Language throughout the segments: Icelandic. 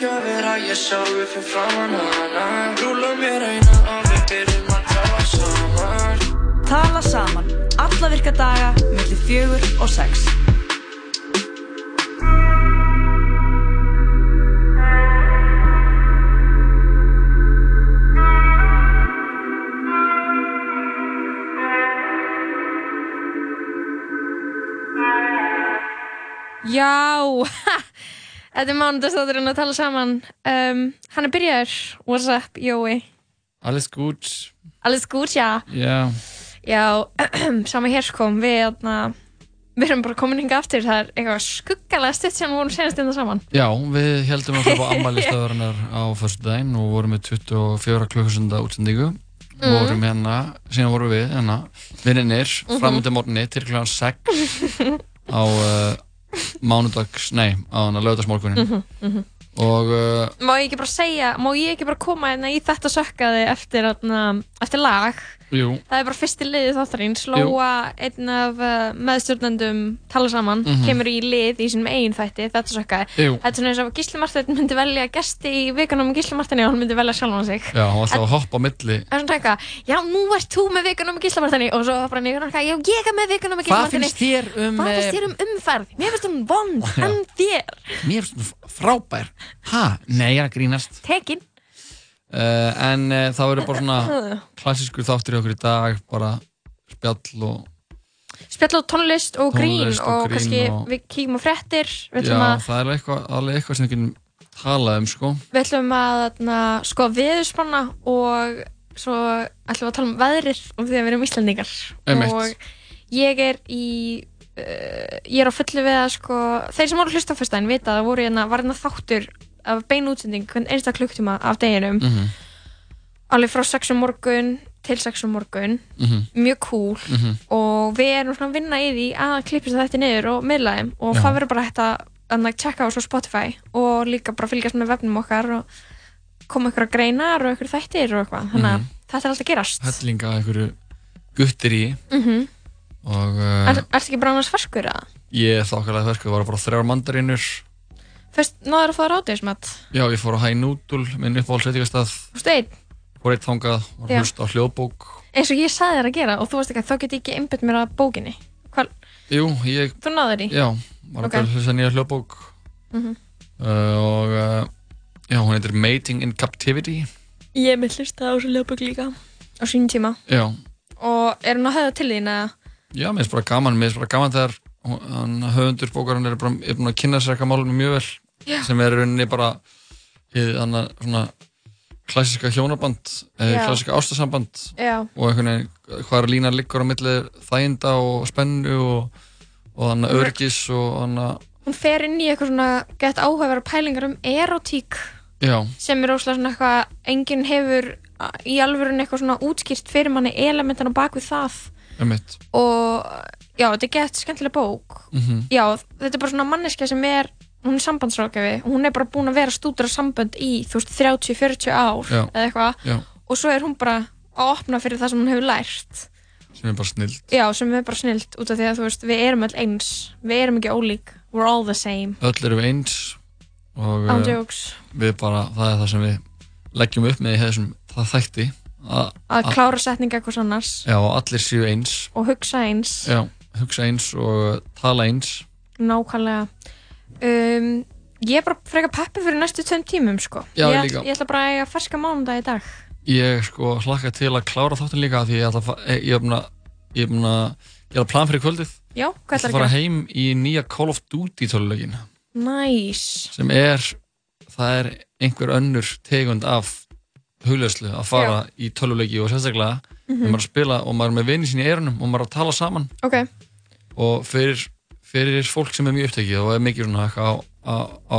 ekki að vera ég sjálfur fyrir framann hana. Rúla mér eina og við byrjum að tala saman. Tala saman, alla virka daga, millir fjögur og sex. Já, þetta er mánudagstátturinn að tala saman. Um, hann er byrjaður. What's up, Jói? Alles gut. Alles gut, já. Já. Já, sama hér sko. Við, þarna, við erum bara komin hinga aftur. Það er eitthvað skuggalega stutt sem við vorum senast innan saman. Já, við heldum að það var ammælistöðurinnar á fyrstu daginn og vorum með 24 klukkasunda útsendingu. Mhm. Vorum hérna, síðan vorum við hérna, vinninir, Mhm. framönda morgunni til kl. 6 á uh, mánudags, nei, á hana lögdagsmorgunin. Mhm, mhm. Og uh, Má ég ekki bara segja, má ég ekki bara koma hérna í þetta sökkaði eftir, eftir lag? Jú, Það er bara fyrsti liðið þáttarins, Lóa, einn af uh, meðstjórnendum tala saman, Mhm. kemur í lið í sínum eigin þætti, þetta sökkaði. Jú. Þetta er svona eins og Gísli Martin myndi velja gesti í vikunum með Gísli Martini og hann myndi velja sjálfan sig. já, hann var alltaf að hoppa á milli. Það er svona eitthvað, já nú ert þú með vikunum með Gísla Martini og svo bara nýður hann eitthvað, já ég er með vikunum með Gísla Hvað Martini. finnst þér um, Hvað finnst eh, þér um umferð? Mér finnst hún vond, en þér? Mér finnst það frábær. Ha? Nei, ég er að grínast. Tekin. Uh, en uh, það verður bara svona klassískur þáttur í okkur í dag, bara spjall og Spjall á tónlist og grín Tónlist og og, grín kannski og- við kíkjum á fréttir, við Já, að það er eitthvað, alveg eitthvað sem við getum talað um, sko. Við ætlum að na, sko viðspanna og svo ætlum við að tala um veðrið og því að við erum Íslandingar Einmitt. og ég er í uh, ég er á fullu við að sko þeir sem voru að hlusta á fyrstæðin vita að það voru hérna, var hérna þáttur af beinu útsending hvern einsta klukktíma af deginum Mhm. alveg frá 6 um morgun til 6 um morgun Mhm. mjög cool Mhm. og við erum svona að vinna í því að klippist þetta niður og miðla þeim og Já. það verður bara hægt að, checka á svo Spotify og líka bara fylgjast með vefnum okkar og koma ykkur að greinar og ykkur þættir og eitthvað þannig að Mhm. þetta er alltaf gerast af einhverju guttir í mm og uh, Er, Ertu ekki bara annars ferskur eða? ég er þokkalega fersku, það var bara þrjár mandarínur. Fyrst náður að fá rátiðismat Já, ég fór á High Noodle, minn uppáhaldsveitingastað, Þú einn, fór eitt þangað, var Já. að hlusta á hljóðbók. eins og ég sagði þér að gera og þú veist ekki að þá get ég ekki einbytt mér að bókinni Hval, Jú, ég, Þú náður í? já, var Ok. að hlusta nýja hljóðbók Mhm. uh, og uh, já, hún heitir Mating in Captivity. Ég með hlusta á þessu lögbögg líka á sínum tíma Já, og er hún að höfða til þín eða? Já, mér finnst bara gaman, mér finnst bara gaman þegar höfundur bókarinn er, bara, er búin að kynna sér eitthvað málum mjög vel Já. sem er í rauninni bara hið, þannig svona klassíska hjónaband eða Já. klassíska ástasamband Já. og veginn hvaða lína liggur á milli þæginda og spennu og, og þannig örgis og þannig hún fer inn í eitthvað svona gett áhugaverðar pælingar um erotík já, sem er óslega svona eitthvað enginn hefur í alvörun eitthvað svona útskýrt fyrir manni elementan á bakvið það um mitt og já, þetta er gett skemmtileg bók. Mhm. já, þetta er bara svona manneskja sem er hún er sambandsrákjafi, hún er bara búin að vera stúdur af sambönd í, þú veist, 30-40 ár Já. eða eitthvað, og svo er hún bara að opna fyrir það sem hún hefur lært. Sem er bara snill já, sem er bara snilt út af því að þú veist, við erum öll eins. Við erum ekki ólík, we're all the same. Öll erum við eins og Án eh, við bara, það er það sem við leggjum upp með í þessum það þætti að, klára setninga eitthvað annars. Já, allir séu eins. Og hugsa eins. Já, hugsa eins og tala eins. Nákvæmlega. Um, ég er bara frekar peppi fyrir næstu tveim tímum sko. Já, ég, ég ætl- líka. ég ætla bara að eiga ferska mánudag í dag. Ég sko hlakka til að klára þáttin líka því ég ætla að eh, ég er að plan fyrir kvöldið. Já, Ég ætla að fara heim í nýja Call of Duty töluleikin Nice. sem er það er einhver önnur tegund af hugleðslu að fara í töluleiki og sérstaklega Mhm. þegar maður að spila og maður er með vinni sín í eyrunum og maður er að tala saman. Ok, og fyrir, fyrir fólk sem er mjög upptekið og er mikið svona á, á, á,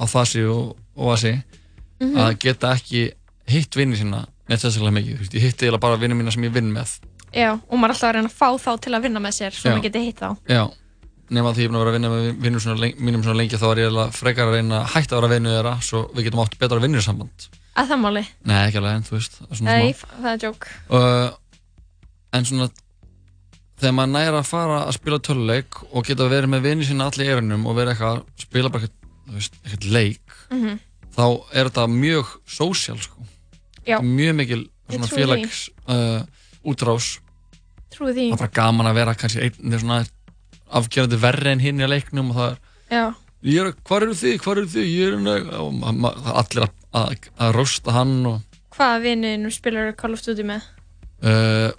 á þassi og, og vassi Mhm. að geta ekki hitt vinni sína neitt sérstaklega mikið, þú veist, ég hitti bara vinni mína sem ég vinn með. Já, og maður er alltaf að reyna að fá þá til að vinna með sér svo Já. maður geti hitt þá. Já, nema því ég er búin að vera að vinna með vinnum svona, len- mínum svona lengi þá er ég frekar að reyna að hætta að vera vinnu þeirra svo við getum átt betra vinnusamband að það máli, Nei, ekki alveg, en þú veist nei, það er joke uh, En svona þegar maður næra að fara að spila töluleik og geta verið með vinni sína allir í erunum og vera eitthvað að spila bara eitthvað, leik Mhm. þá er þetta mjög sósjál sko. Mjög mikil félags uh, útrás Trúi því. það er bara gaman að vera kannski einn svona afgerandi verri en hinn í leiknum og það er, Já. ég er, hvað eru þið, hvað eru þið, ég er hérna og er allir að, að, að rosta hann og Hvaða vinnu spilar Call of Duty með? uh,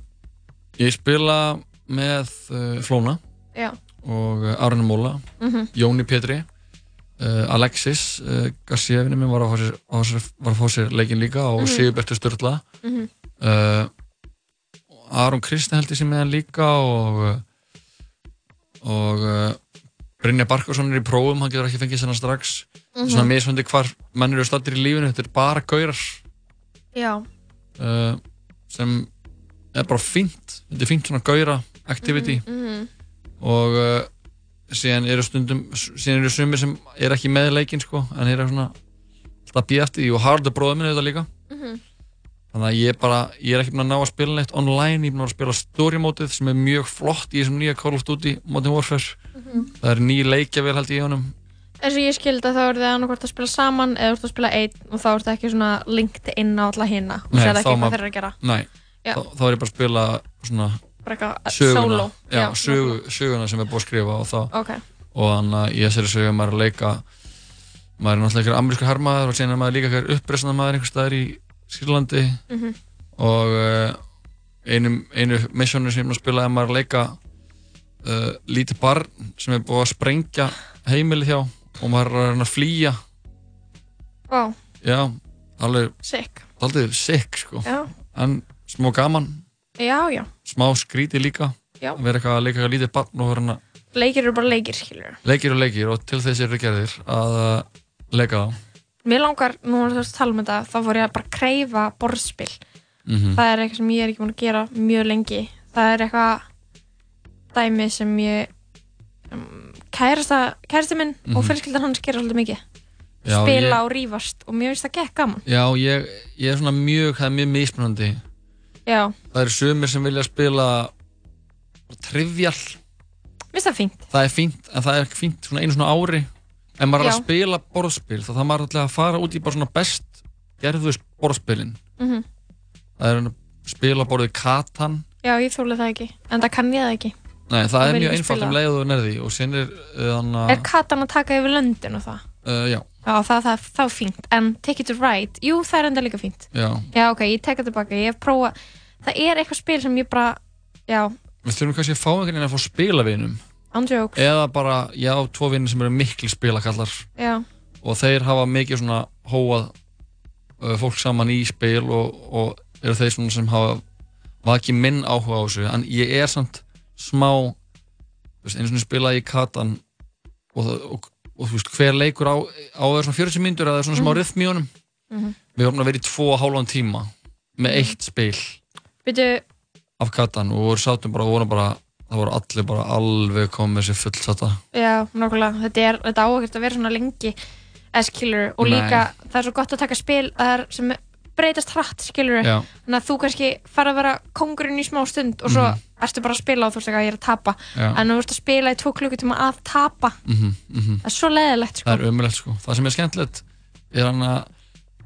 ég spila með uh, Flóna Já. og Arne Móla Mhm. Jóni Pétri uh, Alexis Garcia vinnu minn var að fá sér, sér, leikin líka og Mhm. Sigurbertur Sturla Mhm. uh, Aron Kristi held ég sem með hann líka og og Brynja Barkarsson er í prófum, hann getur ekki fengið senna strax Mhm. svona misfandi hvar menn eru stattir í lífinu, þetta er bara gaurar Já. uh, sem er bara fínt þetta er fínt svona gaura activity Mhm. og uh, síðan eru stundum síðan eru sumir sem er ekki með í leikinn sko, en eru svona alltaf því og Haraldur bróður minn er þetta líka Mhm. þannig að ég bara, ég er ekki búinn að ná að spila neitt online, ég er búinn að spila story mótið sem er mjög flott í þessum nýja Call of Duty Modern Warfare Mhm. það er ný leikjavél held ég í honum eins og ég skildi að þá eru þið annarkvort að spila saman eða þú ert að spila einn og þá ert ekki svona linked inn á alla hina og sér ekki hvað þeir eru að gera. nei, Já. þá, þá er ég bara að spila svona uh, söguna. solo já, sögu, söguna sem er búið að skrifa og þá. Ok, og þannig að í þessari sögu er maður að leika maður er náttúrulega einhver amerískur hermaður og síðan er maður líka einhver uppreisna maður einhver staðar í Sýrlandi. Mhm. og uh, einu, einu missjónu sem ég er að spila er maður að leika uh, lítið barn sem er búið að sprengja heimilið hjá og maður er að flýja. Wow, já, alveg sick. aldrei sick sko. Já, en smá gaman, já, já, smá skríti líka. Já. vera eitthvað að leika eitthvað lítið barn og vera að leikir eru bara leikir skilur leikir og leikir og til þess eru gerðir að uh, leika þá. Mér langar, nú er það að tala um þetta þá fór ég að bara kreyfa borðspil. Mm það er eitthvað sem ég er ekki búin að gera mjög lengi. Það er eitthvað dæmi sem ég um, kærasta, kærasti minn og Mhm. fjölskyldan hans gera svolítið mikið Já, spila ég- og rífast og mér finnst það gekk gaman Já, ég, ég er svona mjög, það er mjög mismunandi. já, Það eru sumir sem vilja spila trivial, mér finnst það fínt það er fínt, en það er ekki fínt svona einu svona ári. En maður er að spila borðspil, þá það maður alltaf að fara út í bara svona best gerðust borðspilin. mm Það er að spila borðið Katan. já, ég þóla það ekki, en það kann ég það ekki Nei, það er mjög ég einfalt um leið og þú nærði og síðan er þannig er katan að taka yfir löndin og það? Uh, já, já, það, er fínt, en take it to ride? Jú, það er enda líka fínt. Já, já, ok, ég tek það tilbaka, ég prófa það er eitthvað spil sem ég bara já, við þurfum kannski að fá einhvern veginn að fá spilavinum. Andjóks eða bara, já, tvo vinni sem eru mikil spilakallar. Já, og þeir hafa mikið svona hóað uh, fólk saman í spil og, og eru þeir svona sem hafa vakið minn áhuga á þessu. En ég er samt smá einu svona spilaði í Katan og, það- og, og veist hver leikur á, á að vera svona 40 mínútur eða svona smá Mhm. rytm í honum Mhm. við vorum að vera í tvo og hálfan tíma með eitt spil byrju, af Katan og við sátum bara og vorum bara það voru allir bara alveg komið sér fullsata já, nákvæmlega þetta er, þetta á ekkert að vera svona lengi as killer og Nei. líka það er svo gott að taka spil það er sem breytast hratt, skilur já, þannig að þú kannski fara að vera kongurinn í smá stund og svo Mhm. ertu bara að spila og þú veist ekki að ég er að tapa. Já. En þú ert að spila í tvo klukkutíma að tapa mhm, mhm. það er svo leðilegt sko. Það er umrætt sko. Það sem er skemmtilegt er hann að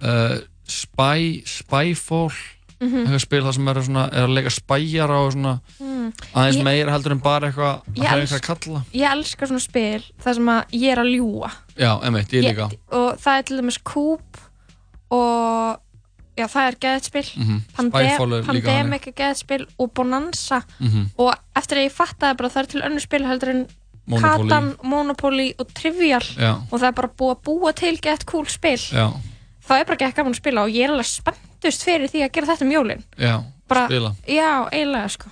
uh, Spy, Spyfall Mhm. eitthvað spil það sem er, svona, er að leika spæjar á svona mm. aðeins Ég- meira heldur en bara eitthvað að Ég hafa elsk- eitthvað að kalla. ég elskar svona spil þar sem að ég er að ljúa já, emitt, ég líka. Og það er til dæmis Coop og já, það er geðspil. Mm líka hann Pandemic er geðspil og Bonanza. Mm og eftir að ég fattaði bara að það er til önnur spil heldur en Monopoly. Katan, Monopoly og Trivial. Já, og það er bara búið að búa til gett cool spil. Já, það er bara gett gaman að spila og ég er alveg spenntust fyrir því að gera þetta um jólin. Já, Bara- spila. Já, eiginlega sko.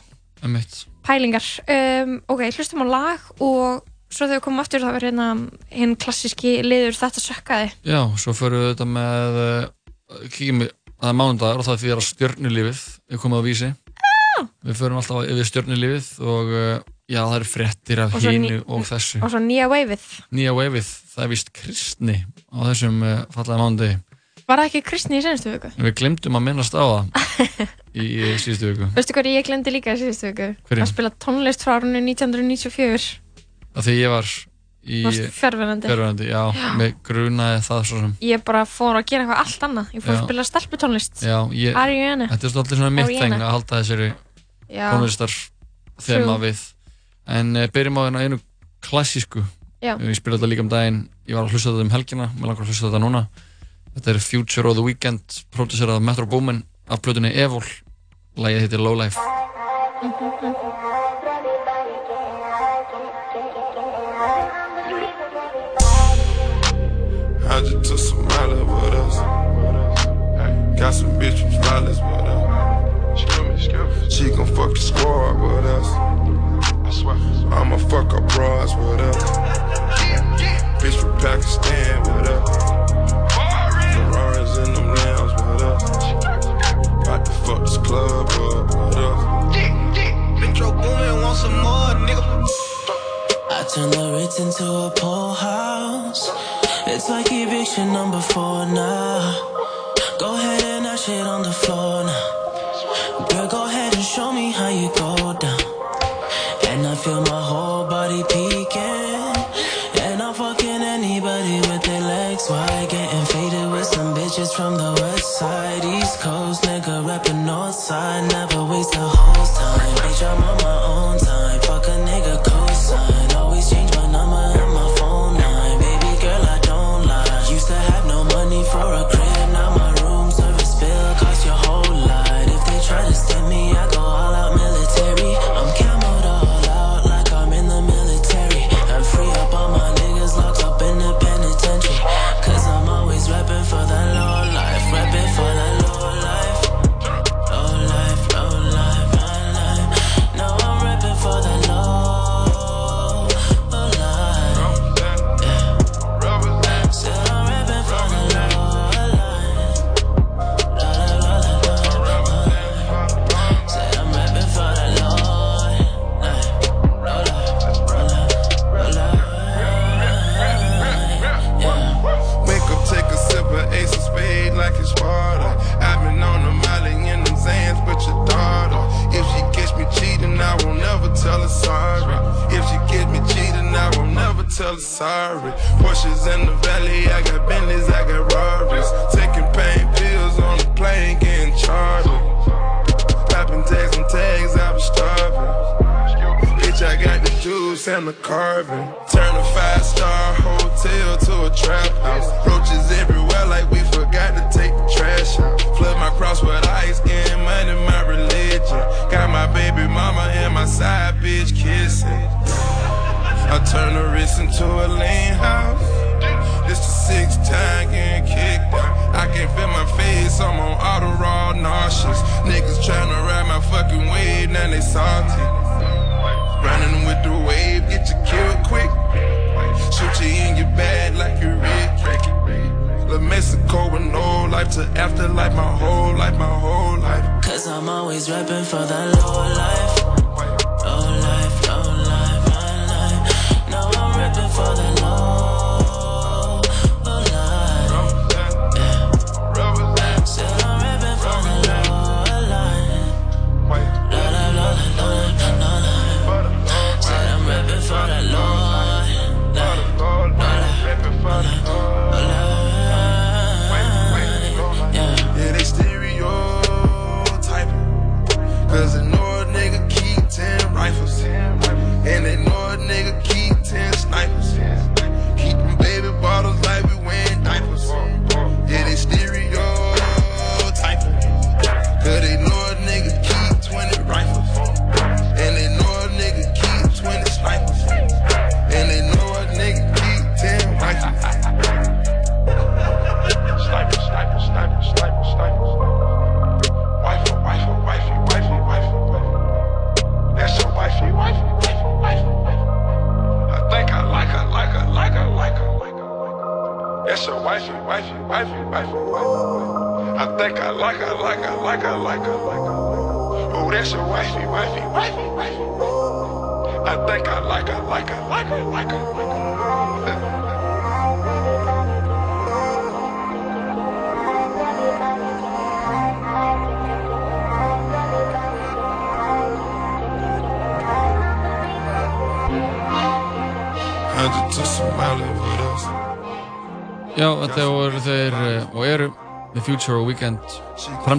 Pælingar. Um, ok, hlustum á lag og svo þegar við komum aftur það verður hérna hinn klassíski liður þetta sökkaði. Já, svo förum við þetta með uh, kíkjum við það er mánudagur og það því að stjörnulífið. Er komið á vísi. Við förum alltaf yfir stjörnulífið og uh, já, það eru fréttir af hínu og þessu. og svo nýja waveið. Nýja wavið, það er vist kristni á þessum uh, fallega mánuði. Var það ekki kristni í senstu viku? en við glemdum að minnast á það í, síðustu viku. Veistu hvað ég glemdi líka í síðustu viku? Hverju? að spila tónlist frá árunni 1994 af því ég var Fjörverandi Fjörverandi, já, já. Mér grunaði það svo sem. Ég bara fór að gera eitthvað allt annað. Ég fór já. að spila stelputónlist. Ariana Þetta er svolítið svona mitt þeng að halda þessari tónlistar þema við. En uh, byrjum á þennan einu klassísku. Já. Ég spila þetta líka um daginn. Ég var að hlusta þetta um helgina. Mér langar að hlusta þetta núna. Þetta er Future of the Weekend Producerað af Metro Boomin Af blötunni Evil. Lægið heitir Lowlife mhm, mhm. Got some bitch from Flawless with us. She gon' fuck the squad with uh, us. I'ma fuck up bras with uh, us. Bitch from Pakistan with uh, us. Ferraris in them lambs with us. About to fuck this club up with us. Metro boomin' want some more, nigga. I turn the Ritz into a poor house. It's like eviction number four now. Go ahead my it on the floor now. Girl, go ahead and show me how you go down. And I feel my whole body peeking. And I'm fucking anybody with their legs wide. Getting faded with some bitches from the west side, east coast. Nigga, rapping north side. Never waste a whole time. Bitch, I'm on my own. the carving. Like my whole life, my whole life. Cause I'm always rapping for the Lord.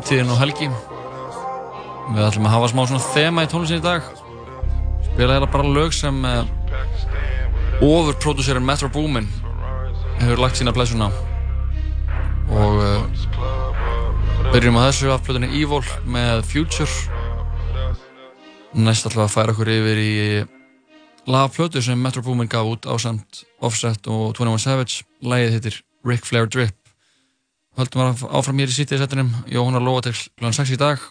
Framtíðin og helgi. Við ætlum að hafa smá svona þema í tónlistin í dag. Spila hérna bara lög sem uh, overproducerinn Metro Boomin hefur lagt sína blessuna og uh, byrjum á þessu af plötunni Evil með Future. Næst ætlum að færa okkur yfir í lagplötu sem Metro Boomin gaf út á samt Offset og 21 Savage. Lægið hittir Ric Flair Drip Höldum að áfram hér í sítið settinum Jóhanna til kl. 6 í dag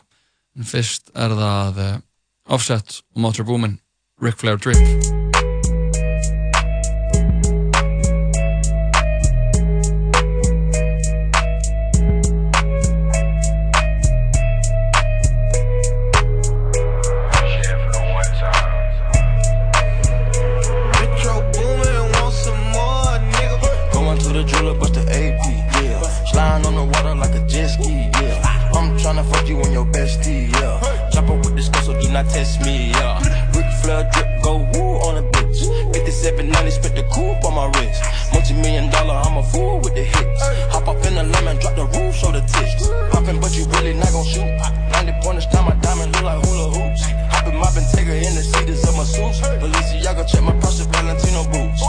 en fyrst er það uh, Offset og Metro Boomin Ric Flair Drip my wrist. Multi million dollar, I'm a fool with the hits. Hop up in the lemon, drop the roof, show the tits. Poppin', but you really not gon' shoot. 90 pointers, time my diamond look like hula hoops. Hoppin', moppin', take her in the seats of my suits. Balenciaga, check my purse, Valentino boots.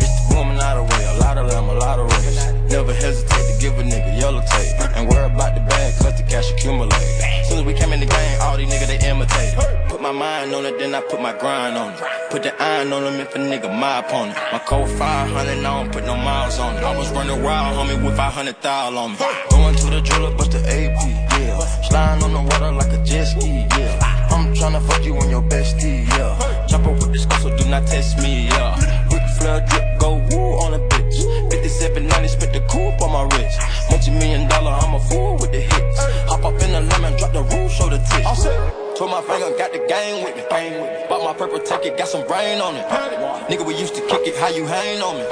It's the woman out of way, a lot of them, a lot of race. Never hesitate to give a nigga yellow tape. And worry about the bag, cause the cash accumulate. Soon as we came in the game, all these niggas they imitate. My mind on it, then I put my grind on it. Put the iron on them if a nigga my opponent. My code 500, I don't put no miles on it. I was running wild, homie, with 500 thou on me. Going to the jeweler, bust the AP, yeah. Sliding on the water like a jet ski, yeah. I'm tryna fuck you and your bestie, yeah. Chopper with this so do not test me, yeah. Ric Flair drip, go woo on a bitch. 5790, spent the coupe on my wrist. Multi million dollar, I'm a fool with the hits. Hop up in the lemon, drop the roof, show the tits. Twirl my finger, got the gang with me. Bang with me. Bought my purple ticket, got some brain on it. Nigga, we used to kick it, how you hang on me?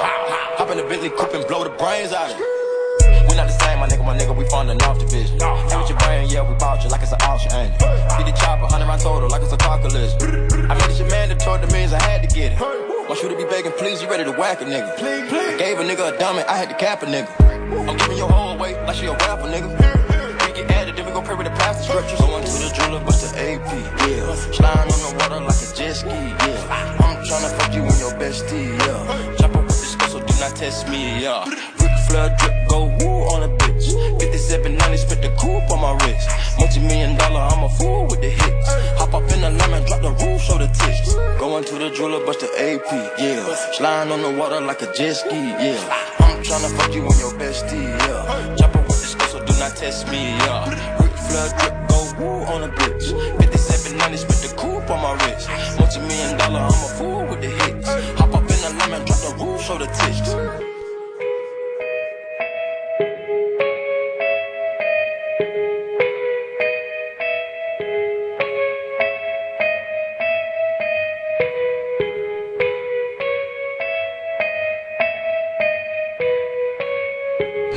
Hop in the Bentley coupe and blow the brains out of it. We not the same, my nigga, my nigga, we funding off the division. Get with your brain, yeah, we bought you like it's an auction, ain't it? Get the chopper, 100 round total, like it's a car collision. I made this shit mandatory, that means I had to get it. Want you to be begging, please, you ready to whack a nigga. I gave a nigga a diamond, I had to cap a nigga. I'm giving your whole weight like she a rapper, nigga. We get added, we gon' pray with the pastor scriptures. Going to the jeweler, bust the AP, yeah. Sliding on the water like a jet ski, yeah. I'm tryna fuck you and your bestie, yeah. Chopper with this so do not test me, yeah. Ric Flair drip, go woo on a bitch. 5790, spent the coupe on my wrist. Multi million dollar, I'm a fool with the hits. Hop up in the lemon, drop the roof, show the tits. Going to the jeweler, bust the AP, yeah. Sliding on the water like a jet ski, yeah. I'm tryna fuck you and your bestie, yeah. Chopper with this so do not test me, yeah. Flair drip, go woo on a bitch. 5790, spent the coupe on my wrist. Multi million dollar, I'm a fool with the hits. Hop up in the lemon, drop the roof, show the tits.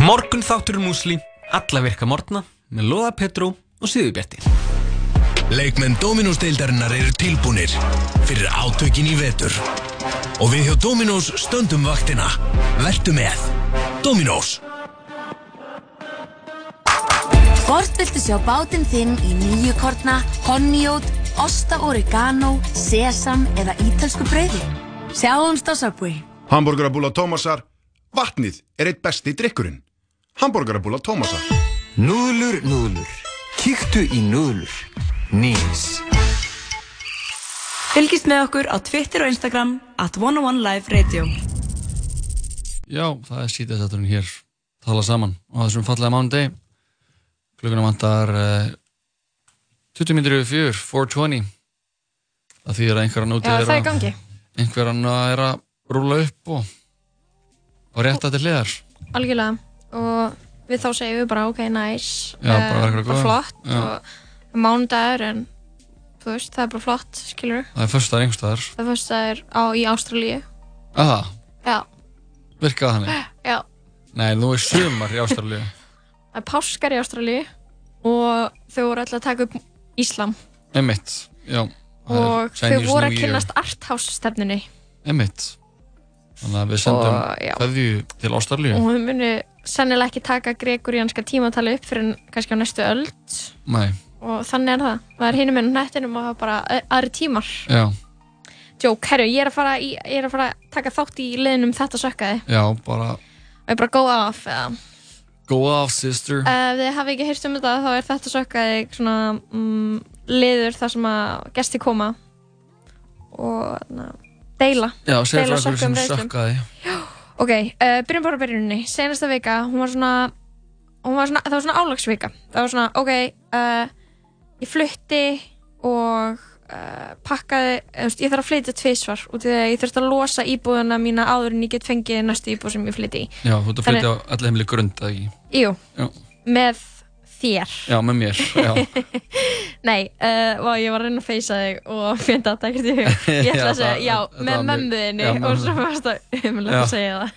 Morgun þáttur músli, alla virka morgna með Lóða Petró og Sýðubjarti. Leikmenn Dominós deildarinnar eru tilbúnir fyrir átökin í vetur. Og við hjá Dominós stöndum vaktina. Vertu með. Dominós. Hvort viltu sjá bátinn þinn í nýju kortna, honeyót, osta oregano, sesam eða ítalsku brauði? Sjáumst á Subway. Hamburgerabúla Tómasar. Vatnið er eitt besti drikkurinn. Hamburgerabúla Tómasar. Núðlur, núðlur. Kíktu í núðlur. Nýs. Fylgist með okkur á Twitter og Instagram at 101 Live Radio. Já, það er sítið þátturinn hér tala saman á þessum fallega mánudegi klukkuna vantar uh, 20 minnir yfir 4, 420 það þýðir að einhverjan úti Já, er það er í að gangi. einhverjan er að rúla upp og, og rétta til hliðar Algjörlega. Og við þá segjum við bara, ok, nice. Já, bara verður góð. flott. Mánudagur, en þú veist, það er bara flott, skilur það er föstudagur einhverstaðar Það er á, í Ástralíu. aha, Já, virkaði þannig já. nei, nú er sumar í Ástralíu Það er páskar í Ástralíu og þau voru alltaf að taka upp Íslam. Emmitt, já Og þau voru að Year. kynnast arthouse stefnunni. Emmitt Þannig að við sendum kveðju til Ástralíu. og þau munu sennilega ekki taka gregorianska tímatali upp fyrir kannski á næstu öld. Nei, og þannig er það. Það er hinum með nettinum og það er bara aðri tímar. Já, Jók, herru, ég er að fara, í, er að fara að taka þátt í liðnum þetta sökkaði. Já, bara og ég bara go off eða? Go off sister. Ef þið hafi ekki heyrt um þetta þá er þetta sökkaði svona mm, liður þar sem að gesti koma. Og na, deila. Já, deila frá okkur sem sökkum reyslum. Ok, uh, byrjum bara byrjunni Senasta vika, hún var svona hún var svona, það var svona álagsvika það var svona, ok uh, ég flutti og uh, pakkaði, ég þarf að flytja tvisvar út í því að ég þurfti að losa íbúðuna mína áður en ég get fengið næstu íbúð sem ég flytti í Já, þú ert að flytja á allir heimli grund, eða ekki? Jú, Já. með þér Já, með mér, já. Nei, uh, og ég var að reyna að feysa þig og finna þetta ekkert í hug Ég ætla að segja, það- já, þetta með mömmuðinni og svo varst það umlega að segja það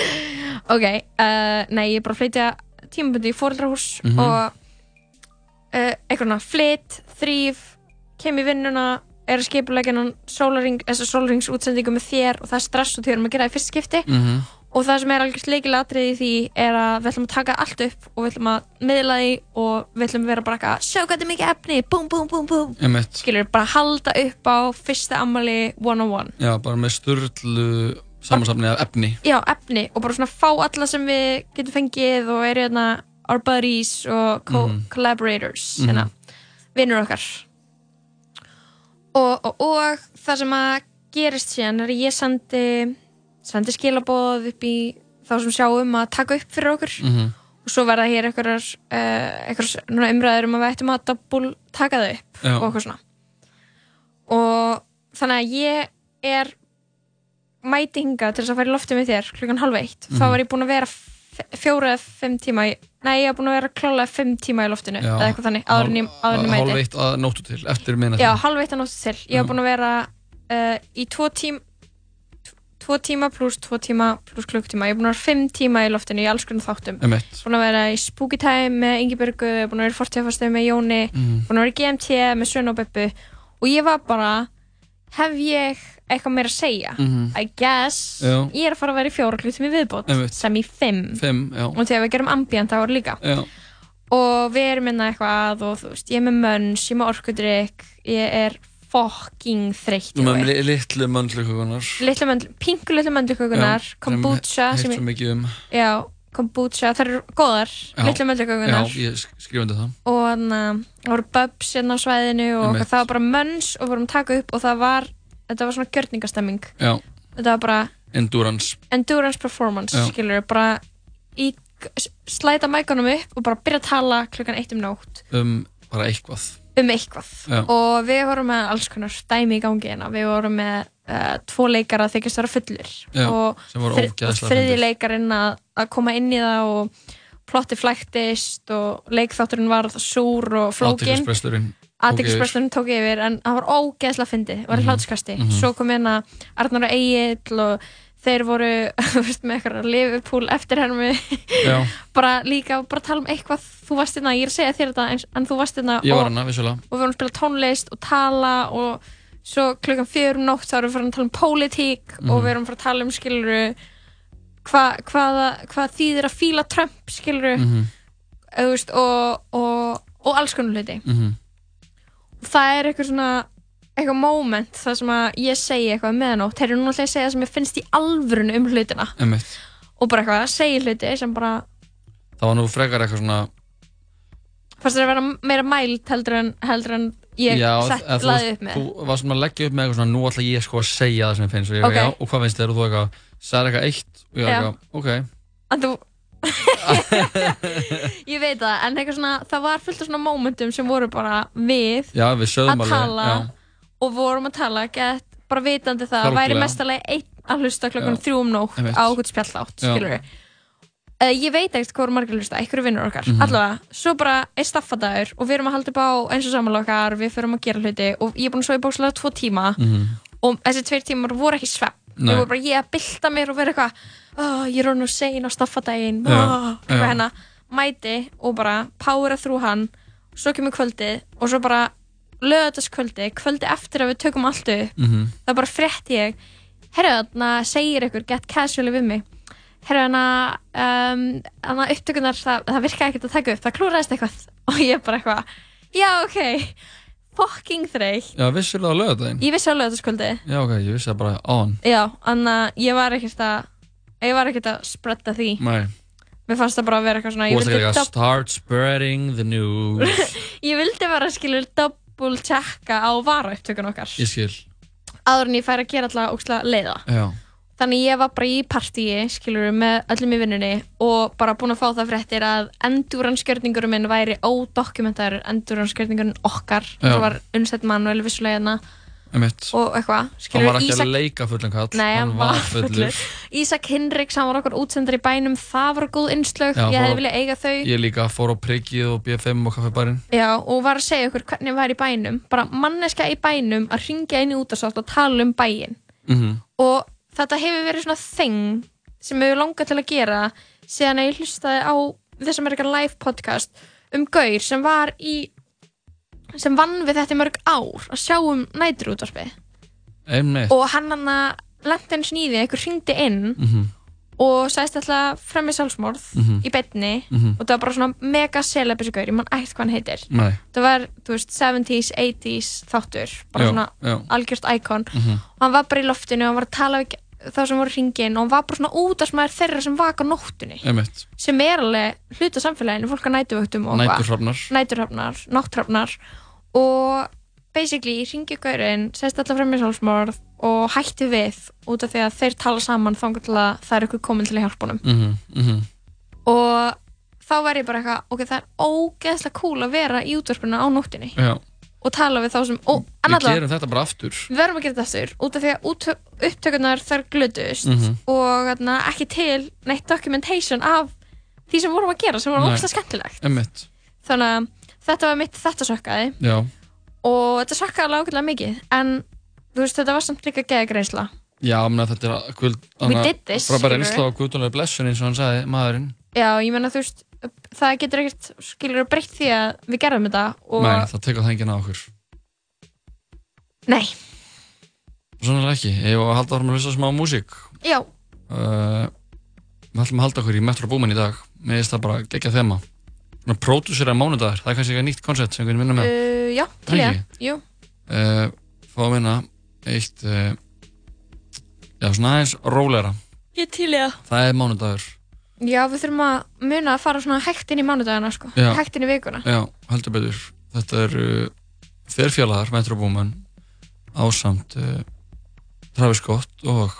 Ok, uh, nei, ég er bara að flytja tímabundi í fóreldrahús Mhm. og uh, eitthvað flytt, þrýf kem í vinnuna, er að sólaring, þessar sólarings útsendingu með þér og það er stress og þau erum að gera það í fyrst skipti Mhm. Og það sem er algjörst leikilatrið í því er að við ætlum að taka allt upp og við ætlum að miðla því og við ætlum að vera bara eitthvað sjá hvað þetta er mikið efni, búm, búm, búm, búm skilur, bara halda upp á fyrsta ammali one-on-one Já, bara með sturlu samansafni af efni. já, efni og bara svona fá alla sem við getum fengið og eru hérna our buddies og Mhm. collaborators Mhm. hérna, vinnur okkar og, og, og það sem að gerist síðan er að ég sendi sendi skilaboð upp í þá sem sjá um að taka upp fyrir okkur Mhm. og svo verða hér einhverjar uh, umræður um að við ættum að double taka þau upp Já. og eitthvað svona og þannig að ég er mæti hingað til þess að fara í loftið með þér klukkan halv eitt þá Mhm. var ég búin að vera fjóra eða fimm tíma í, nei ég var búin að vera klálega fimm tíma í loftinu Já. eða eitthvað þannig áður ég, áður ég mæti Hálf eitt að nóttu til, eftir minna Já, halv eitt að nóttu til. Ég Já. búin að vera uh, í tvo tím tvo tíma pluss tvo tíma pluss klukktíma. Ég er búin að vera fimm tíma í loftinu í alls konar þáttum. Einmitt. Búin að vera í Spooky Time með Ingibjörgu, búin að vera í Fortíðafastu með Jóni, Mhm. búin að vera í GMT með Sunn og Beppu og ég var bara hef ég eitthvað meira að segja Mhm. I guess Já. ég er að fara að vera í fjóra klukkutíma í viðbót Einmitt. sem í fimm Fimm, og þegar við gerum ambient þá er líka Já. og við erum minna eitthvað og þú veist, ég er með mönns, ég er með orkudrykk ég er fucking þreytt li- litlu möndlukökunar. pingu litlu möndlukökunar kombucha sem mikið um. já, kombucha, það eru góðar Já. litlu möndlukökunar ég og þannig að það voru bubs hérna á svæðinu og Einmitt. það var bara mönns og vorum taka upp og það var þetta var svona gjörningastemming þetta var bara Endurance. endurance performance skilur, bara í, slæta mækunum upp og bara byrja að tala klukkan eitt um nótt Um bara eitthvað. Um eitthvað. Já. og við vorum með alls konar dæmi í gangi hérna. Við vorum með uh, tvo leikara að þykist vera fullir. Já, og, þriði leikarinn að, að koma inn í það og plotti flæktist og leikþátturinn var súr og flókin. Athyglisbresturinn tók yfir. En það var ógeðslega fyndið, var Mhm. hlátuskasti Mhm. svo kom hérna Arnar og Egil og þeir voru veist, með eitthvað Liverpool eftirhermi bara líka bara tala um eitthvað þú varst hérna, ég er að segja þér þetta en þú varst hérna Ég var og, vissulega. og við vorum að spila tónlist og tala og svo klukkan fjör um nótt þá erum við farin að tala um pólitík og Mhm. við erum að fara að tala um skiluru hva, hvaða, hvað þýðir að fíla Trump skiluru þú veist, og, og, og alls konar hluti Mhm. og það er eitthvað svona eitthvað moment þar sem að ég segi eitthvað meðanótt þeir eru núna alltaf að segja það sem ég finnst í alvörun um hlutina Einmitt. og bara eitthvað, segi hluti sem bara Það var nú frekar eitthvað svona fannst þér að vera meira mælt heldur en, heldur en ég Já, sett, eða þú laði varst- upp með Þú varst svona að leggja upp með eitthvað svona Nú ætla ég sko að segja það sem ég finnst og ég, Ok. já, og hvað finnst þér og þú eitthvað Sæði eitthvað eitt og ég Já. eitthvað, ok en þú ég veit það, en eitthvað svona það var fullt af svona momentum sem voru bara við Já, við sögðum að alveg tala já. Og vorum að tala gett, bara vitandi það að væri mestalegi einn að hlusta klokkan Já. þrjú um nótt á okkur spjallátt Já. skilur uh, ég veit ekkert hvað eru margir hlusta einhverju vinnur okkar, Mhm. allavega svo bara er staffadagur og við erum að halda upp á eins og samanlega okkar, við förum að gera hluti og ég er búin að svo í bókslega tvo tíma Mhm. og þessi tveir tímar voru ekki svepp við vorum bara ég að bylta mér og vera eitthvað oh, ég er og sein á staffadaginn Já, oh, eitthvað hérna, mæti og bara powera þrú hann svo kemur kvöldið og svo bara lögataskvöldi, kvöldi eftir að við tökum allt upp Mhm. það bara frétt ég herru þarna segir ykkur get casually við mig. Herru þarna um, upptökunar það, það virka ekkert að taka upp, það klúraðist eitthvað. Og ég bara eitthvað, já ok fucking þreytt. Já, vissulega á lögadaginn ég vissi á lögataskvöldi Já, ok, ég vissi það bara on. Já, þannig að ég var ekkert að ég var ekkert að spreada því. Nei, mér fannst það bara að vera eitthvað svona þú varst ekki að start spreading the news. Ég vildi bara skilur double checka á varaupptökun okkar. Ég skil, áður en ég fær að gera alltaf ókslega leiða. Já, Þannig ég var bara í partíi, skilur með öllum í vinnunni og bara búin að fá það fréttir að endúranskjörningurum minn væri ódokumentar endúranskjörningurinn okkar. Já. það var unnsett manuel vissulega hérna og eitthvað, Hann var ekki að leika fullan kall Nei, hann var fullur. Ísak Hinriks, hann var okkur útsendar í bænum það var góð innslög, ég hefði viljað eiga þau. Ég líka fór á Priggið og B5 og kaffebarinn Já, og var að segja okkur hvernig var í bænum. Bara manneska í bænum að ringja inn í útasátt og tala um bæin mm og þetta hefur verið svona þing sem hefur langað til að gera síðan að ég hlustaði á This American Life podcast um Gaur sem var í sem vann við þetta í mörg ár að sjá um næturútvarpi og hann hann að lenda eins nýði, einhver hringdi inn Mhm. og sagðist alltaf fremmi sjálfsmorð Mhm. í betni Mhm. og það var bara svona mega celebis gaur, ég man ekkert hvað hann heitir Nei. það var, þú veist, 70s, 80s þáttur, bara Já, svona já. algjört íkon Mhm. og hann var bara í loftinu og hann var að tala við þá sem voru hringin og hann var bara svona út af smaður þeirra sem vaka nóttunni Einmitt sem er alveg hluta samfélaginu, fólk á nætuvöktum og eitthvað. Næturhrafnar. Og basically ringi gaurinn, segist alltaf fremmi sjálfsmorð og hætti við út af því að þeir tala saman það er ykkur komin til að hjálpa honum. Mhm, mhm. Og þá var ég bara eitthvað ok, það er ógeðslega cool að vera í útvarpinu á nóttinni Já, og tala við þá sem, og við gerum þetta bara aftur. Við verðum að gera þetta aftur út af því að upptökurnar þar glötust Mhm. og þarna, ekki til neitt documentation af því sem vorum að gera sem var ógeðslega skemmtilegt. Einmitt. Þannig að þetta var mitt þetta sökkaði. Já, og þetta sökkaði alveg ákveðlega mikið en veist þetta var samt líka geða greiðsla já, menn þetta er að bara skilurðu. einsla á guðdónlega blessun eins og hann sagði, maðurinn. Já ég menna þú veist það getur ekkert skilur breytt því að við gerðum þetta og Nei, það tekur það enginn á okkur. Nei. Svona er ekki, ég var að halda áfram að hlusta smá músík? Já, uh, Við ætlum að halda okkur í Metro Boomin í dag. Mér finnst það bara gegja þema Svona pródúsera mánudagur, það er kannski eitthvað nýtt koncept sem við vinnum með. Uh, já, til ég jú, uh, Fá að vinna eitt uh, Já, svona aðeins rólegra. Ég til ég Það. Er mánudagur. Já, við þurfum að muna að fara svona hægt inn í mánudagana sko, Já. hægt inn í vikuna. Já, heldur betur. Þetta er uh, þverfjallar Metro Boomin ásamt uh, Travis Scott og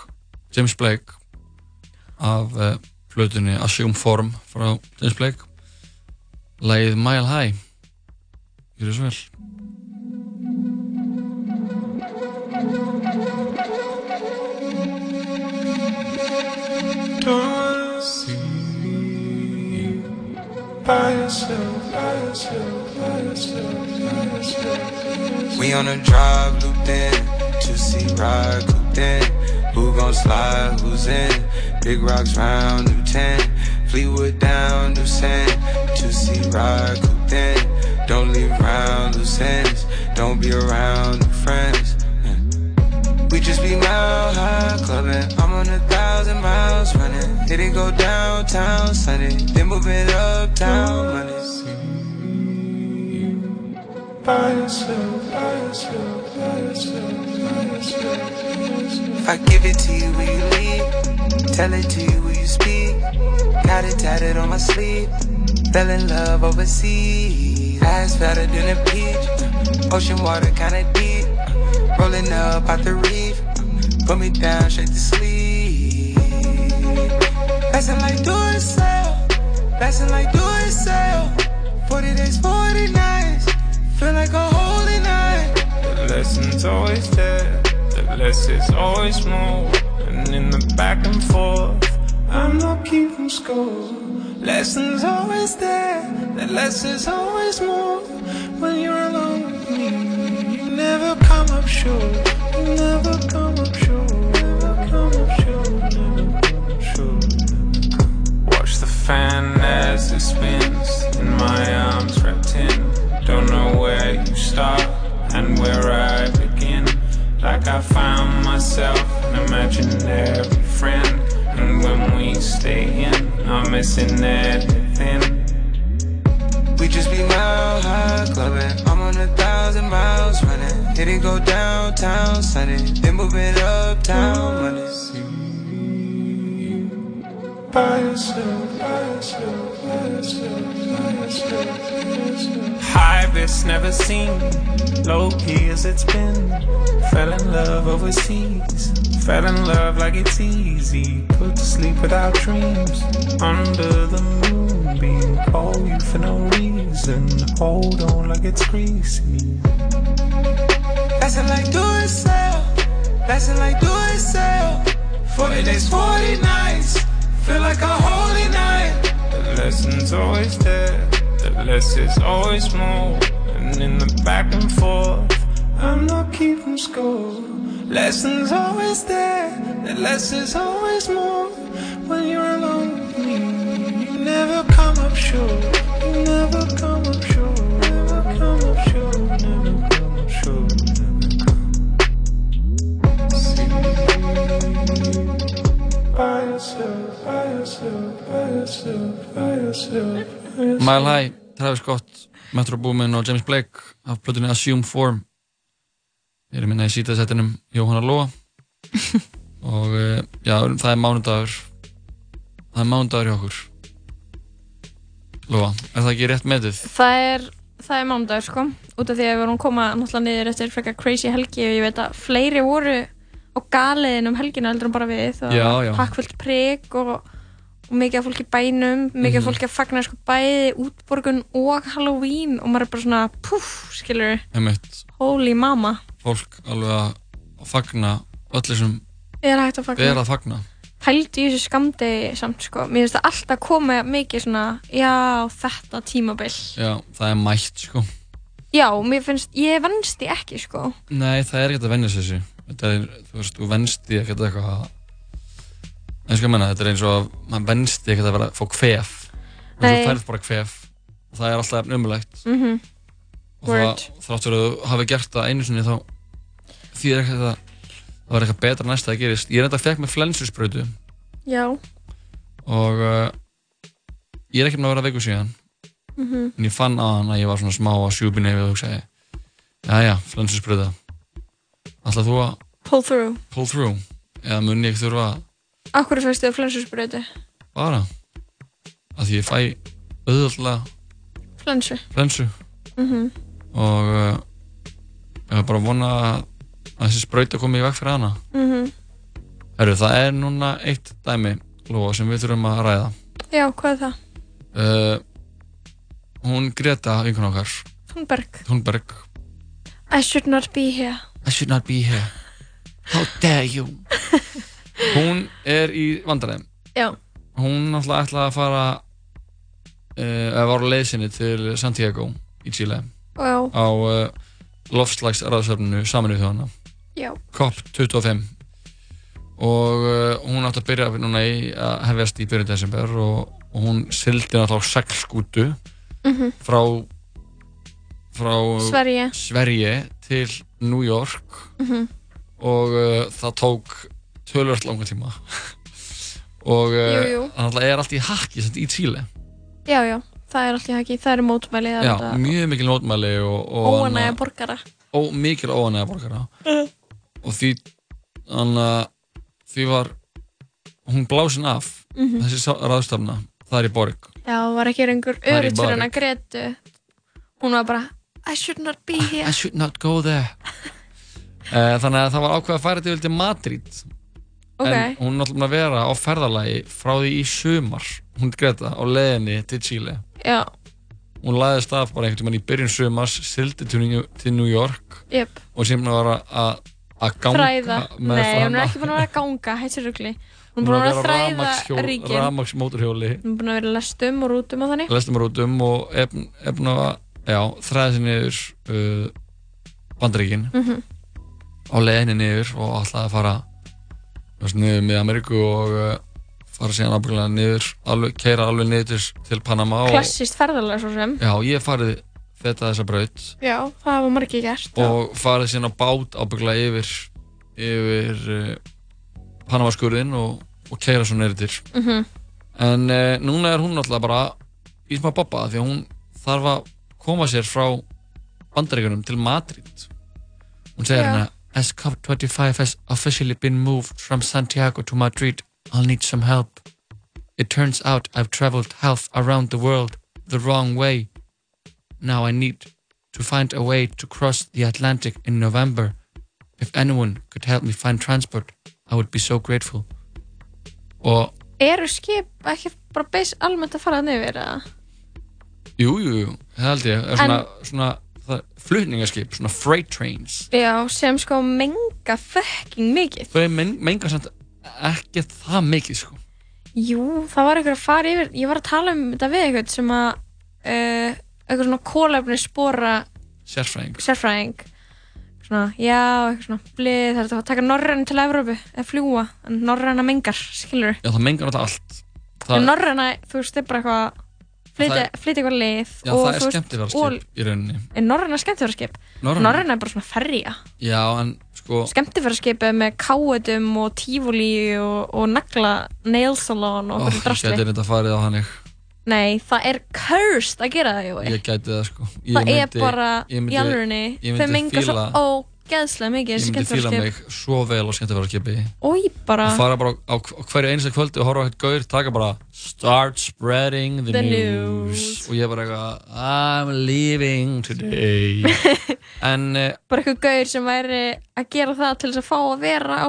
James Blake af flutunni Assume Form frá James Blake Lægið Mile High Gjör svo vel Don't see by yourself, by yourself, by yourself, by yourself. We on a drive, looped in. To see ride, cooped in. Who gon' slide, who's in? Big rocks round, new 10. Fleetwood down, new sand. To see ride, cooped in. Don't leave around loose ends. Don't be around new friends. We just be mile high clubbing. I'm on a thousand miles running. Did it go downtown Sunday? Then moving uptown Monday. By yourself, by yourself, by yourself. If I give it to you, will you leave? Tell it to you, will you speak? Got it tatted on my sleeve. Fell in love overseas. Eyes better than a peach. Ocean water kinda deep. Rolling up out the reef. Put me down straight to sleep. Passing like do it sale. Passing like do it sale. 40 days, 40 nights. Feel like a holy night. Lesson's always there, the less is always more. And in the back and forth, I'm not keeping score. Lessons always there, the less is always more. When you're alone with me, you never come up short. You never come up short. Never come up short. Never come up short. Watch the fan as it spins in my arms wrapped in. Don't know where you start and where I begin. Like I found myself in a imaginary friend. And when we stay in, I'm missing everything. We just be mile high clubbing. I'm on a thousand miles running. Hit it go downtown sunny. Then moving uptown money. By yourself, by yourself, by yourself, by yourself. High risk never seen, low key as it's been. Fell in love overseas, fell in love like it's easy. Put to sleep without dreams, under the moonbeam. Call you for no reason, hold on like it's greasy. Lesson like do it sell. Lesson like do it sell. 40 days, 40 nights. Feel like a holy night. The lesson's always there, the less is always more. And in the back and forth, I'm not keeping score. Lesson's always there, the less is always more. When you're alone with me, you never come up short. You never come up short. Never come up. Never come up short. By yourself, by yourself, by yourself, by yourself. by yourself. Travis Scott, Metro Boomin og James Blake af plötunni Assume Form. Ég er minna í sítaðsettinum Jóhanna Lóa. Og eh, já, það er mánudagur. Það er mánudagur hjá okkur. Lóa, er það ekki rétt metið? Það er, það er mánudagur sko. Út af því að við vorum koma náttúrulega niður eftir frekar crazy helgi og ég veit að fleiri voru á galiðin um helgina heldur en bara við og prik og, og mikið af fólki bænum mikið af Mhm. fólki að fagna sko bæði útborgun og Halloween og maður er bara svona puff, skilur Einmitt, holy mama. Fólk alveg að fagna öll þessum er hægt að fagna? að fagna. Pældi í þessu skamdegi samt sko. Mér finnst það alltaf koma mikið svona já þetta tímabil. Já, það er mætt sko. Já mér finnst ég vennst því ekki sko. Nei, það er ekkert að venja þessu Þetta er, þú veist, þú venst því ekkert eitthvað að En sko að menna, þetta er eins og að maður venst því ekkert að vera að fá kvef. Og þú færð bara kvef. Og það er alltaf umulegt mhm. Og það, þráttur að þú hafi gert það einu sinni þá því er ekkert að það var eitthvað betra næst að það gerist. Ég er enda að fekk með flensusbrötu já. Og uh, ég er ekki með að vera veiku síðan. Mhm. En ég fann að hann að ég var svona smá að sjúpi nefið og hugsaði Jæja, flensusbröta Ætlað þú að pull through. pull through? Eða mun ég þurfa að Akkur fæstu þið flensusbröyti? bara að því ég fæ auðvöldlega Flensu. Flensu. Mhm. Og uh, ég er bara að vona að að þessi sprauta komi í veg fyrir hana. Mhm. Herru, það er núna eitt dæmi Lóa, sem við þurfum að ræða. Já, hvað er það? uh, hún Greta, vinkun okkar. Thunberg. Thunberg. I should not be here. I should not be here. How dare you Hún er í vandræðum Já Hún náttúrulega ætlaði að fara uh, að var á leiðsinni til Santiago í Chile Já. á uh, loftslagsraðsöfnunu saminuð þjóðana Já. COP25 og uh, hún átti að byrja núna í að hefjast í byrjun desember og, og hún sildi náttúrulega á seglskútu Mhm. frá frá Sverige. Sverige til New York Mhm. og uh, það tók tölvöld langa tíma. Og uh, það er allt í sagt, í Chile. Já, já, það er alltaf ekki, það eru mótmæli er Já, þetta mjög mikil mótmæli Óanægja annað- borgara. Ó, mikil óanægja borgara. Og því anna, því var hún blásin af Mhm. þessi sá- ráðstafna það er í borg. Já, var ekki er í örytt fyrir hana Gretu Hún var bara I should not be here. I should not go there. Uh, þannig að það var ákveð að færa til Madrid Ok. en hún er náttúrulega að vera á ferðalagi frá því í sumar hún Greta á leiðinni til Chile. Já, hún laðist af bara einhvern veginn í byrjun sumars sildi til, New- York Jöp. og sem var að- að ganga Nei, hún er ekki búin að vera að ganga Hún er búin að vera að þræða ríkin. rafmaksmóturhjóli Hún er búin að vera lestum og rútum og þannig. Lestum rútum og efn, efn að já, þræða sér niður uh, bandaríkin. Mhm. á leiðinni niður og alltaf að fara niður með Ameríku og uh, fara síðan ábyggilega niður alveg, keira alveg niður til, Panama og, Klassist ferðarlega svo sem. Já, ég farið þetta þessa braut. Já, það hafa margir gert og farið síðan á bát ábygglega yfir yfir uh, Panamaskurðin og, og keira svo neyrir til. Mhm. en uh, núna er hún náttúrulega bara í smá bobba því að hún þarf að koma sér frá bandaríkunum til Madrid. Hún segir Já. hérna As COP25 has officially been moved from Santiago to Madrid I'll need some help. It turns out I've traveled half around the world the wrong way. Now I need to find a way to cross the Atlantic in November. If anyone could help me find transport I would be so grateful. Og Eru skip ekki bara beis almennt að fara þannig yfir eða? Jú, jú, jú, það held ég. Er svona, svona það, flutningaskip, svona freight trains. Já, sem sko menga fucking mikið. þau men, menga samt ekki það mikið sko. Jú, það var einhver að fara yfir, ég var að tala um þetta við eitthvað sem að uh, eitthvað svona kólefni spora sérfræðing. sérfræðing. Svona, já, eitthvað svona blið, það er þetta að taka norræna til Evrópu eða fljúa, en norræna mengar skilur, Já, það mengar alltaf allt. En norræna, þú veist, er bara eitthvað flytja, eitthvað leið Já, og það er og- í rauninni. Er norræna skemmtifæraskip Norræna? norræna er bara svona ferja. Já, en sko skemmtifæraskip með káetum og tífúli og, og nagla nail salon og ó, oh, Ég gæti þetta farið á hannig Nei, það er cursed að gera það. Ég gæti það sko. Ég Það er myndi- bara ég myndi- í Ég þau menga svo fíla ógeðslega mikið Ég myndi fíla mig svo vel á skemmtiverðarskipi Ói, bara. Og fara bara á, á hverju einsta kvöldi og horfa á eitthvað gaur taka bara Start spreading the, The news. og ég bara eitthvað I'm leaving today. En uh, bara eitthvað gaur sem væri að gera það til þess að fá að vera á,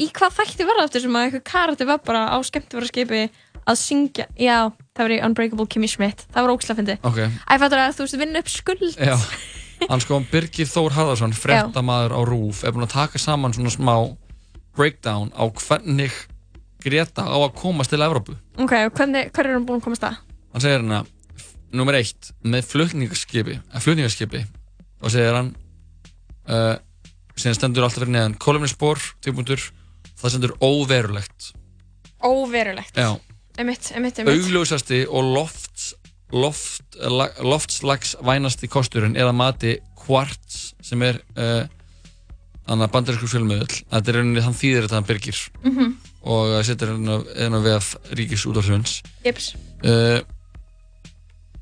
í hvað þætti verða eftir sem að eitthvað karakter var bara á skemmtifæraskipi að syngja, já, það var í Unbreakable Kimmy Schmidt, það var ógslag fyndi ok. Æ, fattur að þú veist, vinna upp skuld. Já, hann sko Birgir Þór Harðarsson, fréttamaður á RÚF er búinn að taka saman svona smá breakdown á hvernig Greta á að komast til Evrópu. Ok, og hvernig, hver er hann búin að komast það? hann segir hérna, nummer eitt með flutningaskipi, eh, flutningaskipi og segir hann uh, sem stendur alltaf fyrir neðan kolumnispor, típuntur það stendur óverulegt. Óverulegt. Já, Emitt, augljósasti og lofts, loft, la, loftslags vænasti kosturinn er að mati Quartz sem er uh, annar bandarísku fjölmiðl þetta er rauninni þann þýðir þetta hann Birgir. Mhm. og setur hérna við ríkis útvarflunns Jips uh,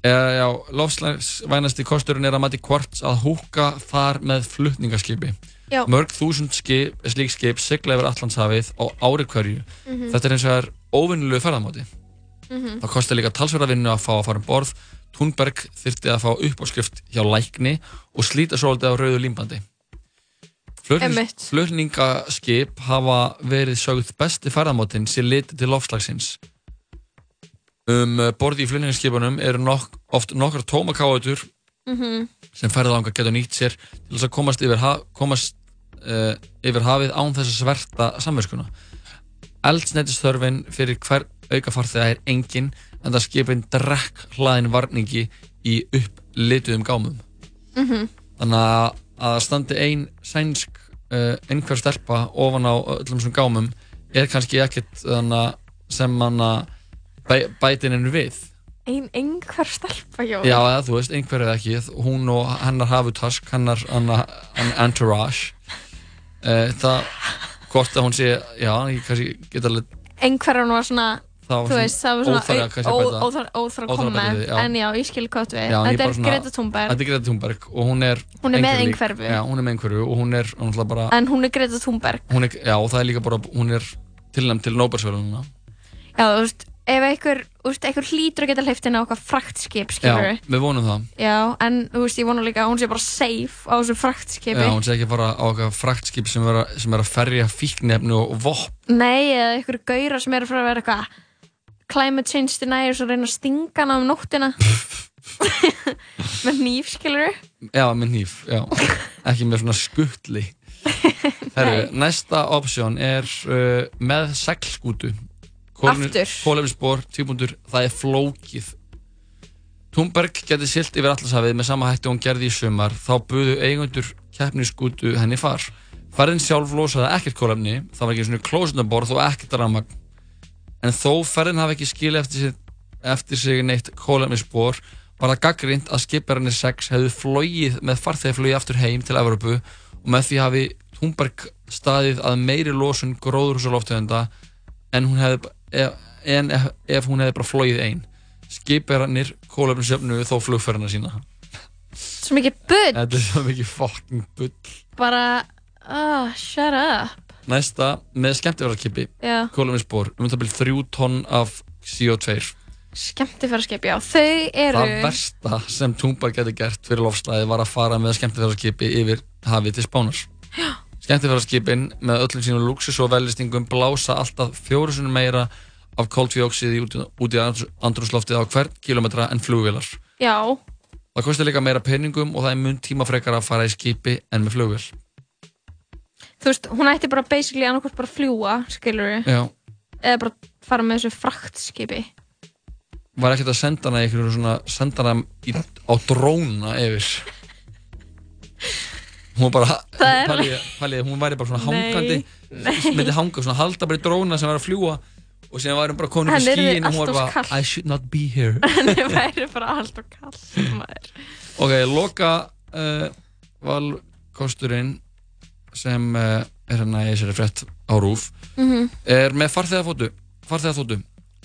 eða já loftslags vænasti kosturinn er að mati Quartz að húka þar með flutningaskipi. Já. mörg þúsund skip, slík skip sigla yfir Allandshafið á ári hverju. Mhm. þetta er eins og það er óvinnulegu ferðamáti Mhm. Það kosti líka talsverða vinnu að fá að fara um borð. Thunberg þyrfti að fá uppáskrift hjá lækni og slíta svolítið á rauðu límbandi. Flutningaskip hafa verið sögð besti ferðamótin sér litið til lofslagsins. Um uh, borði í flutningaskipunum eru nok oft nokkar tómakáður Mhm. sem ferðalangar getur nýtt sér til þess að komast yfir, ha komast, uh, yfir hafið án þess að sverta samverskuna. Eldsneitisþörfin fyrir hver auka farþega er engin en það skipin drekk hlaðin varningi í upplituðum gámum. Mhm. Þannig að að standi ein sænsk uh, einhver stelpa ofan á öllum svona gámum er kannski ekkert þannig sem hann að bæ, bætin henni við. Ein, einhver stelpa, Jói Já, eða þú veist, einhver eða ekki, hún og hennar hafutask, hennar, hennar, hennar entourage uh, það, hvort að hún sé, já, ég kannski get alveg Einhver hann var svona Það var Þú svona óþarfi að koma við. En já, ég skil hvað við. Þetta bara er Greta Thunberg. Þetta er Greta Thunberg og hún er Hún er með einhverfu. Hún er með einhverfu og hún er bara En hún er Greta Thunberg. Hún er, Já, og það er líka bara, hún er tilnæmt til Nóbersvölununa Já, þú veist, ef einhver, einhver hlýtur að geta hleyft inn á okkar fraktskip, skilur við vonum það. Já, en þú veist, ég vona líka að hún sé bara safe á þessu fraktskipi. Já, hún sé ekki að fara á okkar fraktskip sem er að, sem er að ferja fíknefni og, vopn. Nei, eða einhver gaura sem er að fara að vera eitthvað climate change deniers og reyna að stinga hana um nóttina. Með nýf, skilur Já, með hníf, já. Ekki með svona skuttli Herru, næsta option er uh, með seglskútu. Aftur. Kólefnisbor, tvíbúndur, það er flókið. Thunberg geti silt yfir allarsafið með sama hætti og hún gerði í sumar. Þá buðu eigundur keppnisskútu henni far. Farðin sjálf losaði ekkert kólefni það var ekki svona klósunaborð og ekkert ramagn en þó ferðin hafi ekki skil eftir sig, eftir sig neitt kólefnisspor var það gaggrind að skiparinnir 6 hefðu flóið með farþegaflugi aftur heim til Evropu og með því hafi Thunberg staðið að meiri losun gróðurhúsaloftegunda en hefði ef, en ef, ef hún hefði bara flóið einn skipverðarnir kólefnisjöfnuðu þó flugferðina sína. Svo mikið bull, Þetta er svo mikið fucking bull. Bara, oh, shut up. Næsta, með skemmtifæraskipi Já. kólefnisspor, um það byrja þrjú tonn af CO2 Skemmtifæraskip, já, þau eru... Það versta sem Túmbar geti gert fyrir lofslæði var að fara með skemmtifæraskipi yfir hafið til Spánar. Skemmtifæraskipin með öllum sínum luxus og velistingum blása alltaf fjóru sinni meira af koltvíóksiði út, í andrumsloftið á hvern kilometra en flugvélar. Já, Það kostar líka meira peningum og það er mun tímafrekar að fara í skipi en með flugvél. Þú veist, hún ætti bara basically annarkvæmt bara að fljúa, skilur við, Já. eða bara fara með þessu fraktskipi. Var ekkert að senda hana einhverju svona, senda hana í, á dróna yfir. Hún var bara, Það er- pælið, pælið, hún væri bara svona Nei, hangandi, nei. myndi hanga svona, halda bara í dróna sem var að fljúa og síðan væri hún bara komin upp í Henni yrði skíin og hún var allt of bara, kalt. I should not be here. Henni væri bara alltaf kall, maður. Ok, loka uh, valkosturinn sem uh, er hérna í þessari frétt á rúf Mhm. er með farþegaþóttu farþegaþóttu,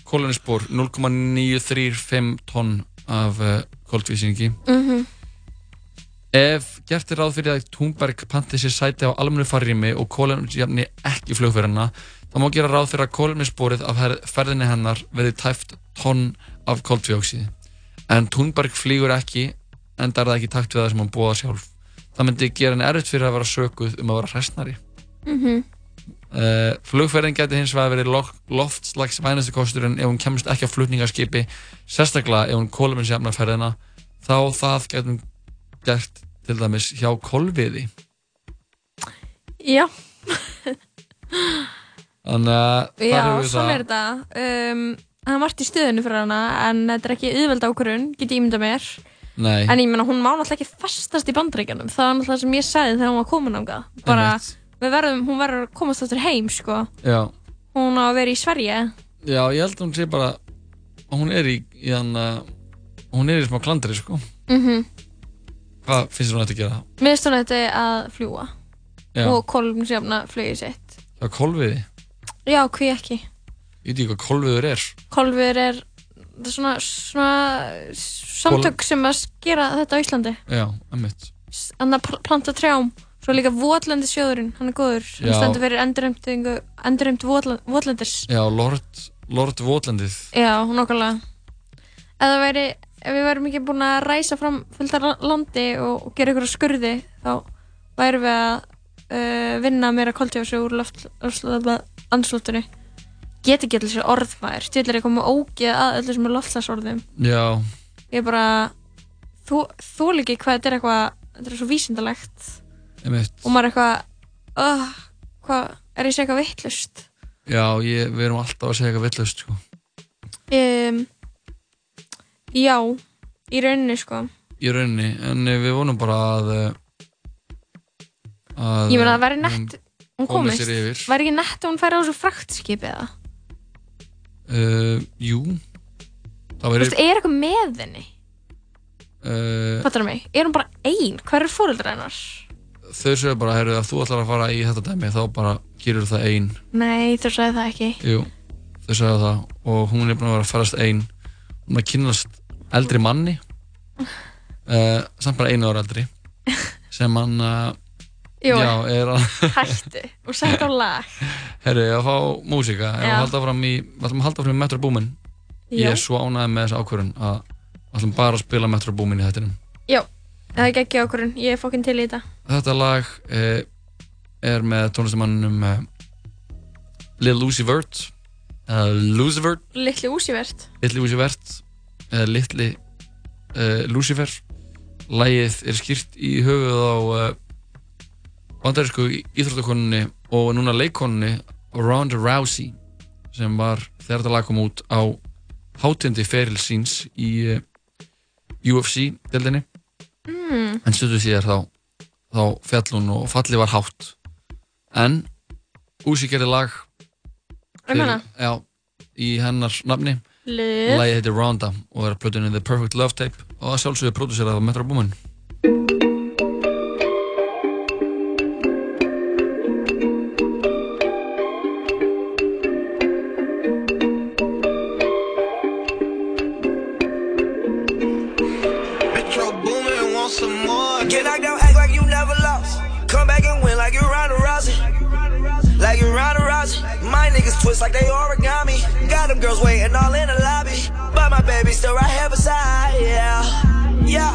kóluninspor 0,935 tonn af uh, koltvísingi Mhm. ef gert er ráð fyrir að Thunberg panti sér sæti á almennu farrými og kólunisjafni ekki flugferðina þá má gera ráð fyrir að kólunissporið af ferðinni hennar verði tæft tonn af koltvíóksíði en Thunberg flýgur ekki en það er það ekki takt við það sem hann búa sjálf það myndi gera henni erfitt fyrir að vera sökuð um að vera hræstnari Mhm. Uh, flugferðin geti hins vegar verið lo- loftslags vænastu kosturinn ef hún kemst ekki á flutningaskipi sérstaklega ef hún kóluminsjafnar ferðina þá það getum gert til dæmis hjá kolviði Já, þannig að þar já, hefur við svona er það þetta. Um, hann vart í stöðinu fyrir hana, en þetta er ekki auðveld ákvörðun, get ég ímynda mér. Nei, En ég meina, hún má náttúrulega ekki festast í bandaríkjanum. Það var náttúrulega sem ég sagði þegar hún var komin ángað. Bara, við verðum, hún verður að komast áttur heim, sko. já, Hún á að vera í Sverige. já, ég held að hún sé bara að hún er í, í hann hún er í smá klandri sko Mm hvað finnst hún að gera? Mér finnst hún þetta að fljúa. Já, Og kolumnsjafna flugið sitt. hjá kolviði Já, hví ekki. ég veit ekki hvað kolviður er það er svona, svona samtök sem að gera þetta á Íslandi. já, emmitt Þannig að planta trjám. Svo líka votlendi sjóðurinn, hann er góður. Hann Já. stendur fyrir endurheimt votlendis. já, Lord, Lord Votlendið Já, nokkulega. Ef það væri, ef við værum ekki búin að ræsa fram fullt af landi og, og gera ykkur skurði, þá værum við að uh, vinna meira koltjóðsug úr loft, andslóttunni. Get ekki allir sér orðvæðir, til er eitthvað með ógeð að öllu sem er loftslagsorðum. já, Ég er bara, þú, þú líki hvað þetta er eitthvað, þetta er svo vísindalegt og maður er eitthvað, uh, hvað, er ég að segja eitthvað vittlust? já, ég, við erum alltaf að segja eitthvað villust sko Um, já, í rauninni sko. í rauninni, en eh, við vonum bara að eh, að Ég meina það væri nett, hún komi komist, væri ekki nett að hún færi á þessu fraktskipi eða? Uh, jú það Þú veist, er eitthvað með henni? uh, Fattar mig, er hún bara ein? Hver er fóreldra hennar? þau segja bara, heyrðu, að þú ætlar að fara í þetta dæmi þá bara gerur það ein Nei, þú sagði það ekki. jú, þau segja það og hún er búin að vera að farast ein hún er að kynast eldri manni uh, samt bara einu ára eldri sem hann uh, Er að hættu og sett á lag. Herru, ég að fá músíka, ég Já. að halda fram í, við ætlum að halda fram í Metro Boomin. Ég er svo ánægð með þessa ákvörðun að við ætlum bara að spila Metro Boomin í þettinum. Já, það er ekki okkur, ég er fokkin til í þetta. Þetta lag eh, er með tónlistamannum eh, Lil Uzi Vert, eða Lucifer, Littli úsivert. Litli Uzi Vert, eða Litli eh, Lucifer. Lagið er skýrt í höfuð á eh, bandarísku íþróttakonunni og núna leikkonunni Ronda Rousey sem var þegar þetta lag kom út á hátindi feril síns í uh, UFC-deldinni Mm. en stundu síðar þá þá fjall hún og falli var hátt en Uzi gerði lag Um hana? já, í hennar nafni Liv. lagið heitir Ronda og er að plötunni The Perfect Love Tape og það sjálfsögur pródúserað af Metro Boomin back and win like you're Ronda Rousey. Like you're Ronda Rousey. My niggas twist like they origami. Got them girls waiting all in the lobby. But my baby still right here beside, yeah. Yeah,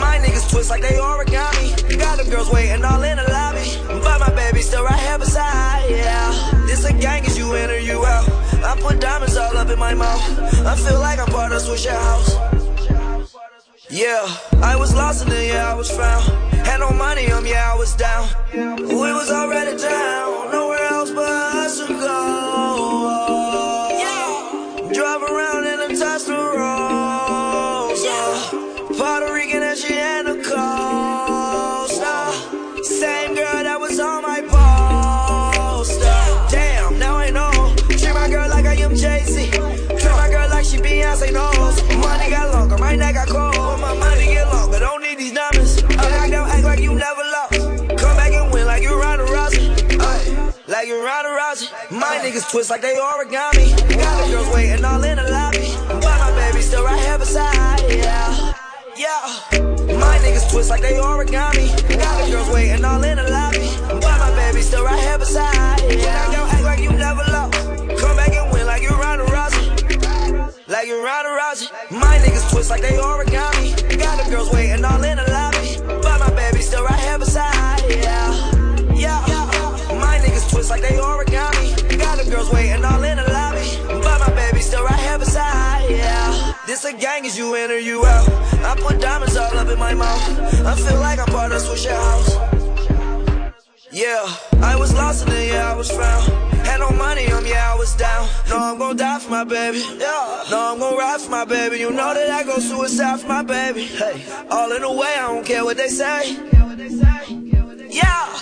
my niggas twist like they origami. Got them girls waiting all in the lobby. But my baby still right here beside, yeah. This a gang as you in or you out. I put diamonds all up in my mouth. I feel like I'm part of Swisher House. Yeah, I was lost and then yeah, I was found. Had no money on me, yeah, I was down. We was already down, nowhere else but us to go. Niggas twist like they origami. Got the girls waiting all in the lobby. But my baby still right here beside, yeah. Yeah. My niggas twist like they origami. Got the girls waiting all in the lobby. But my baby still right here beside, yeah. Out, act like you never lost. Come back and win like you're Ronda Rousey. Like you're Ronda Rousey. My niggas twist like they origami. Got the girls waiting all in the lobby. But my baby still right here beside, yeah. Yeah. My niggas twist like they origami. Girls waiting all in the lobby. But my baby still right here beside, yeah. This a gang as you in or you out. I put diamonds all up in my mouth. I feel like I'm part of Swisher House. Yeah, I was lost and then yeah, I was found. Had no money on me, yeah, I was down. No, I'm gonna die for my baby. Yeah, no, I'm gonna ride for my baby. You know that I go suicide for my baby. Hey, all in the way, I don't care what they say. Yeah,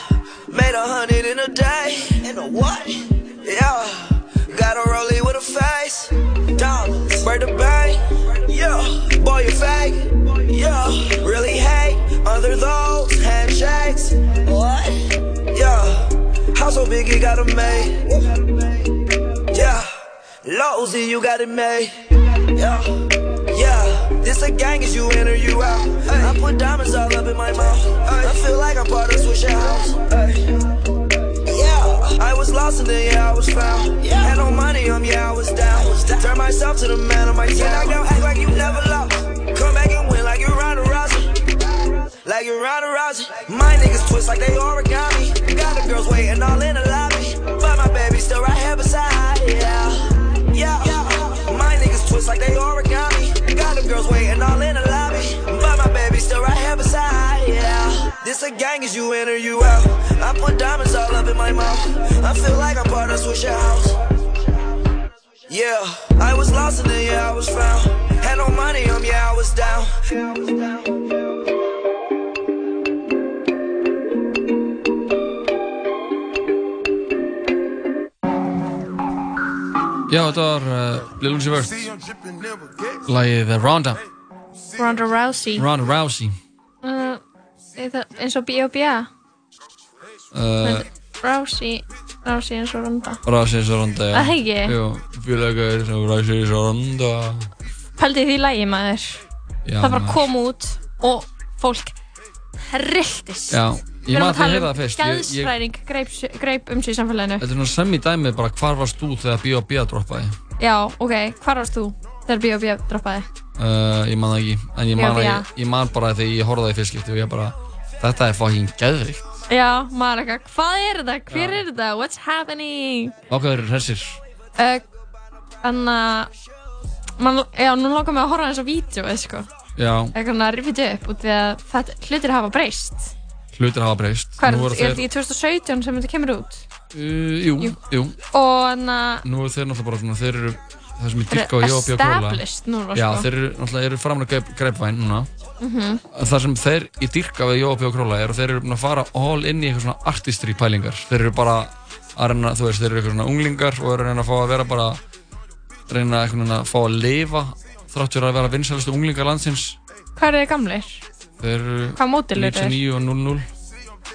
made a hundred in a day. In a what? Yeah, got a rollie with a face. Dollars, break the bank. Yeah, boy, you fake. Yeah, really hate under those handshakes. What? Yeah, how so big, you got it made. Yeah, Losey, you got it made. Yeah, yeah, this a gang, is you in or you out. I put diamonds all up in my mouth. I feel like I'm part of Swisher House. I was lost and then yeah, I was found. Had no money on me, yeah, I was down. down. Turn myself to the man on my town. Act out, act like you never lost. Come back and win like you're Ronda Rousey. Like you're Ronda Rousey. My niggas twist like they origami. Got the girls waiting all in the lobby. But my baby still right here beside, yeah. Yeah, my niggas twist like they origami. Got the girls waiting all in the lobby. But my baby still right here beside, yeah. This a gang, is you in or you out. I put diamonds all up in my mouth. I feel like I'm part of Swisher House. Yeah, I was lost and then yeah, I was found. Had no money on me, yeah, I was down. Já, þetta var uh, Lil Uzi Vert Lagið Ronda Ronda Rousey Ronda Rousey uh, er það eins og B.O.B.A. uh, Rousey Rousey eins og Ronda Rousey eins og Ronda já. Það félagar eins og Rousey eins og Ronda Pældi því lægi maður Já, Það bara maður. kom út og fólk hrilltist Já, ég man að heyra um það fyrst Ég- ég- Geðsfræðing greip, greip um sig í samfélaginu Þetta er svona sem í dæmið bara hvar varst þú þegar B.O.B. droppaði Já, ok, hvar varst þú þegar B.O.B. droppaði? uh, Ég man það ekki En ég man, ég, ég man bara þegar ég það í fyrst skipti og ég bara Þetta er fucking geðvikt Já, maður eitthvað, hvað er þetta? Hver er þetta? What's happening? Ákveður hressir Uh, Þannig að man, Já, nú langar mig að horfa eins á vídeo sko. Já, Eitthvað að rifja þetta upp út því að þetta, hlutir hafa breyst hlutir hafa breyst Hvað er þetta? eru Er þetta í 2017 sem þetta kemur út? Uh, jú, Jú. jú, Og þannig að Nú eru þeir náttúrulega bara svona, þeir eru það sem ég Þeir dyrka á eru Jóa Björk Kóla established núna, Já, sko. þeir eru náttúrulega eru framan að greip, greipvæn núna Mhm. Það sem þeir í dyrka við Jóa Björk Kóla er að þeir eru búin að fara all inn í eitthvað svona artistry pælingar Þeir eru bara að reyna, þú veist, þeir eru eitthvað svona unglingar og eru að reyna að fá að vera bara reyna eitthvað svona að fá að lifa þrátt fyrir að vera vinsælustu unglingar landsins Hvað eru þið gamlir? Þeir eru Hvað módel eru þeir? 99 og 00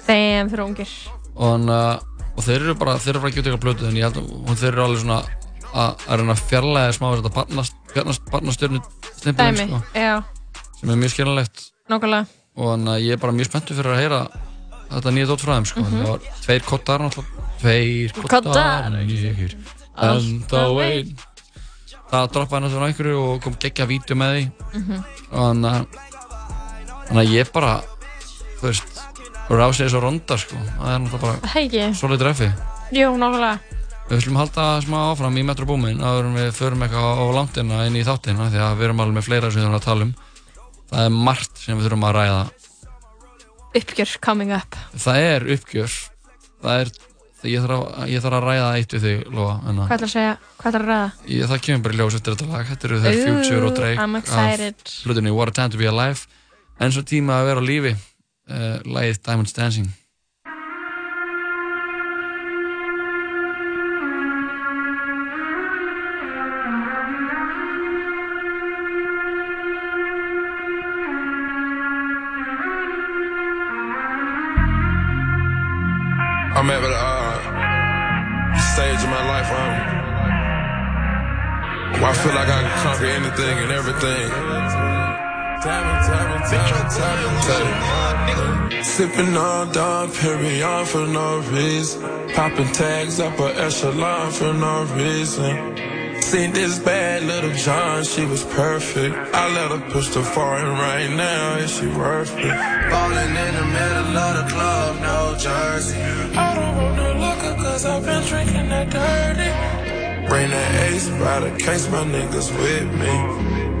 Þeim fyrir ungir og, hann, uh, og þeir eru bara, þeir eru bara að geta eitthvað blötu en ég held að og þeir eru alveg svona að, að reyna að fjarlæða smá við þetta barnastjörnu stimpilinn Dæmi, sko, já, sem er mjög skiljanlegt nákvæmlega og þannig að ég er bara mjög spenntur fyrir að heyra þetta nýja dótt frá þeim sko. Mhm. það var tveir kottar náttúrulega tveir Koddar. kottar nýjir enda vein það droppaði náttúrulega á einhverju og kom geggja vídeo með því Mhm. og þannig að þannig að ég bara þú veist rásið þessu ronda sko það er náttúrulega bara Hegi, svolítið dreffi jú, nákvæmlega Við ætlum að halda smá áfram í Metro Boomin áður en við förum eitthvað á langtina inn í þáttina því að við erum alveg með fleira sem við þurfum að tala um. Það er margt sem við þurfum að ræða. Uppgjör coming up Það er uppgjör. Það er, ég þarf að, ég þarf að ræða eitt við þig, Lóa. Hvað ætlar að segja, hvað ætlar að ræða? Ég, það kemur bara í ljós eftir þetta lag. Þetta eru þeir Future og Drake af hlutinni What a Time to be Alive. En svo tíma að vera á lífi. Uh, lagið Diamonds Dancing. I feel like I can conquer anything and everything. Sipping on Dom Perignon for no reason. Popping tags up a echelon for no reason. Seen this bad little John, she was perfect. I let her push the foreign right now, is she worth it? Falling in the middle of the club, no jersey. I don't want no liquor cause I've been drinking that dirty. Bring that ace by the case, my niggas with me.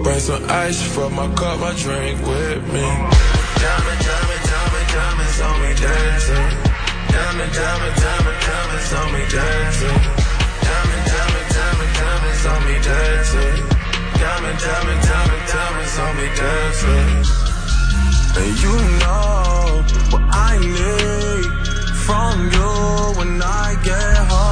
Bring some ice for my cup, my drink with me. Diamond, diamond, diamond, diamonds on me dancing. Diamond, diamond, diamond, diamonds on me dancing. Diamond, diamond, diamond, diamonds on me dancing. Diamond, diamond, diamond, diamonds on me dancing. And you know what I need from you when I get home.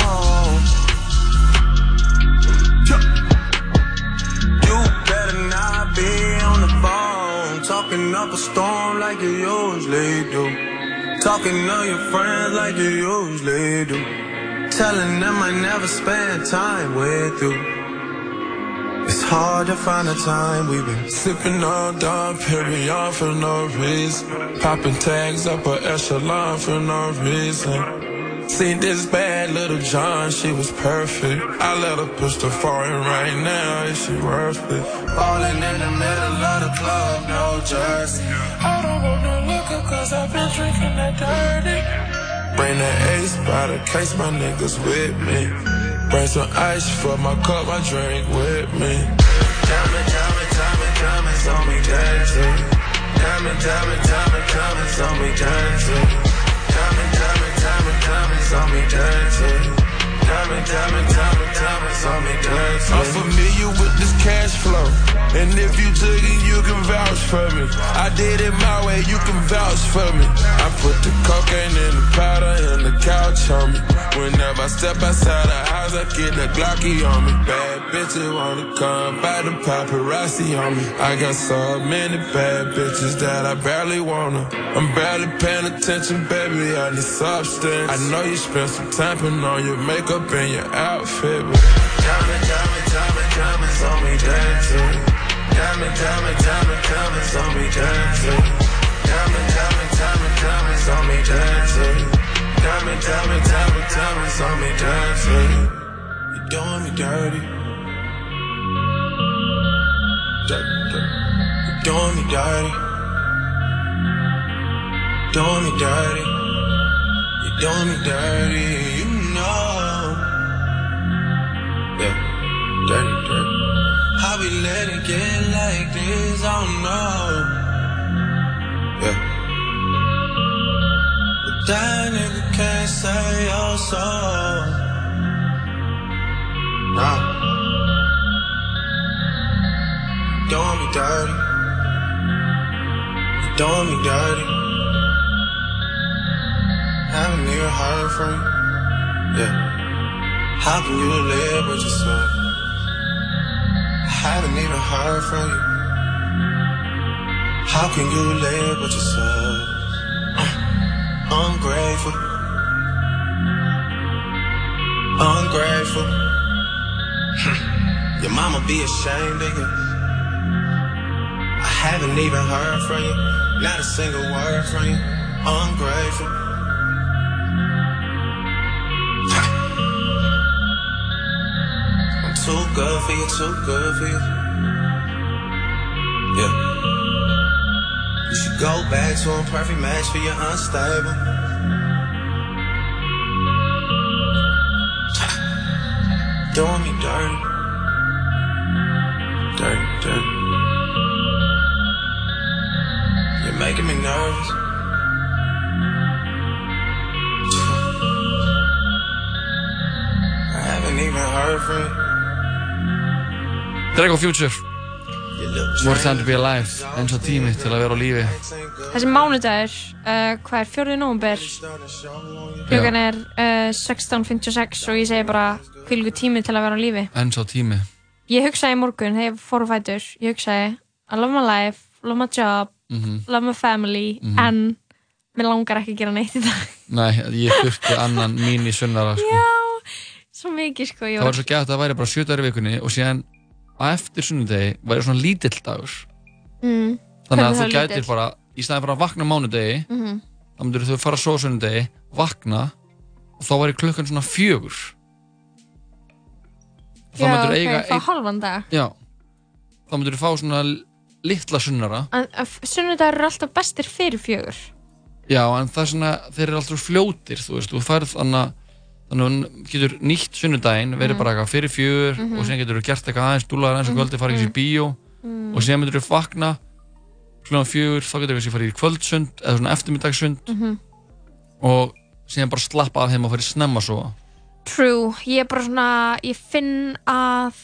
Talking up a storm like you usually do. Talking to your friends like you usually do. Telling them I never spend time with you. It's hard to find the time we've been sipping on Dom Perignon for no reason. Popping tags up a echelon for no reason. Seen this bad little John, she was perfect. I let her push the foreign right now, is she worth it? Falling in the middle of the club, no jersey. I don't want no liquor cause I've been drinking that dirty. Bring that ace by the case, my niggas with me. Bring some ice for my cup, my drink with me. Diamond, diamond, diamond, diamonds on me dancing. Diamond, diamond, diamond, diamonds on me dancing. Diamond, diamond, me dancing. Diamond, diamond, diamond, diamonds on me. I'm familiar with this cash flow. And if you took it, you can vouch for me. I did it my way, you can vouch for me. I put the cocaine in the powder and the couch on me. Whenever I step outside the house, I get the Glocky on me. Bad bitches wanna come by the paparazzi on me. I got so many bad bitches that I barely wanna. I'm barely paying attention, baby. I need substance. I know you spent some time putting on your makeup and your outfit. But diamond, diamond, diamond, diamonds on me dancing. Diamond, diamond, diamond, diamonds on me dancing. Diamond, diamond, diamond, diamonds on me dancing. Diamond, diamond, diamond, diamonds on me dancing. You're doing me dirty. Dirt, dirt. You doing me dirty. Doing me dirty. You doing me dirty. You know. Yeah, dirty, dirty. How we let it get like this? I don't know. Yeah. But that nigga can't say your soul. Nah. Doing me dirty. You doing me dirty. Haven't even heard from you. Yeah. How can you live with yourself? Haven't even heard from you. How can you live with yourself? Uh, ungrateful. Ungrateful. Your mama be ashamed of you. Haven't even heard from you. Not a single word from you. Ungrateful. I'm too good for you, too good for you. Yeah. You should go back to a perfect match for your unstable. Doing me dirty. Dirty, making me nervous. I haven't even heard from you. Drago Future More time to be alive eins og tími til að vera á lífi Þessi mánudagur, uh, hvað er, 4. nóvember Klukkan er uh, 16.56 og ég segi bara hvilgu tími til að vera á lífi eins og tími Ég hugsaði í morgun, þegar ég fór á fætur Ég hugsaði, I love my life, love my job Mhm. Love my family Mhm. En mér langar ekki að gera neitt í dag Nei, ég þurfti annan mín í sunnara sko. Já, svo mikið sko Það var svo gætt að það væri bara 7 dagar í vikunni og síðan á eftir sunnudegi væri svona lítill dagur mm. Þannig að þú gætir lítill? bara, í staðin fyrir að vakna mánudegi Mhm. þá myndir þú fara svo á sunnudegi, vakna og þá væri klukkan svona fjögur Já, ok, eiga þá halvan dag Já, þá myndir þú fá svona litla sunnara. Sunnudagur eru alltaf bestir fyrir fjögur. Já, en það er svona, þeir eru alltaf fljótir, þú veist, þú færð þannig að þannig að þú getur nýtt sunnudaginn, verið Mhm. bara eitthvað fyrir fjögur Mhm. og síðan getur þú gert eitthvað aðeins dúlar aðeins og Mhm. kvöldi, farið í bíó. Og síðan myndir þú vakna klukkan fjögur, þá getur þú kannski farið í kvöldsund eða svona eftirmiddagssund. Og síðan bara slappa af heim og farið snemma svo True, ég er bara svona, ég finn að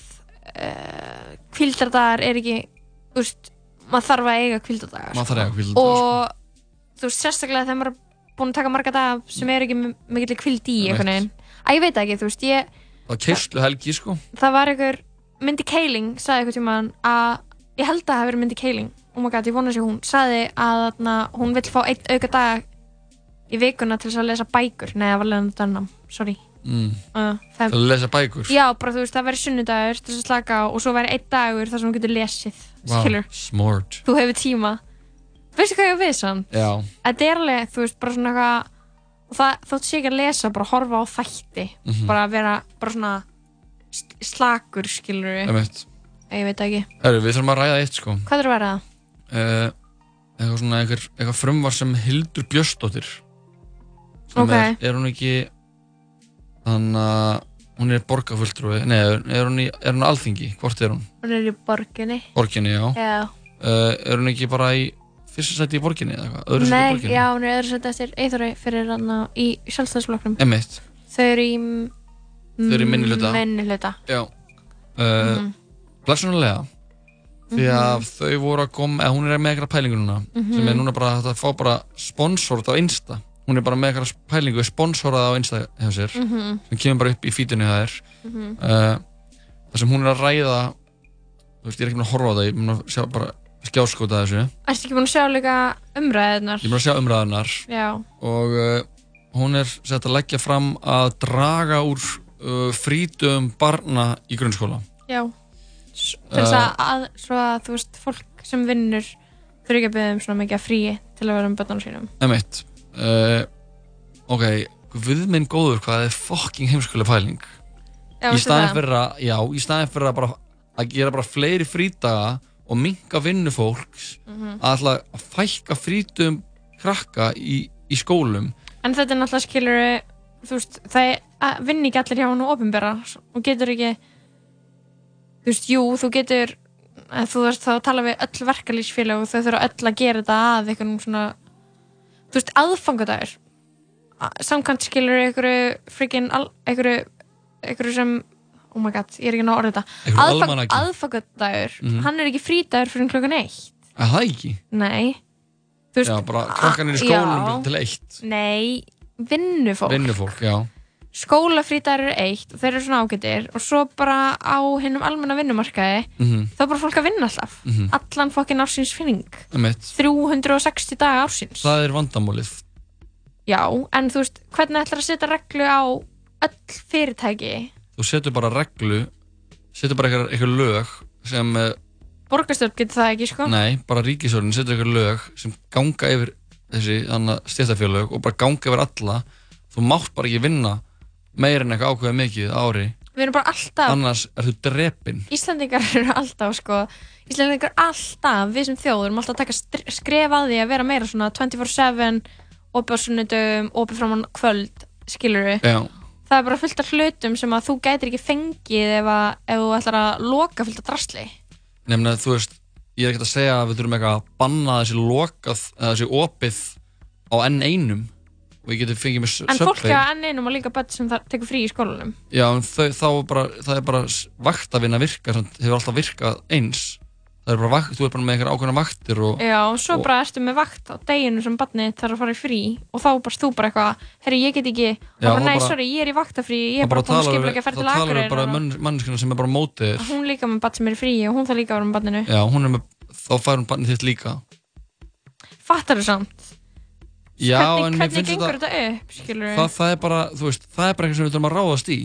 uh, kvildardagar er ekki, þú veist, maður þarf að eiga kvildardagar. Maður þarf að eiga hvíldardaga, Og þú veist, sérstaklega þegar maður er búinn að taka marga daga sem er ekki mikill kvild í einhvern veginn. Að ég veit ekki, þú veist, ég, Það var kerslu helgi, sko það var einhver, Mindy Kaling sagði einhvern tímann að, ég held að það hafi verið Mindy Kaling, oh my god, ég vona sér hún, sagði að þarna, hún vill fá einn auka dag í vikuna til þess að lesa bækur. Nei, það var Leonard Dunham, sorry. mm. Uh, það, Til að lesa bækur Já, bara þú veist, það væri sunnudagur til þess að slaka á og svo væri einn dagur þar sem þú getur lesið, skilur. smart Þú hefur tíma. Veistu hvað ég við sann? Já, Þetta er alveg, þú veist, bara svona eitthvað, og það þótt sé ekki að lesa, bara horfa á þætti, Mhm. bara vera, bara svona sl- slakur, skilur við. emitt Ég veit ekki. Herru, við þurfum að ræða eitt, sko Hvað er að vera það? uh, eitthvað svona eitthvað, eitthvað frumvar sem Hildur Björnsdóttir sem Ok. er, er hún ekki þannig að hún er borgarfulltrúi nei, er, hún í, er hún á alþingi, hvort er hún? Hún er í borginni. borginni, já, Já. Uh, er hún ekki bara í fyrsta sæti í borginni eða eitthvað, öðru sæti í Nei, borginni já, hún er öðru sett eftir Eithori fyrir hann í sjálfstæðsflokknum. Emitt, Þau eru í... Þau eru í minnihluta. Minnihluta. já uh, Mhm. blessunarlega því að þau voru að koma eða hún er með eitthvað pælingu núna Mhm. sem er núna bara að fá bara sponsort á Insta hún er bara með eitthvað pælingu sponsorað á Insta hjá sér Mhm. sem kemur bara upp í fítinu það er Mhm. uh, þar sem hún er að ræða þú veist, ég er ekki búin að horfa á það ég er búin að sjá bara skjáskóta þessu Erstu ekki búin að sjá líka umræðunar? ég er búin að sjá umræðunar Já. og uh, hún er sett að leggja fram að draga úr uh, frítum barna í grunnskóla Já. Þess að, að, svo að, þú veist, fólk sem vinnur þurfi ekki að byggja um svona mikið af fríi til að vera um börnunum sínum. Uh, Ok, við minn góður hvað er fucking heimskulega pæling Já, Í veistu staðin það? fyrir að, já, í staðin fyrir að bara að gera bara fleiri frídaga og minka vinnu fólks Mhm. að ætla að fækka frítum krakka í, í skólum En þetta er náttúrulega skilur, þú veist, það er að vinna ekki allir hjá hann og ofinbera og getur ekki, þú veist, jú, þú getur, að þú veist, þá tala við öll verkalýsfélag og þau þurfa öll að gera þetta að einhvern svona, þú veist, aðfangadagur. Samkvæmt skilur einhverju freaking, al- einhverju, einhverju sem, oh my god, ég er ekki að ná að orða þetta. Aðfang, aðfangadagur, Mhm. hann er ekki frídagur fyrir klokkan eitt. Er það ekki? Nei. Veist, Já, bara krakkan er í já. skólum til eitt Nei, vinnufólk. Vinnufólk, já skólafrítar eru eitt og þeir eru svona ágættir og svo bara á hinnum almenna vinnumarkaði Mhm. þá er bara fólk að vinna alltaf. Mhm. allan fokkin ársins finning Emitt 360 daga ársins. Það er vandamálið. Já, en þú veist, hvernig ætlar að setja reglu á öll fyrirtæki? Þú setur bara reglu setur bara eitthvað, eitthvað lög sem uh, borgarstjórn getur það ekki, sko. Nei, bara ríkisörðin setur eitthvað lög sem ganga yfir þessi stjættafélög og bara ganga yfir alla. Þú mátt bara ekki vinna meira en eitthvað ákveða mikið ári. Við erum bara alltaf annars er þú drepin Íslandingar eru alltaf sko Íslandingar alltaf, við sem þjóður erum alltaf að taka skref að því að vera meira svona 24-7, opið á sunnudum opið fram á kvöld, skilur við það er bara fullt af hlutum sem að þú gætir ekki fengið ef, að, ef þú ætlar að loka fullt af drasli. Nefnilega þú veist ég er ekkert að segja að við þurfum eitthvað að banna þessi lokað, þessi opið á enn einum og við getum fengið með en fólk enn einum og líka börn sem það tekur frí í skólanum Já, en þau, þá er bara, það er bara s- vaktavinn að virka, samt, hefur alltaf virkað eins. Það er bara vakt, þú er bara með einhver ákveðna vaktir og... Já, og svo bara ertu með vakt á deginu sem barnið þarf að fara í frí og þá bara þú bara eitthvað, herri ég get ekki og Já, bara, bara- sorry, ég er í vaktafrí ég er bara að við- ekki að ferð til Þá talar við bara og- mann, manneskina sem er bara á mótið þér. hún líka með barn sem er í frí og hún þarf líka að vera með barninu Já, hún er með, þá fær hún barnið þitt líka. fattar þú samt? Já, hvernig, hvernig gengur þetta, upp, skilur það, það er bara, þú veist, það er bara eitthvað sem við þurfum að ráðast í.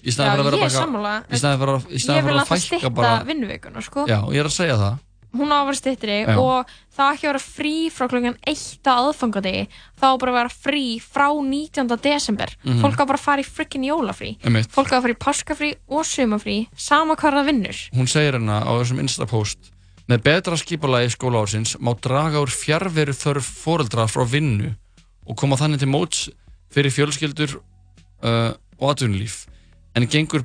Í Já, staðan fyrir að vera er bara. Í staðan fyrir að, að alltaf fækka stytta bara... vinnuvikuna sko. Já, ég er að segja það. hún á að vera styttri Já. og það ekki að vera frí frá klokkan 1 á aðfangadegi þá bara að vera frí frá 19. desember Mhm. fólk á bara að fara í frikkin jólafrí Einmitt. fólk á að fara í páskafrí og sumafrí sama hvað það vinnur Hún segir hérna á þessum Insta-post Með betra skipulagi skólaársins má draga úr fjárveru þörf foreldra frá vinnu og koma þannig til móts fyrir fjölskyldur uh, og atvinnulíf en gengur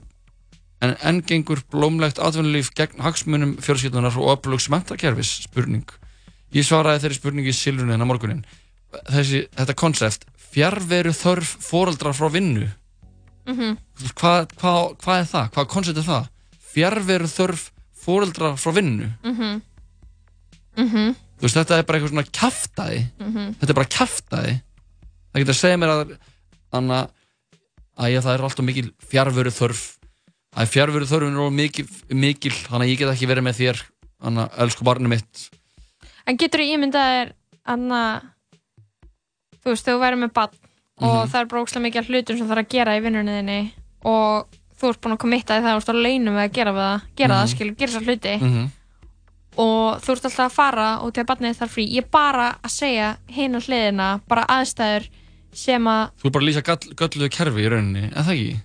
en enn gengur blómlegt atvinnulíf gegn hagsmunum fjölskyldunar og öflugs mentakerfis spurning Ég svaraði þeirri spurningi í silfrunni hennar morgunin Þessi, þetta konsept fjárveru þörf foreldra frá vinnu mm -hmm. hvað hva, hva er það? Hvað koncept er það? Fjárveru þörf fóreldra frá vinnu Mhm. Mhm. Þú veist, þetta er bara eitthvað svona kjaftaði Mhm. Þetta er bara kjaftaði Það getur að segja mér að Anna, að ég, það er alltaf mikil fjárveru þörf að fjárveru þörfin er mikil, mikil þannig að ég get ekki verið með þér Anna, elsku barni mitt en getur þú ímyndað þér anna þú veist, þú væri með barn og Mhm. það er bara ókslega mikið hlutum sem það er að gera í vinnunniðinni og þú ert búin að komitta í það og þú ert á launum að gera, það, gera það, Mhm. skilur, gera þessar hluti Mhm. og þú ert alltaf að fara og til að barnið þarf frí ég er bara að segja á hliðina bara aðstæður sem að Þú er bara að lýsa gall, gölluðu kerfi í rauninni, eða það ekki?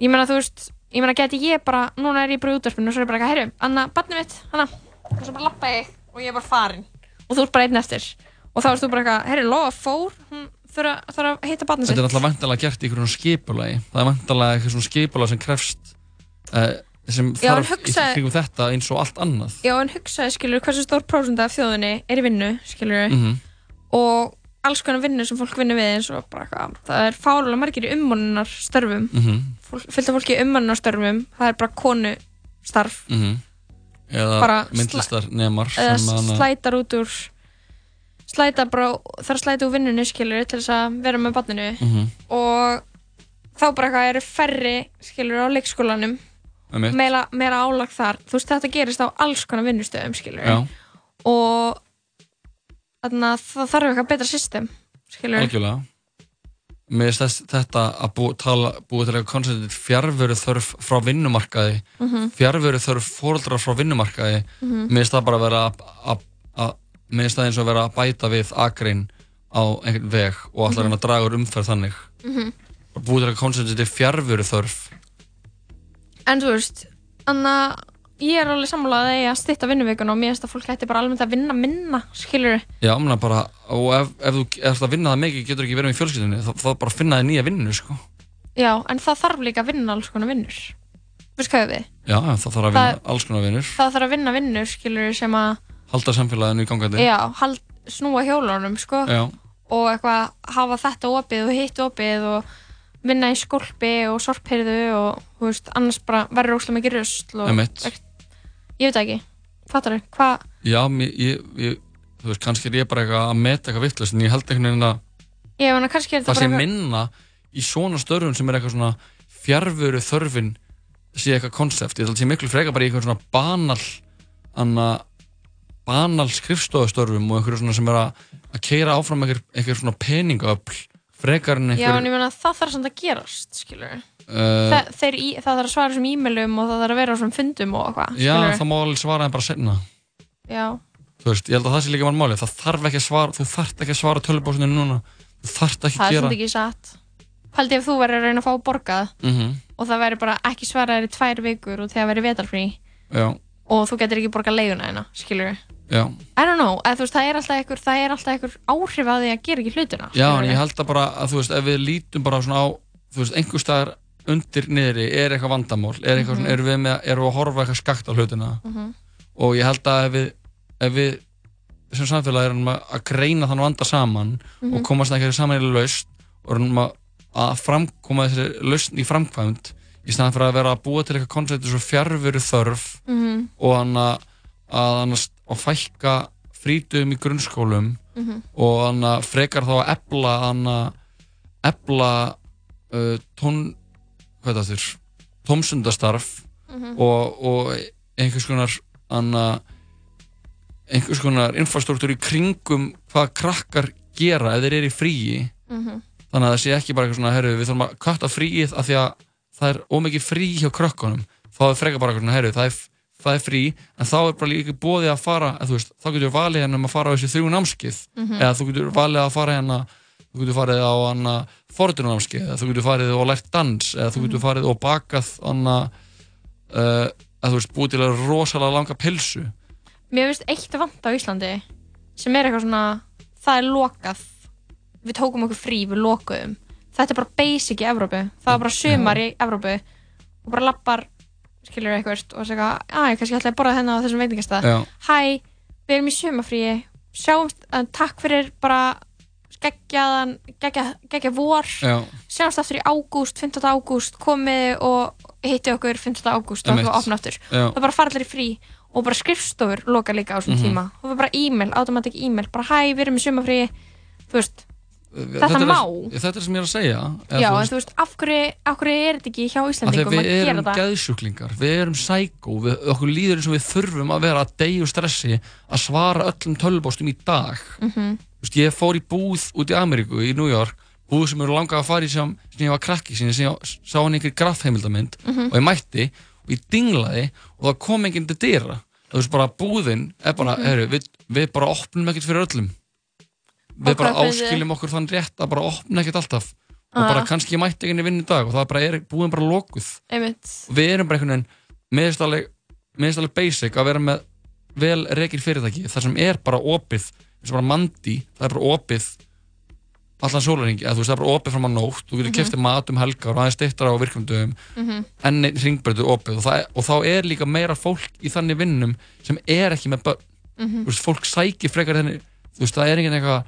ég meina þú veist, ég meina geti ég bara núna er ég bara í útvarpinu og svo er ég bara eitthvað herru, Anna, barnið mitt, Anna og svo bara lappa ég og ég er bara farin og þú ert bara einn eftir og þá erst þú bara eitthvað, herru, Lóa fór hún þurfa þarf að hitta barnið sitt Þetta er alltaf vantalega gert í einhverjum skipulagi. Það er vantalega eitthvað svona skipulag sem krefst uh, sem Já, þarf hugsa- í þetta eins og allt annað. Já en hugsaði skilur hversu stór prósunda af þjóðinni er í vinnu skilur Mhm. og alls konar vinnu sem fólk vinnur við eins og bara eitthvað, það er fálega margir í ummonunar störfum Mhm. fólk, fylgta fólki í ummonunar störfum það er bara konu starf Mhm. Eða Bara myndlistar nemar eða slætar út úr slæta bara, þarf að slæta úr vinnunni skilur til þess að vera með barninu. Mhm. og þá bara eitthvað eru færri skilur á leikskólanum. Meira, meira álag þar. Þú veist þetta gerist á alls konar vinnustöðum skilur Já, og þannig að það þarf eitthvað betra system skilur algjörlega. Mér finnst þess, þetta að bú, tala, búið til eitthvað konceptið fjárveru þörf frá vinnumarkaði Mhm. fjárveru þörf fóreldrar frá vinnumarkaði. Mhm. mér finnst það bara að vera að- að- að- mér finnst það eins og að vera að bæta við akrein á einhvern veg og Mhm. reyna að draga úr umferð þannig. Mhm. búið til eitthvað konceptið fjárveru þörf en þú veist þannig að ég er alveg sammálaðið að ég að stytta vinnuvikuna og mér finnst að fólk ætti bara almennt að vinna minna skilur Já, menna bara, og ef, ef þú ert að vinna það mikið getur ekki verið með fjölskyldunni þá, þá bara finna þig nýja vinnu, sko. Já, en það þarf líka að vinna alls konar vinnur. Veist hvað við? Já, það þarf að vinna alls konar vinnur. það þarf að vinna vinnur skilur sem að halda samfélaginu í gangandi. Já, hald, snúa hjólunum sko. Já. og eitthvað hafa þetta opið og hitt opið og vinna í skolpi og sorphyrðu og þú veist, annars bara verður óslega mikið rusl og Einmitt. ég veit það ekki, fattar þau, hvað Já, mér, ég, ég, þú veist, kannski er ég bara eitthvað að meta eitthvað vittlust en ég held einhvern veginn að það sé minna í svona störfum sem er eitthvað svona fjárveru þörfin sé eitthvað konsept, ég held að sé miklu frekar bara í eitthvað svona banal anna, banal skrifstofustörfum og einhverju svona sem er að, að keira áfram einhver, einhver svona peningaöfl frekar en já, en einhver ég meina það þarf samt að gerast skilur uh, Þa, þeir, í, það þarf að svara þessum e-mailum og það þarf að vera þessum fundum og eitthvað Já, skilurðu? það má alveg svara en bara senna Já, Þú veist, ég held að það sé líka var máli Það þarf ekki að svara, þú þarft ekki að svara tölubásinu núna. Þú þarft ekki það að er gera samt ekki satt. Haldi ef þú Mhm, og það væri bara ekki svaraðir í tvær vikur og þegar væri vetarfrí Já, og þú getur ekki borgað leiguna hérna, skilur já I don't know, þú veist, það er alltaf einhver, það er alltaf einhver áhrif að því að gera ekki hlutina Já, en ég held að bara að þú veist, ef við lítum bara svona á, þú veist, einhver staðar undir niðri er eitthvað vandamál, er eitthvað Mhm. svona, erum við, með, erum við að horfa eitthvað skakt á hlutina Mhm. og ég held að ef við, ef við sem samfélag erum að að greina þann vanda saman Mhm. og komast ekki saman í lausn og erum að, að framkoma þessi lausn í framkvæmd í staðan fyrir að vera að búa til eitthvað konceptu svo fjárveru þörf Mhm. og hann að, að fækka frítum í grunnskólum Mhm. og hann að frekar þá að ebla hann að ebla uh, tón þurr tómsundastarf Mhm. og, og einhvers konar hann að einhvers konar infrastruktúr í kringum hvað krakkar gera ef þeir eru í fríi Mhm. þannig að það sé ekki bara eitthvað svona herru, við þurfum að kvarta fríið af því að það er ómikið frí hjá krökkunum þá er frekar bara eitthvað svona herru, það er, það er frí en þá er bara líka bóðið að fara þú veist, þá getur valið hérna um að fara á þessi þrjú námskið Mhm. eða þú getur valið að fara hérna þú getur farið á hana forðunámskið eða þú getur farið og lært dans eða þú getur farið og bakað hana uh, að þú veist búið til að rosalega langa pilsu. Mér finnst eitt vant á Íslandi sem er eitthvað svona, það er lokað. Við tókum okkur frí, við lokuðum. Þetta er bara basic í Evrópu. Það er bara sumar í Evrópu og bara lappar, skilur eitthvað og segja, að ég kannski ætla að borða þennan á þessum veitingastað Já. hæ, við erum í sumarfríi sjáumst, uh, takk fyrir bara geggjaðan geggja, vor Já. sjáumst aftur í ágúst, 15. ágúst komið og hitti okkur 15. ágúst og okkur opna aftur það bara fara allir í frí og bara skrifstofur loka líka á þessum Mhm. tíma og bara e-mail, automatic e-mail bara hæ, við erum í sumarfríi þú veist, Þetta er, má. þetta er sem ég er að segja já, þú en þú veist, af hverju, af hverju er þetta ekki hjá Íslandingum að að við gera erum þetta geðsjúklingar, við erum sækó, við, okkur líður eins og við þurfum að vera að úr stressi að svara öllum tölvbóstum í dag. Mhm. Þú veist, ég fór í búð út í Ameríku, í New York, búð sem eru langað að fara í sem, sem ég var krakki, sem ég sá hann einhver grafheimildamind Mhm. og ég mætti og ég dinglaði og það kom enginn til dyra. Þú veist, bara búðin er bara, Mhm. heru, við, við bara opnum ekkert fyrir öllum. Við Og bara áskiljum okkur þann rétt að bara opna ekkert alltaf. Og Ah. bara kannski ég mætti ekki inn í vinnu í dag og það bara er búin bara og við erum bara einhvern veginn alveg basic að vera með vel reikir fyrirtæki þar sem er bara opið eins og bara mandi, það er bara opið allan sólaringi, þú veist það er bara opið fram á nótt, þú getur mm -hmm. mat um helgar og aðeins stittar á virkundum Mhm. enn einn ringbrötu opið og, er, og þá er líka meira fólk í þannig vinnum sem er ekki með börn Mhm. þú veist, fólk sækir frekar þenni þú veist, það er enginn eitthvað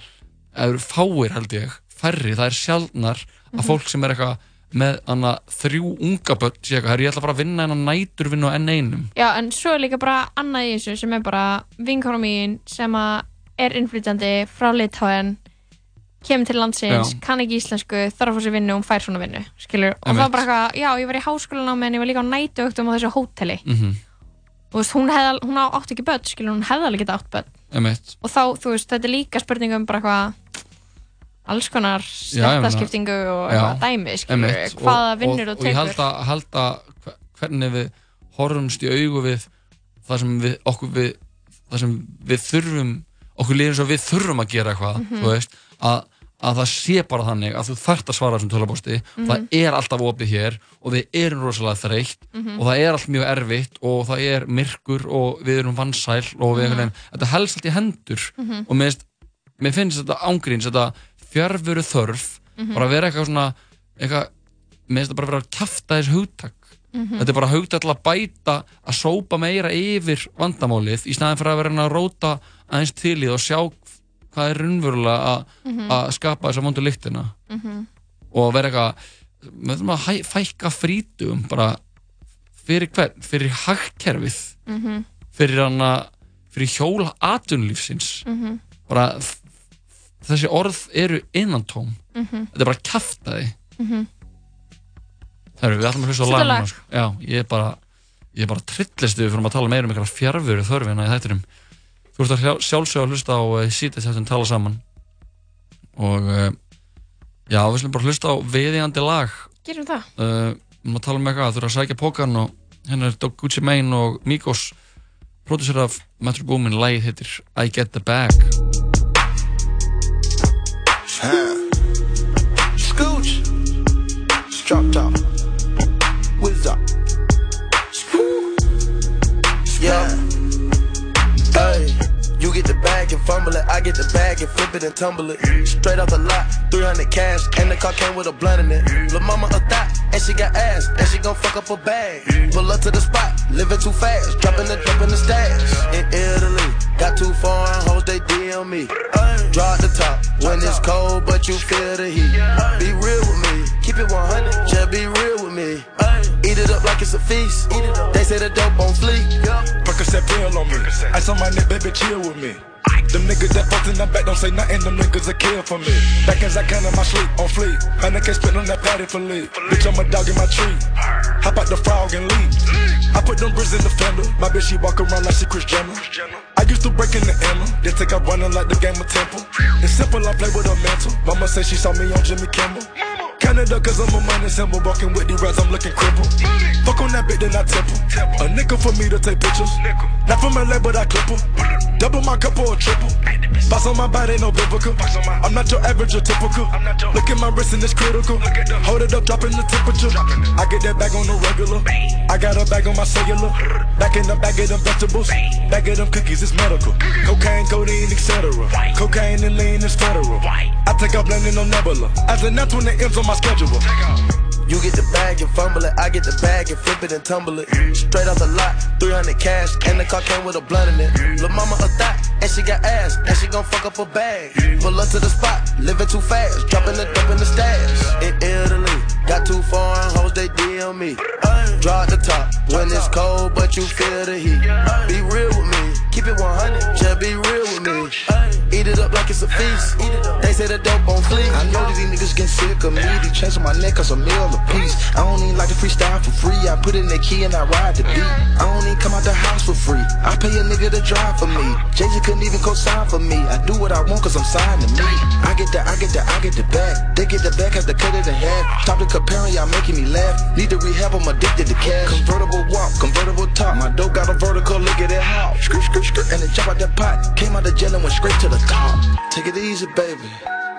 eða eru fáir held ég, færri, það er sjaldnar að Mhm. fólk sem er eitthvað með hana, þrjú unga börn sé eitthvað, "Herri, ég ætla bara að vinna hennar nætur vinna á enn einum já, en svo er líka bara annað í þessu sem er bara vinkona mín sem að er innflytjandi frá Litáen kemur til landsins, Já. kann ekki íslensku þarf að fá sér vinnu og hún fær svona vinnu skilur, og það er bara eitthvað, já, ég var í háskólanámi en ég var líka á nætuöktum á þessu hóteli mm -hmm. og þú veist, hún, hef, hún átt ekki börn skilur, hún hefði alveg getað átt börn Emitt. og þá, þú veist, þetta er líka spurning um bara eitthvað alls konar ég stjættaskiptingu og Já, dæmi, skilur, hvaða Og- vinnur og, og og ég tekur held að, held að hve- hvernig við horfumst í augu við það sem við, okkur við það sem við þurfum okkur líður eins og við þurfum að gera eitthvað Mhm. þú veist, að, að það sé bara þannig að þú þarft að svara þessum tölabósti Mhm. það er alltaf opið hér og við erum rosalega þreytt Mhm. og það er allt mjög erfitt og það er myrkur og við erum vansæl og við Mhm. einhvern veginn, þetta helst allt í hendur Mhm. og mér finnst, mér finnst þetta ángríns, þetta fjárveru þörf Mhm. bara að vera eitthvað svona eitthvað, finnst þetta bara að vera að kjafta þessu hugtak Mhm. þetta er bara hugtak til að bæta að sópa meira yfir vandamálið í snæðin fyrir að vera að að róta aðeins til í það og sjá hvað er raunverulega að Mhm. að skapa þessa vondu lyktina Mhm. og vera eitthvað við þurfum að fækka frítugum bara fyrir hvern, fyrir hagkerfið Mhm. fyrir hana fyrir hjól atunlífsins Mhm. bara þ- þessi orð eru innantóm Mhm. þetta er bara kjaftaði Mhm. Það eru, við ætlum að hlusta á Settu lag lag. núna, sko. Já, ég er bara ég er bara trillist við fyrir að tala meira um einhverja fjárveru þörfina í þættinum Þú ert að sjálf- sjálfsögða að hlusta á uh, síðast þessum tala saman og uh, já, við slum bara hlusta á viðjandi lag Gerum það uh, við erum að tala um eitthvað, þú eru að sækja pókarn og hennar er Dog Gucci Mane og Migos pródusser af Metro Boomin lægið heitir I Get The Bag Huh. Get the bag and fumble it. I get the bag and flip it and tumble it. Straight off the lot, 300 cash, and the car came with a blunt in it. Lil' mama a thot, and she got ass, and she gon' fuck up a bag. Pull up to the spot, living too fast, dropping the drop in the stash. In Italy, got too foreign hoes, they DM me. At the top when it's cold, but you feel the heat. Be real with me, keep it 100, just be real with me. Eat it up like it's a feast. They say the dope on fleek. Percocet pill on me. Ice on my neck, baby, chill with me. Them niggas that fucked in the back don't say nothing, them niggas a kill for me. Back as I can in my sleep, on fleek. Honey can't spit on that patty for leave. Bitch, I'm a dog in my tree. Hop out the frog and leave. I put them bricks in the fender. My bitch, she walk around like she Chris Jenner. I used to break in the Emma. Then take out running like the game of Temple. It's simple, I play with a mantle. Mama say she saw me on Jimmy Kimmel. Canada, cause I'm a money symbol. Walking with the rats, I'm looking crippled. Fuck on that bitch, then I temple. A nickel for me to take pictures. Not from LA, but I clip her. Double my cup or triple. Boss on my body, no biblical. I'm not your average or typical. Look at my wrist and it's critical. Hold it up, dropping the temperature. I get that bag on the regular. I got a bag on my cellular. Back in the bag of them vegetables. Bag of them cookies, it's medical. Cocaine, codeine, etc. Cocaine and lean is federal. I take out blending on Nebula. As a net when the M's on my schedule. You get the bag and fumble it, I get the bag and flip it and tumble it. Straight off the lot, 300 cash, and the car came with a blunt in it. Lil' mama a thot, and she got ass, and she gon' fuck up a bag. Pull up to the spot, living too fast, dropping the dope in the stash. In Italy, got two foreign hoes, they DM me. Draw at the top, when it's cold, but you feel the heat. Be real with me, keep it 100, just be real with me. Eat it up like it's a feast. They say the dope on fleek. I know that these niggas getting sick of me. They chains on my neck cause a meal a piece. I don't even like to freestyle for free. I put in the key and I ride the beat. I don't even come out the house for free. I pay a nigga to drive for me. Jay-Z couldn't even co-sign for me. I do what I want cause I'm signed to me. I get the, I get the, I get the back. They get the back, have to cut it in half. Stop the comparing, y'all making me laugh. Need to rehab, I'm addicted to cash. Convertible walk, convertible top. My dope got a vertical, look at it how. Skirt, skirt, skirt, and then jump out that pot. Came out the jail and went straight to the. Take it easy, baby.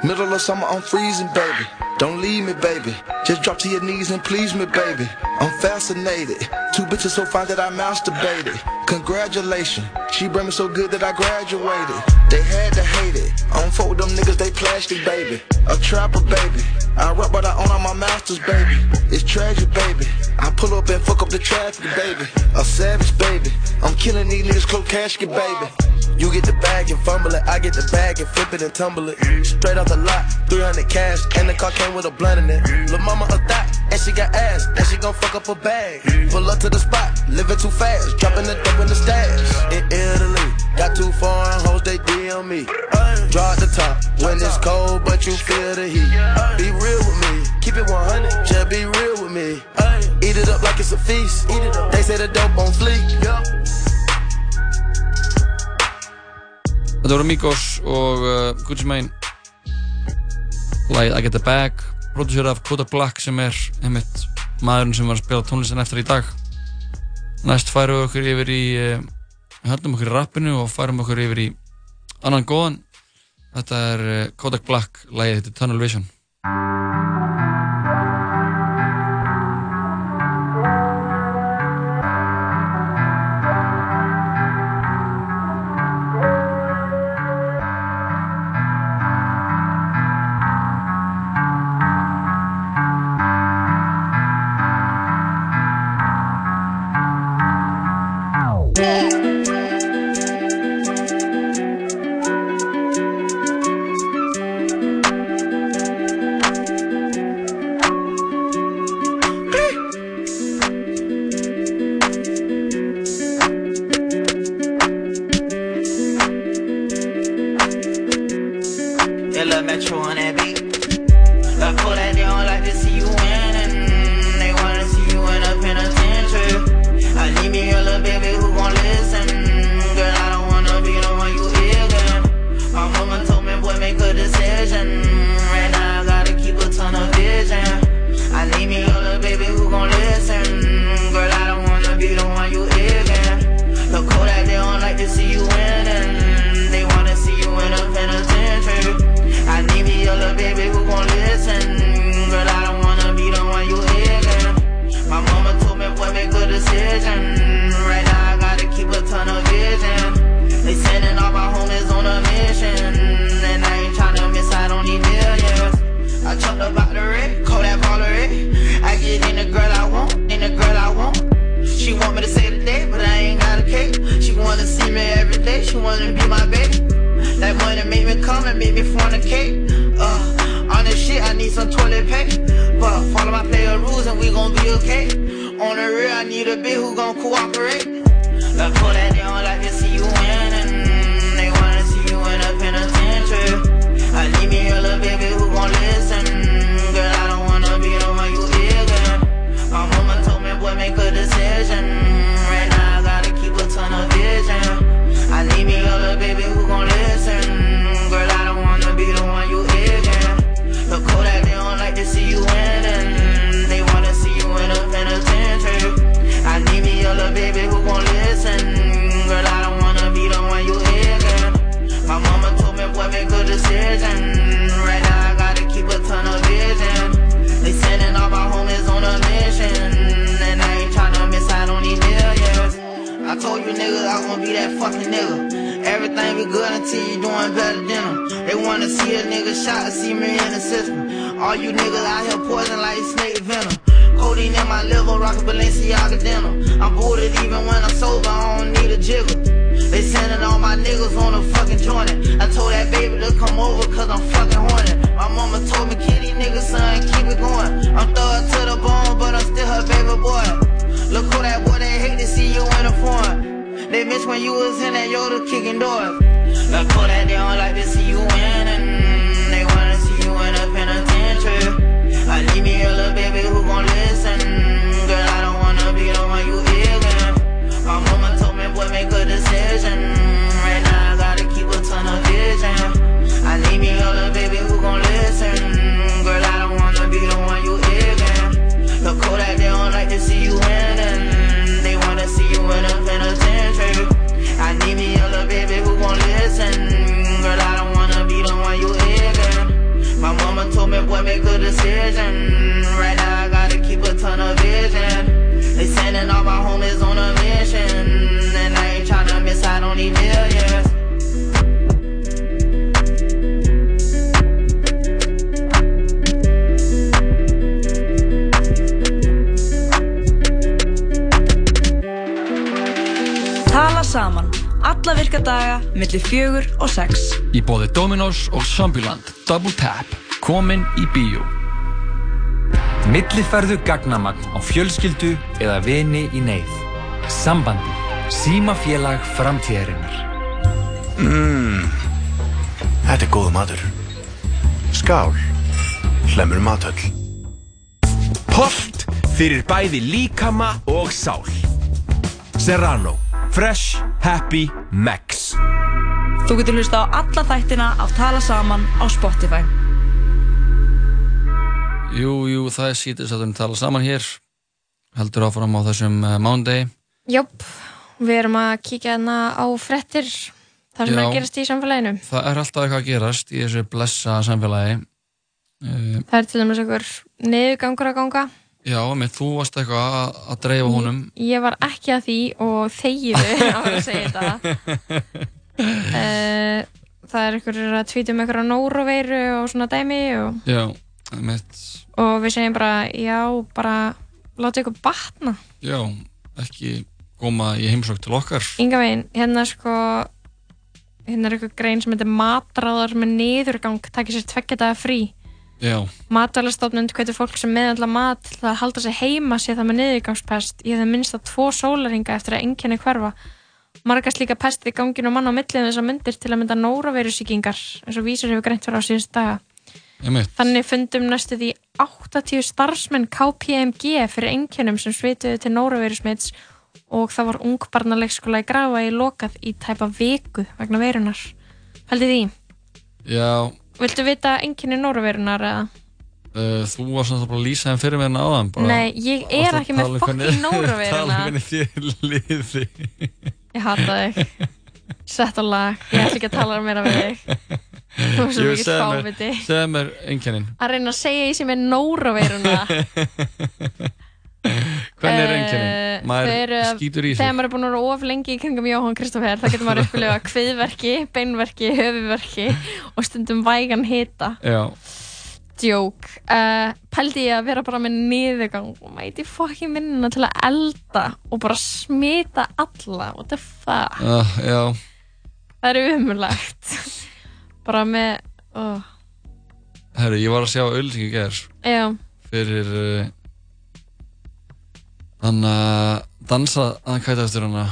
Middle of summer, I'm freezing, baby. Don't leave me, baby. Just drop to your knees and please me, baby. I'm fascinated. Two bitches so fine that I masturbated. Congratulations. She bring me so good that I graduated. They had to hate it. I don't fuck with them niggas, they plastic, baby. A trapper, baby. I rap, but I own all my masters, baby. It's tragic, baby. I pull up and fuck up the traffic, baby. A savage, baby. I'm killing these niggas, close casket, baby. You get the bag and fumble it, I get the bag and flip it and tumble it. Straight off the lot, 300 cash, and the car came with a blunt in it. Lil' mama a thot, and she got ass, and she gon' fuck up a bag. Pull up to the spot, living too fast, dropping the dope in the stash. In Italy, got two foreign hoes, they DM me. Draw at the top, when it's cold, but you feel the heat. Be real with me, keep it 100, just be real with me. Eat it up like it's a feast. They say the dope on fleek. Þetta voru Migos og uh, Gucci Mane. Lagið I Get The Bag. Producer af Kodak Black sem er einmitt maðurinn sem var að spila tónlistin eftir í dag. Næst færum við okkur yfir í uh, höndum okkur í rappinu og færum okkur yfir í annan góðan. Þetta er uh, Kodak Black. Er Tunnel Vision need a bitch who gon' cooperate. Like, pull that down like to see you winning. Mm, they wanna see you in a penitentiary. I need me a little baby who gon' listen. Gonna be that fucking nigga. Everything be good until you doing better than them. They wanna see a nigga shot, see me in the system. All you niggas out here poison like snake venom. Codeine in my liver, rockin' Balenciaga denim. I'm booted even when I'm sober, I don't need a jiggle. They sending all my niggas on a fucking joint. I told that baby to come over cause I'm fucking horny. My mama told me, kitty nigga, son, keep it going. I'm thug to the bone, but I'm still her baby boy. Look who that boy, they hate to see you in a foreign. They miss when you was in that Yoda kicking doors. Look who that they don't like to see you winning. They wanna see you in a penitentiary. I need me a little baby who gon' listen. Girl, I don't wanna be the one you ignorant. My mama told me, boy, make a decision. Right now, I gotta keep a ton of vision. I need me a little baby who gon' listen. Decision. Right now, I gotta keep a ton of vision. They sending all my homies on a mission. And I ain't tryna miss out on these millions. Tala saman. Alla virka daga, millir fjögur og sex. Í bóði Dominos og Zombieland Double Tap Komin í bíó Millifærðu gagnamagn á fjölskyldu eða vini í neyð. Sambandi. Símafélag framtíðarinnar. Mmm, þetta er góð matur. Skál, hlemur matöll. Holt fyrir bæði líkama og sál. Serrano. Fresh, happy, max. Þú getur hlusta á alla þættina af Tala saman á Spotify. Jú, jú, það er sítið að við tala saman hér heldur áfram á þessum uh, mándegi Jöp, við erum að kíkja hérna á frettir þar sem Já. er gerast í samfélaginu. Það er alltaf eitthvað að gerast í þessu blessa samfélagi uh, Það er til dæmis einhver niðurgangur að ganga. Já, með þú varst eitthvað að, dreifa honum Ég var ekki að því og þegiðu að vera að segja þetta. Uh, það er einhver að tvíta um einhverja nóroveiru og svona dæmi og, Já, mitt og við segjum bara, já, bara láta ykkur batna. Já, ekki koma í heimsók til okkar. Inga veginn, hérna sko hérna er eitthvað grein sem heitir matráðar með niðurgang takir sér tveggja daga frí. Já, Matvælastofnund hvetur fólk sem meðandla mat til að halda sig heima sé það með niðurgangspest í það minnst að tvo sólaringa eftir að enginni hverfa. Margast líka pestið í ganginu og mann á millið þessar myndir til að mynda nóraveirusíkingar eins og vísur hefur greint fyrir á síðust daga Þannig fundum næstu því 80 starfsmenn KPMG fyrir einkennum sem svituðu til nóraveirusmits og það var ungbarnaleikskóla í grafa í lokað í tæpa viku vegna veirunar. Haldið því? Já, Viltu vita einkenni nóraveirunar eða? uh, þú varst náttúrulega bara að lýsa þeim fyrir mér áðan bara, Nei, ég er ekki með um fokkin nóraveiruna. Tala um hvernig þér liði Ég hata þig. Sett á lag. Ég ætla ekki að tala meira við þig. Þú er svo mikið fáviti. Segðu mér einkennin Að reyna að segja ég sem er nóraveiruna. Hvernig er einkennin? Eh, Maður að- skýtur í Þegar sig maður er búin að vera of lengi í kringum Jóhann Kristoffer þá getur maður upplifa kviðverki, beinverki, höfuverki og stundum vægan hita. Já, Djók. Uh, pældi ég að vera bara með niðurgang og mæti fokkin vinnuna til að elda og bara smita alla. What the fuck? uh, já Það er umurlegt. Bara með, ó, Herru, ég var að sjá auðlýsingu í gerð já, fyrir uh, hann að dansa að hvað þetta eftir hann að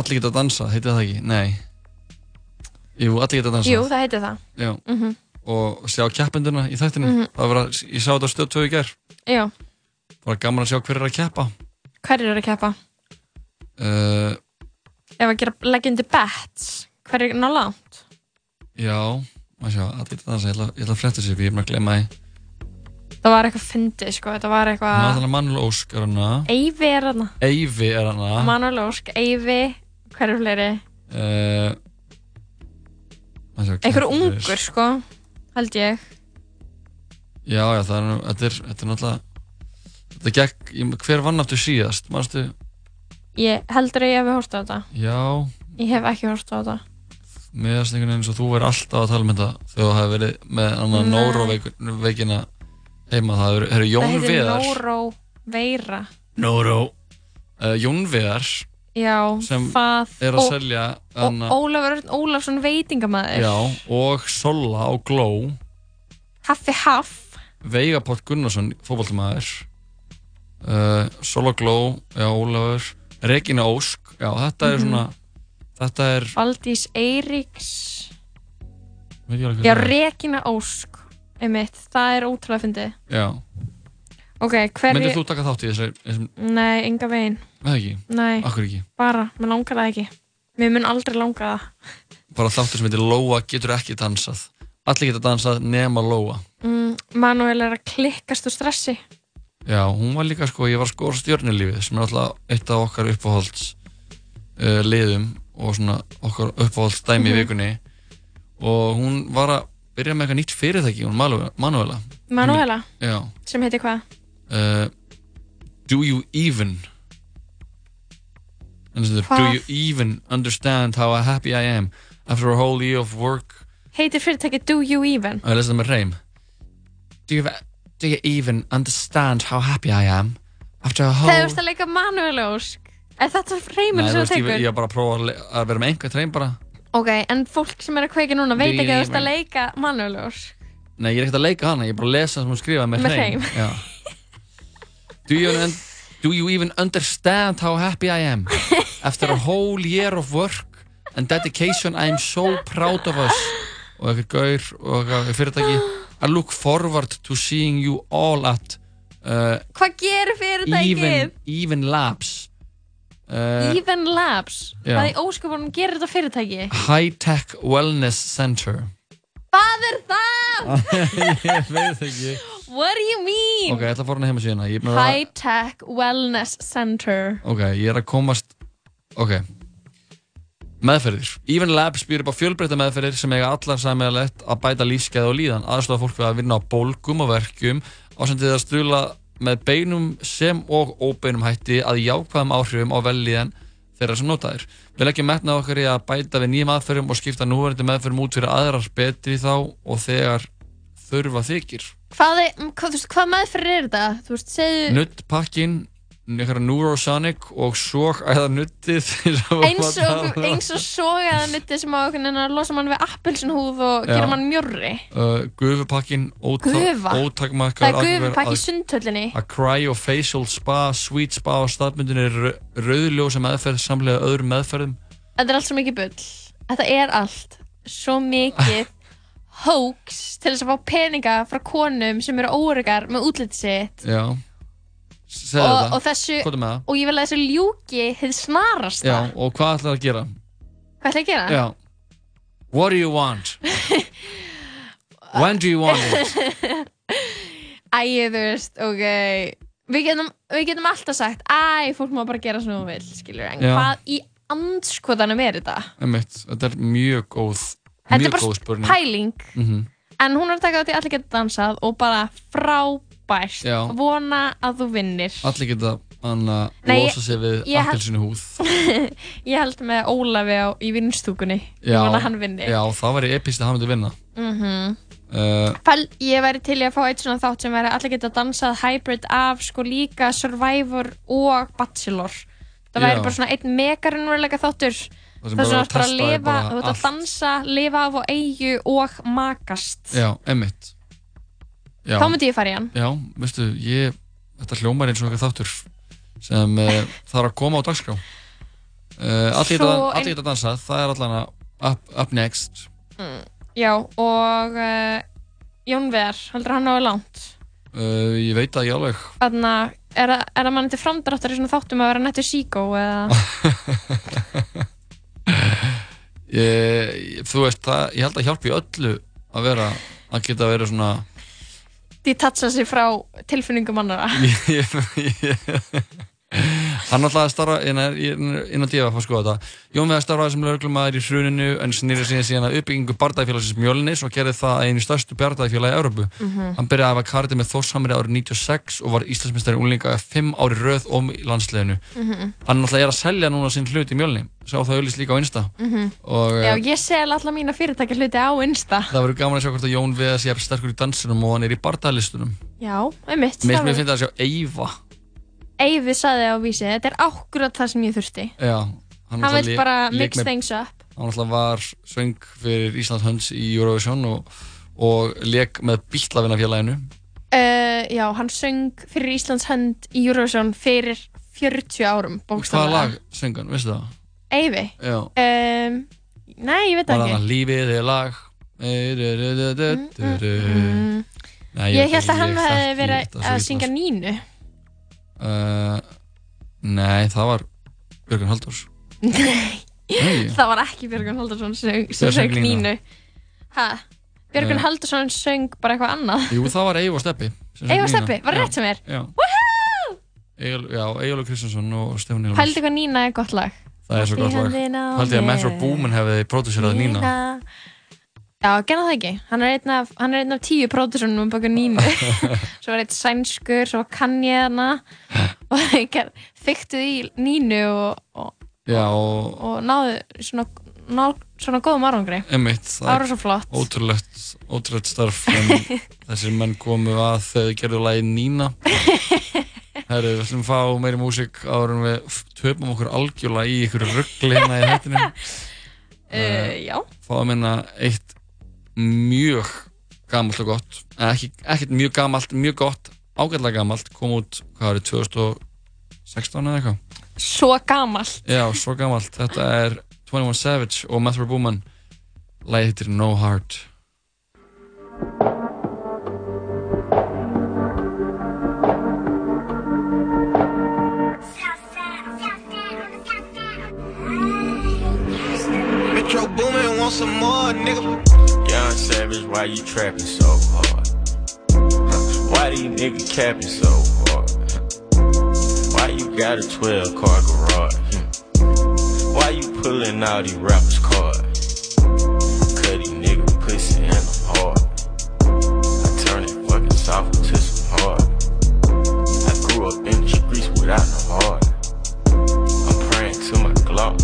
allir geta að dansa, heitir það ekki? Nei Jú, allir geta að dansa jú, það heitir það. Já, Mhm. og sjá keppenduna í þættinu Mhm. það var ég sá þetta á stöð 2 í gerð Já, það var gaman að sjá hver er að keppa hver eru að keppa? uh, Ef að gera leggjandi bets, hver er ná langt? Já, maður sjá, allir að dansa ég ætla, að fletta sér fyrir, ég er maður að glemma því Það var eitthvað fyndið, sko, þetta var eitthvað... Náttúrulega Manuel Ósk er hana Eyvi er hana. Eyvi er hana Manuel Ósk, Eyvi, hver er fleiri? uh, sjá, Einhver keppir. ungur, sko, held ég. Já, já, það er, nú- þetta er, þetta er náttúrulega Þetta gekk, hver vann aftur síðast, mannstu? Ég heldur að ég hef hórst á þetta. Já, Ég hef ekki hórst á þetta. Meðast einhvern veginn eins og þú er alltaf að tala um þetta þegar þú hefur verið með. Nóró-veikina heima, það eru Jón það heitir Viðar Nóró uh, Jón Viðar Já, sem það. er að og- selja Ólafur Ólafsson veitingamæður. já, og Sola og Gló Haffi Haff. Veigaport Gunnarsson, fótballtamaður uh, Sola Gló já, Ólafur, Regina Ósk já, þetta er Mhm. svona þetta er Valdís Eiríks. Já. Regina Ósk. Einmitt, það er ótrúlega fyndið. já, Ok, hver myndir þú taka þátt í þessari þessum, Nei, enga veginn. með ekki, Nei. akkur ekki Bara, mér langar það ekki. Mér mun aldrei langa það. bara þáttur sem heitir Lóa getur ekki dansað allir geta dansað nema Lóa Mm, Manuel er að klikkast úr stressi. já, hún var líka sko, ég var sko stjörnulífið sem er alltaf eitt af okkar uppáhalds uh, liðum og svona okkar uppáhalds dæmi í Mhm. vikunni og hún var að byrja með eitthvað nýtt fyrirtæki, hún Manuela, Manuela. Já, sem heitir hvað? uh, Do you even er, Do you even understand how happy I am after a whole year of work Heitir fyrirtæki Do You Even? og ég lesa það með reym do you, do you even understand how happy I am after a whole Þegar þú ert að leika Manuel Ósk. Er þetta þú sem þú tekur? ég er bara að prófa að, vera með einhver treym bara Ok, en fólk sem er að kveika núna veit ekki að þú ert að leika Ósk. Nei, ég er ekkert að leika hana, ég er bara að lesa sem hún skrifaði með. Já. Do do you even understand how happy I am? After a whole year of work and dedication, I am so proud of us. Og eitthvað gaur og eitthvað fyrirtæki. I look forward to seeing you all at uh, Hvað gerir fyrirtækið? even, even Labs. Uh, Even Labs. já. Hvað í ósköpunum gerir þetta fyrirtæki? High Tech Wellness Center. Hvað er það? ég veit ekki. What do you mean? Ok, ég ætla að fóra hana heima síðan. High Tech Wellness Center. Ok, ég er að komast Ok Meðferðir Even Labs býr upp á fjölbreytta meðferðir sem eiga allar sammeðalegt að bæta lífskeið og líðan aðstofa fólk við að vinna á bólgum og verkjum ásendið að stula með beinum sem og óbeinum hætti að jákvæðum áhrifum á velliðan þeirra sem notaðir. Við leggjum metnað okkar í að bæta við nýjum aðferðum og skipta núverandi meðferðum út fyrir aðrar betri þá og þegar þurfa þykir. Hvað, er, hvað, veist, hvað meðferð er þetta? Segðu... Nuttpakkin, einhverja Neurosonic og svo æða nuttið eins og, eins og sogaða nutti sem á einhvern veginn að losa mann við appelsinhúð og gera mann mjörri. uh, gufupakkin Gufa? ótakmarkaður Það er gufupakk í sundhöllinni. að cryofacial spa, sweet spa og staðbundin er rauðljósa meðferð samlega öðrum meðferðum Þetta er allt svo mikið bull. Þetta er allt svo mikið hoax til þess að fá peninga frá konum sem eru óregar með útlitið sitt. já Og, þetta og þessu, það. og ég vil að þessu ljúki þið snarast já, og hvað ætlar að gera Hvað ætla ég að gera? já what do you want when do you want it Æ, þú veist, ok Við getum, við getum alltaf sagt Æ, fólk má bara gera sem þú vil, skilur En Já. hvað í andskotanum er þetta? Einmitt, þetta er mjög góð Þetta er bara pæling Mhm. En hún er að taka því að allir geta dansað Og bara frábært Já. Vona að þú vinnir. Allir geta hann að Nei, losa sig við ég held- appelsinu húð. Ég held með Ólafi á, í vinnstúkunni Ég já, vona að hann vinni. Já, það væri epist að hann myndi vinna. Mm uh, Fæl, ég væri til í að fá eitt svona þátt sem væri allir geta dansað hybrid af sko líka Survivor og Bachelor. Það væri Já. bara svona einn megarunveruleika þáttur. Það sem Það bara bara að testa lifa, bara þú ert að allt. dansa, lifa af á eigu og makast. Já, emmitt Já, Þá myndi ég fara í hann. Já, veistu, ég Þetta hljómar eins og eitthvað þáttur sem uh, þarf að koma á dagskrá uh, Allir Svo geta, ein- dansa Það er allan að up, up next Mm. Já, og uh, Jón Ver, heldur hann náðu langt? uh, Ég veit að ég alveg Þannig að, er það- er það mann til framdráttar í svona þáttum að vera nettur síkó eða? ég, Þú veist, það, ég held að hjálpi öllu að vera að geta verið svona Detacha sig frá tilfinningum annara. Hann alltaf starfa inn, á DFF að skoða þetta. Jón Veðar starfaði sem lauruglumæður í hruninu en snýrði síðan síðan að uppbyggingu bardagfélagsins Mjölnis og gerði það að einu stærstu bardagfélagi í Európu. Mhm. Hann byrjaði að hafa kardi með Þórshamri árið 96 og var Íslandsmeistari úlinga fimm ári röð om í landsliðinu. Mhm. Hann alltaf er að selja núna sinn hlut í Mjölni. Sá það auðvist líka á Insta. Mhm. Og Já, eh, ég sel alla mína fyrirtækja hluti á Insta. það verður gaman að sjá hvort að Jón Veðar sé að Eyvi saði á vísi, þetta er ákkurat það sem ég þurfti. Já, Hann náttúrulega vill bara mix things up. Hann alltaf var söng fyrir Íslands hönds í Eurovision og, og leik með Bílavinnafélaginu. Uh, já, hann söng fyrir Íslands hönd í Eurovision fyrir 40 árum, Hvaða bókstaflega. lag söng hann, veistu það? Eyvi? Já. Um, nei, ég veit Var það hann ekki. lífið er lag? Mm, Nei, Ég held ekki, að hann hefði verið að syngja nínu. Uh, nei, það var Björgun Halldórs. Nei, Nei. það var ekki Björgun Haldursson sem, söng Nínu? Björgun Eh. Haldursson söng bara eitthvað annað. Jú, það var Eyv og Steppi. Nína. Steppi, var rétt sem er? Egilur Kristjánsson og Stefán Nílars. Hældi hvað Nína er gott lag. Það er svo gott lag. Haldi að Metro. Boomin hefði prodúserað Nína. Já, gerða það ekki. Hann er einn af, hann er einn af tíu pródúsurnum um baka nínu. svo var eitt sænskur, svo var Kanye þarna. og þeir þyktuð í nínu og, og, og og náðu svona, ná, svona góðum árangri. Einmitt, Það var svo flott. Ótrúlegt, ótrúlegt starf en þessir menn komu að þegar þau gerðu lagi Nína Herru, við ætlum að fá meiri músík en við töpum okkur algjörlega í ykkur ruggli hérna í hættinu Uh, já. Fáum hérna eitt mjög gamalt og gott ekkert mjög gamalt, mjög gott ágætlega gamalt, kom út hvað er 2016 eða eitthvað Svo gamalt. Já, svo gamalt. Þetta er 21 Savage og Metro Boomin Læði heitir No Heart Metro Boomin want some more, nigga. Young Savage, why you trapping so hard? Why these niggas capping so hard? Why you got a 12 car garage? Why you pulling out these rappers' cards? Cutty nigga pussy and I'm hard. I turn it fucking soft into some hard. I grew up in the streets without no heart. I'm praying to my Glock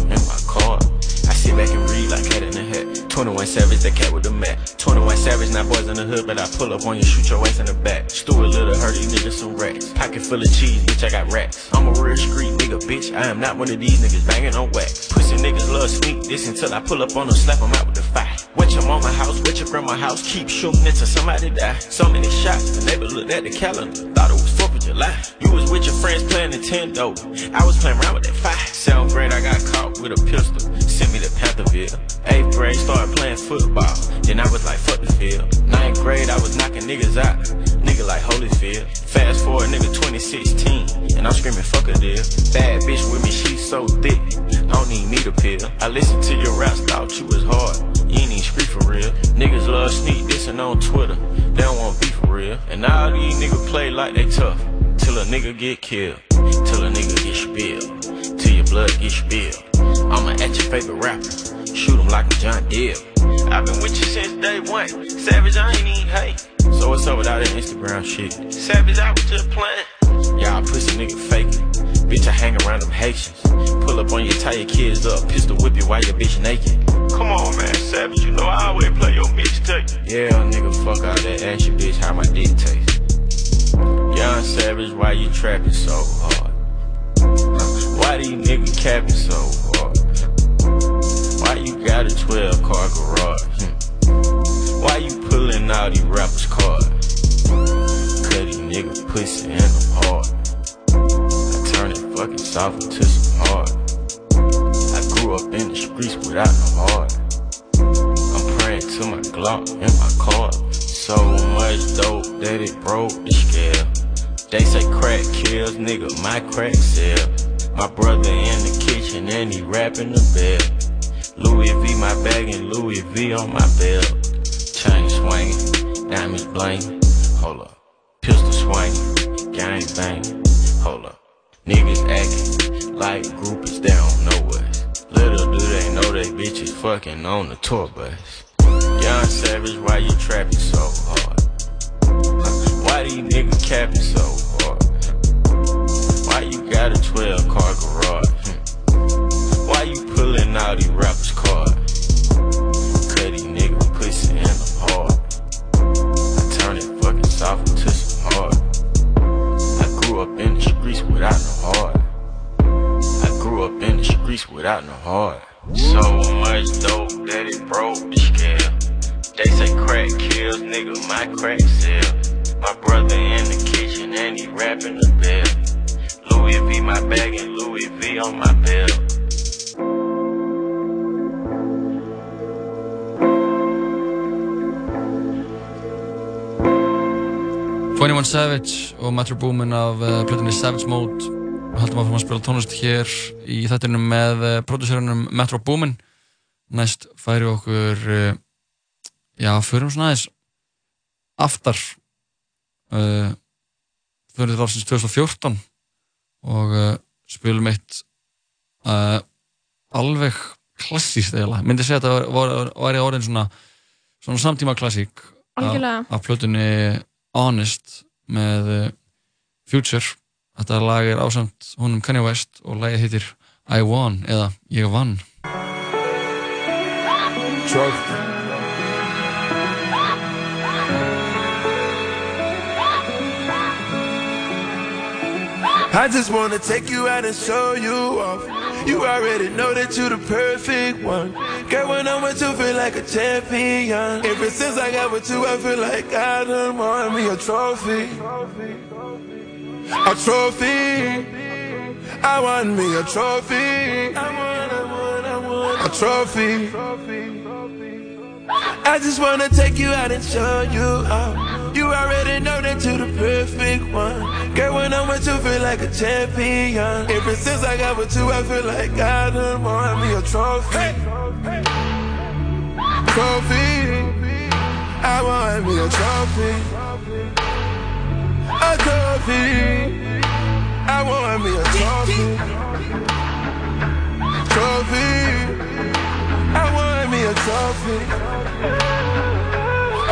21 Savage, that cat with the mat. 21 Savage, not boys in the hood, but I pull up on you, shoot your ass in the back. Stuart Little, hurt these niggas some racks. Pocket full of cheese, bitch, I got racks. I'm a real street nigga, bitch. I am not one of these niggas banging on wax. Pussy niggas love sneak this until I pull up on them, slap them out with the fire. Wet your mama house, wet your grandma house, keep shooting until somebody die. So many shots, the neighbor looked at the calendar, thought it was 4th of July. You was with your friends playing Nintendo, I was playing around with that fire. Sound grade, I got caught with a pistol, to Pantherville. Eighth grade, started playing football, then I was like, fuck the field. Ninth grade, I was knocking niggas out, nigga like Holyfield. Fast forward, nigga 2016, and I'm screaming, fuck a deal. Bad bitch with me, she so thick, I don't need me to pill. I listened to your raps, thought you was hard, you ain't even speak for real. Niggas love sneak dissing on Twitter, they don't want beef for real. And all these niggas play like they tough, till a nigga get killed, till a nigga get spilled, blood get spilled. I'ma at your favorite rapper, shoot him like I'm John Deere. I've been with you since day one, Savage, I ain't even hate. So what's up with all that Instagram shit? Savage, I was just playing. Y'all pussy nigga faking. Bitch, I hang around them Haitians. Pull up on you, tie your kids up, pistol whip you while your bitch naked. Come on, man, Savage, you know I always play your mixtape. Yeah, nigga, fuck all that ass, your bitch how my dick taste. Young Savage, why you trapping so hard? Why these niggas capping so hard? Why you got a 12 car garage? Why you pulling all these rappers' cards? Cut these niggas pussy and I'm hard. I turn it fucking soft into some hard. I grew up in the streets without no heart. I'm praying to my Glock and my car. So much dope that it broke the scale. They say crack kills, nigga, my crack sell. My brother in the kitchen and he rapping the bell. Louis V my bag and Louis V on my belt. Chain swinging, diamonds blinging. Hold up, pistol swinging, gang banging. Hold up, niggas acting like groupies they don't know us. Little do they know they bitches fucking on the tour bus. Young Savage, why you trapping so hard? Why these niggas capping so got a 12 car garage? Why you pulling out these rappers' cards? Cutty nigga pussy and I'm hard. I turn it fucking soft into some hard. I grew up in the streets without no heart. I grew up in the streets without no heart. So much dope that it broke the scale. They say crack kills, nigga, my crack sell. My brother in the kitchen and he rapping the bell. Louis V my bag and Louis V on my belt. Twenty One Savage og Metro Boomin af uh, plötunni Savage Mode. Við haldum að fara að spila tónlist hér í þættinum með uh, prodúsörunum Metro Boomin. Næst færi okkur uh, já, förum svona aðeins aftar uh, til ásins 2014 og uh, spilum eitt uh, alveg klassíst eiginlega, myndi segja að þetta var, var, var í orðin svona, svona samtíma klassík. Af plötunni Honest með uh, Future. Þetta lag er ásamt honum Kanye West og lagið heitir I Won eða Ég vann. Trophy. I just wanna take you out and show you off. You already know that you the perfect one. Girl, when I'm with you, feel like a champion. Ever since I got with you, I feel like I done won me a trophy. A trophy. I want me a trophy. I won, I won, I won. A trophy. I just wanna take you out and show you off. You already know that you're the perfect one. Girl, when I'm with you, feel like a champion. Ever since I got with you, I feel like I done won me a trophy. Trophy. I want me a trophy. A trophy. I want me a trophy. Trophy. I want me a trophy.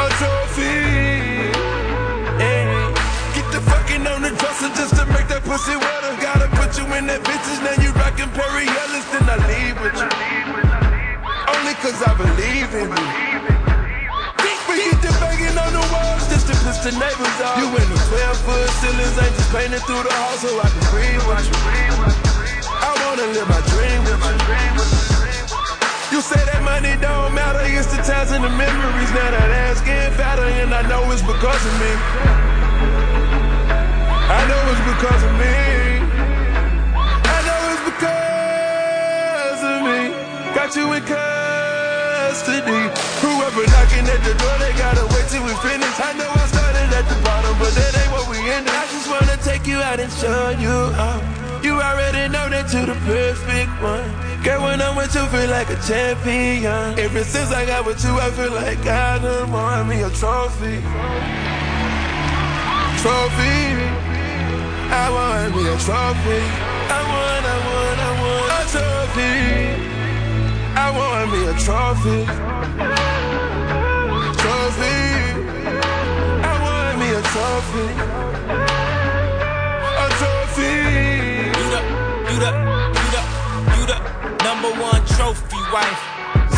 A trophy. Hey. Get the fucking on the dresser just to make that pussy wetter. Gotta put you in that bitches, now you rockin' Perry Ellis, then I leave with you. Only cause I believe in you. We get the banging on the walls just to piss the neighbors off. You in the 12 foot ceilings, ain't just painting through the house so I can breathe with you. I wanna live my dream with you. You say that money don't matter, it's the times and the memories. Now that ass getting fatter, and I know it's because of me. I know it's because of me. I know it's because of me. Got you in custody. Whoever knocking at the door, they gotta wait till we finish. I know I started at the bottom, but that ain't what we ended. I just wanna take you out and show you out. Already know that you're the perfect one. Girl, when I'm with you, feel like a champion. Ever since I got with you, I feel like I done won me a trophy. Trophy. I want me a trophy. I want, I want, I want a trophy. I want me a trophy. Trophy. I want me a trophy. You the, you the, you the number one trophy wife.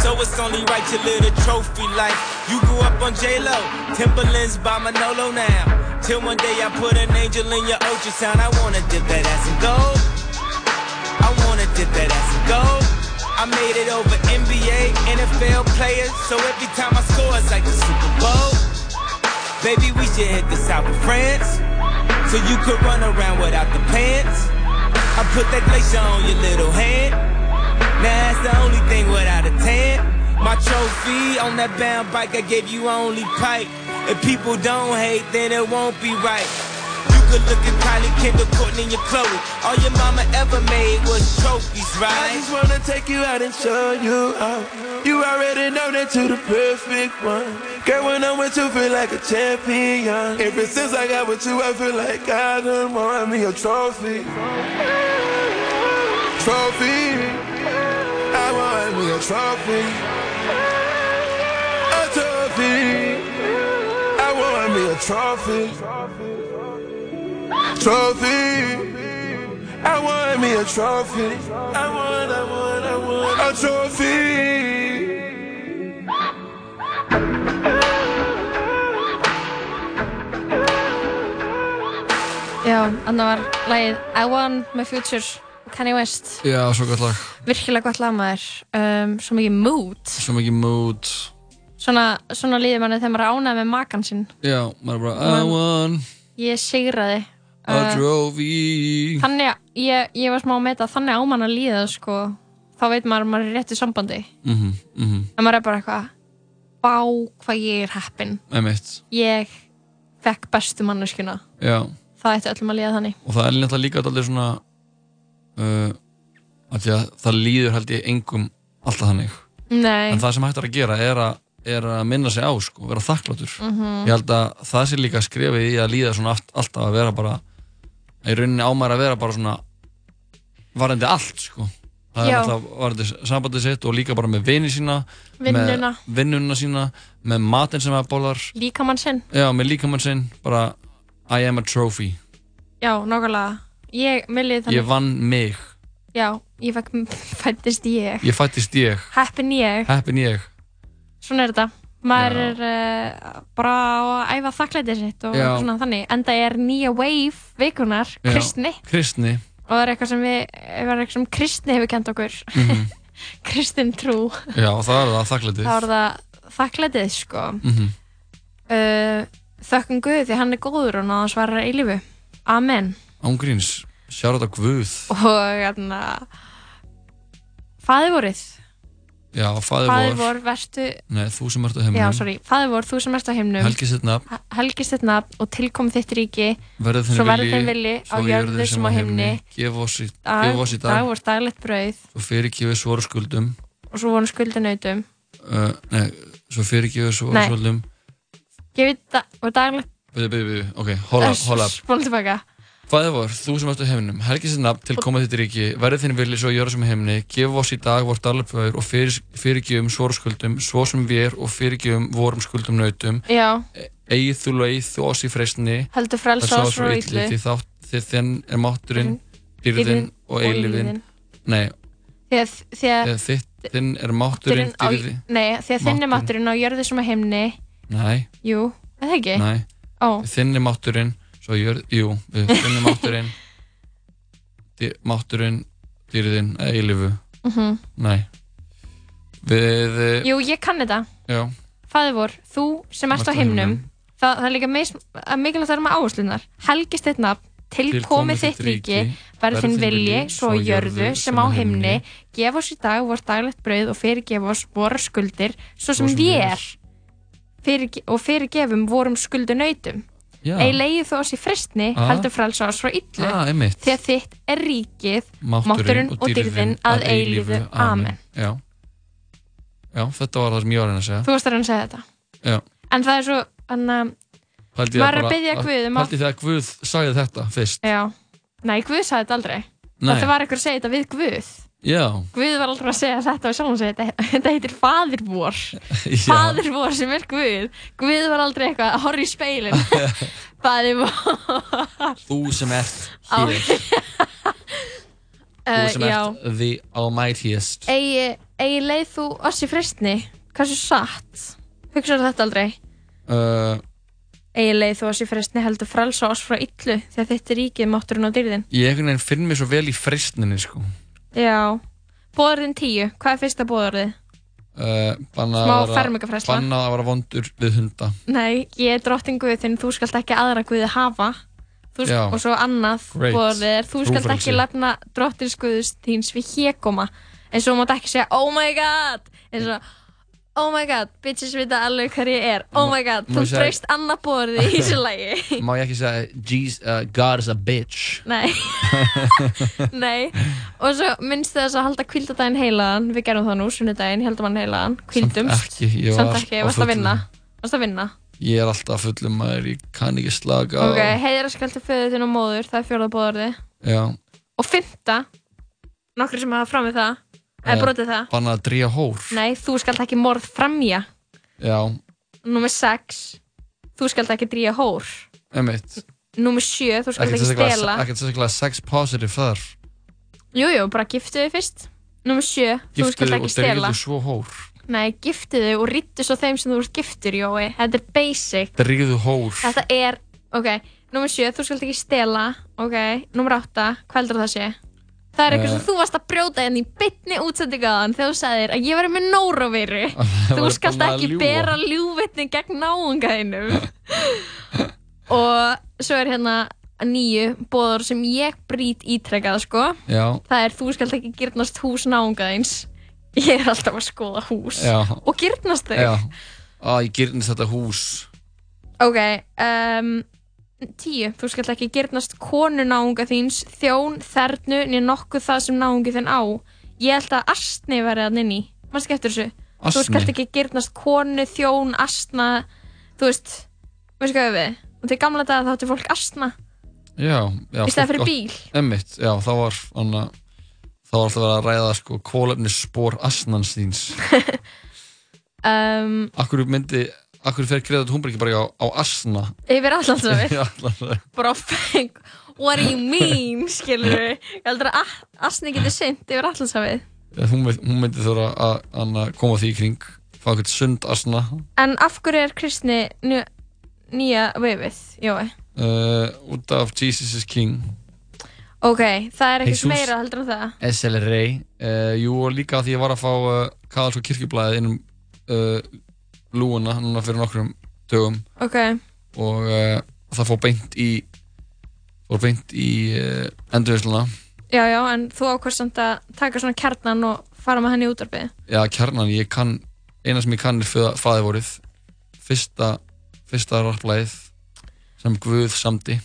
So it's only right you live the trophy life. You grew up on J-Lo, Timberlands by Manolo now. Till one day I put an angel in your ultrasound. I wanna dip that ass in gold. I wanna dip that ass in gold. I made it over NBA, NFL players. So every time I score, it's like the Super Bowl. Baby, we should hit the south of France. So you could run around without the pants. I put that glacier on your little hand. Now that's the only thing without a tan. My trophy on that bound bike, I gave you only pipe. If people don't hate, then it won't be right. You could look at Kylie, Kendall, Courtney, and Chloe. All your mama ever made was trophies, right? I just wanna take you out and show you out. You already know that you're the perfect one. Girl, when I'm with you, feel like a champion. Ever since I got with you, I feel like I done won me a trophy. Trophy. I want me a trophy. A trophy. I want me a trophy. Trophy. I want me a trophy. I want, I want, I want. A trophy. Já, þannig var lagið I Want með Future og Kanye West. Já, svo gott lag. Virkilega gott lag maður. Um, svo mikið mood. Svo mikið mood. Svona, svona líður manni þegar maður ánægð með makan sinn. Já, maður bara I want ég sigraði Uh, þannig að ég, ég var smá að meta þannig á mann að líða sko, þá veit maður að maður er í réttu sambandi. Mhm, mhm, en maður er bara eitthvað bá hvað ég er heppin. Ég fekk bestu manneskuna Já, það ætti öllum að líða þannig. Og það er náttúrulega líka allir svona uh, að það líður held ég engum alltaf þannig. Nei. en það sem hægt er að gera er að, er að minna sig á sko, vera þakkláttur. Mhm. ég held að það sé líka skrefið í að líða svona allt, alltaf að vera bara í rauninni ámæri að vera bara svona varandi allt sko. Það Já. er alltaf varandi sambandið sitt og líka bara með vini sína Vinnuna. með vinnuna. sína með matinn sem það borðar líkamann sinn. Já, með líkamann sinn bara I am a trophy. Já, nákvæmlega. Ég, mér líði þannig ég vann mig, já, ég fekk fættist ég. Ég fættist ég. Heppin ég, heppin ég. Svona er þetta maður er uh, bara á að æfa þakklætið sitt og Já. svona þannig enda er nýja wave vikunar, Já. kristni. Kristni. Og það er eitthvað sem við, það eitthvað sem kristni hefur kent okkur. Mhm. kristin trú. Já, það er það þakklætið. Þá er það þakklætið sko. Mhm. uh, þökkum Guð því hann er góður og náða svarar eilífu Amen. Ángríns, sjára þetta Guð. Og hérna Faði vorið já, Faði vor. Vor, vertu nei, þú sem ert á heimnum Já, sorry, faði vor, þú sem ert á himnum helgi sitt nafn Helgist þitt nafn og tilkom þitt ríki. Svo þinn verður þinn vilji á svo jörðu sem á himni. gef oss í, Dag, gef oss í dag. dag vor daglegt brauð. Svo fyrirgefið svora skuldum. Og svo voru skuldinautum uh, nei, svo fyrirgefið svora Nei. skuldum. Gefið dag, og daglegt byrju, byrju, byrju, ok, hold up, hold up Tilbaka Fæði vor, þú sem ert á heimnum, helgi sér nafn til koma þitt ríki, verði þinn vilji svo gjöra sem í heimni, gef oss í dag vort dagleipföður og fyrir, fyrirgjöfum svorskuldum, svo sem við er og fyrirgjöfum vorum skuldum nautum, Já, eigið þú leið þú oss í freysni, heldur frelsa oss frá illu. því þátt, því þinn er mátturinn, Dýrðin og og eilifinn, nei, að, að eða þitt, þinn er mátturinn, dýrði, Nei, að þinn er mátturinn. á jörðu sem á himni nei, Jú, er það ekki? nei, þinn er mátturinn, svo gjör, jú, við- þinn er mátturinn, dý, mátturinn, dýrðinn, eilifu, Mhm. nei, við, eh, Jú, ég kann þetta. Já, Faði vor, þú sem ert á himnum það, það er líka að mikilvægt að vera með áherslunar helgist þitt nafn til komið þitt ríki. verður þinn vilji svo jörðu sem á himni. gef oss í dag vort daglegt brauð og fyrirgef oss voru skuldir svo sem sem vér fyrirge og fyrirgefum vorum skuldu nautum Já. Ei leiði þú oss í fristni heldur frelsa oss frá illu. Ah, því að þitt er ríkið mátturinn og dyrðin að eilífu. amen. Já, já, þetta var það sem ég var að reyna að segja. Þú varst að reyna að segja þetta. Já, en það er svo Pældi ég maður er að byggja Guð um að Pældi þegar Guð sagði þetta fyrst. Já, nei, Guð sagði þetta aldrei. Nei. Þetta var eitthvað að segja þetta við Guð Já, Guð var aldrei að segja þetta og sjálf segja þetta heitir faðir vor. Já, Faðir vor sem er Guð. Guð var aldrei eitthvað að horfa í speilin Faðir vor. Þú sem ert hér. Þú uh, sem Já, ert the almightiest. Eigi, eigi leið þú oss í frestni Hversu satt? Hugsaðu þetta aldrei? Uh, Eigi leið þú oss í frestni heldur frelsa oss frá illu Þegar þetta er ríkið mátturinn á dyrðin Ég finn mér svo vel í freistninni sko Já, Bóðurðin 10, hvað er fyrsta bóðurðið? uh, bannað Smá fermingafræðsla. Bannað að vera vondur við hunda Nei, ég er drottin guð þinn, þú skalt ekki aðra guði hafa sk- Já. og svo annað er, þú skalt Trúfrelsi. ekki lefna drottins guðs þíns við hégóma eins og þú mátt ekki segja oh my god eins og oh my god, bitches vita alveg hver ég er. Oh my god, þú ég breyst annað bóðurðið í þessu lagi. Má ég ekki segja uh, God is a bitch. Nei. Nei. Og svo minnstu þess að halda kvildadaginn heilaðan Við gerum það nú, sunnudaginn, heldum hann heilaðan Kvildumst ég Samt ekki, á varst að vinna. Varst að vinna. Ég er alltaf fullum maður, ég kann ekki slaka á. Ok, heiðir að skalta föðu þinn og móður Það er fjórða bóðarði Já. Og fymta Nokkri sem hafa fram við það Eða brotið það. Bannað að dríja hór Nei, þú skalt ekki morð framja. Já, Númer sex. Þú skalt ekki dríja hór emitt Númer sjö, þú skalt ekki stela. Ekkert sérstaklega sex positive þar. Jújú, bara giftu þig fyrst. Númer sjö, þú Giftu skalt þig ekki og stela. drýðu svo hór Nei, giftu þig og rítu svo þeim sem þú ert giftur, Jói. Þetta er basic. Drýðu hór Þetta er, ok, nummer 7, þú skalt ekki stela, ok, nummer 8, hvað heldur það sé? Það er eitthvað Eh. sem þú varst að brjóta inn í bytni útsendingaðan þegar þú sagðir að ég væri með nóraviru. Þú að ekki bera ljúvitni gegn náungaðinum. og svo er hérna nýju bóður sem ég brýt ítrekkað, sko. Já, Það er þú skalt ekki gyrnast hús náungaðins. Ég er alltaf að skoða hús. já Og gyrnast þau. Já Á, ég gyrnist þetta hús Ok, um, tíu, þú skalt ekki gyrnast konu náunga þíns, þjón, þernu, niður nokkuð það sem náungi þinn á. Ég held að astni verði að nynni, maður skemmtur þessu. Þú Astni? skalt ekki gyrnast konu, þjón, astna, þú veist, veistu hvað við? Og til gamla daga þá átti fólk astna. Já, já Í fólk fyrir bíl? Einmitt, já, þá var anna, þá var alltaf verið að ræða sko kólefnisspor asnans þíns Um, Akkur myndi, akkur fer Greta Thunberg ekki bara á, á asna yfir allavega. Bara feng, what do you mean, skilur við? Ég heldur að a- astni geti synd yfir allansafið. Já, hún, myndi- hún myndi þurfa að, að, að koma því í kring fá eitthvað sund asna En af hverju er kristni nýja, nýja veifið, Jói? uh, út af Jesus is King Ok, það er ekkert meira heldur en það. SLRA uh, Jú, og líka því ég var að fá uh, Kaðalsko kirkjublaðið innum uh, lúuna núna fyrir nokkrum dögum. Ok, og uh, það fór beint í fór beint í uh, endurvisluna já, já, en þú ákvæmst samt að taka svona kjarnan og fara með henni í útvarpið. Já, kjarnan, ég kann eina sem ég kann er faðirvorið fyrsta, fyrsta rapplæðið sem Guð samdi.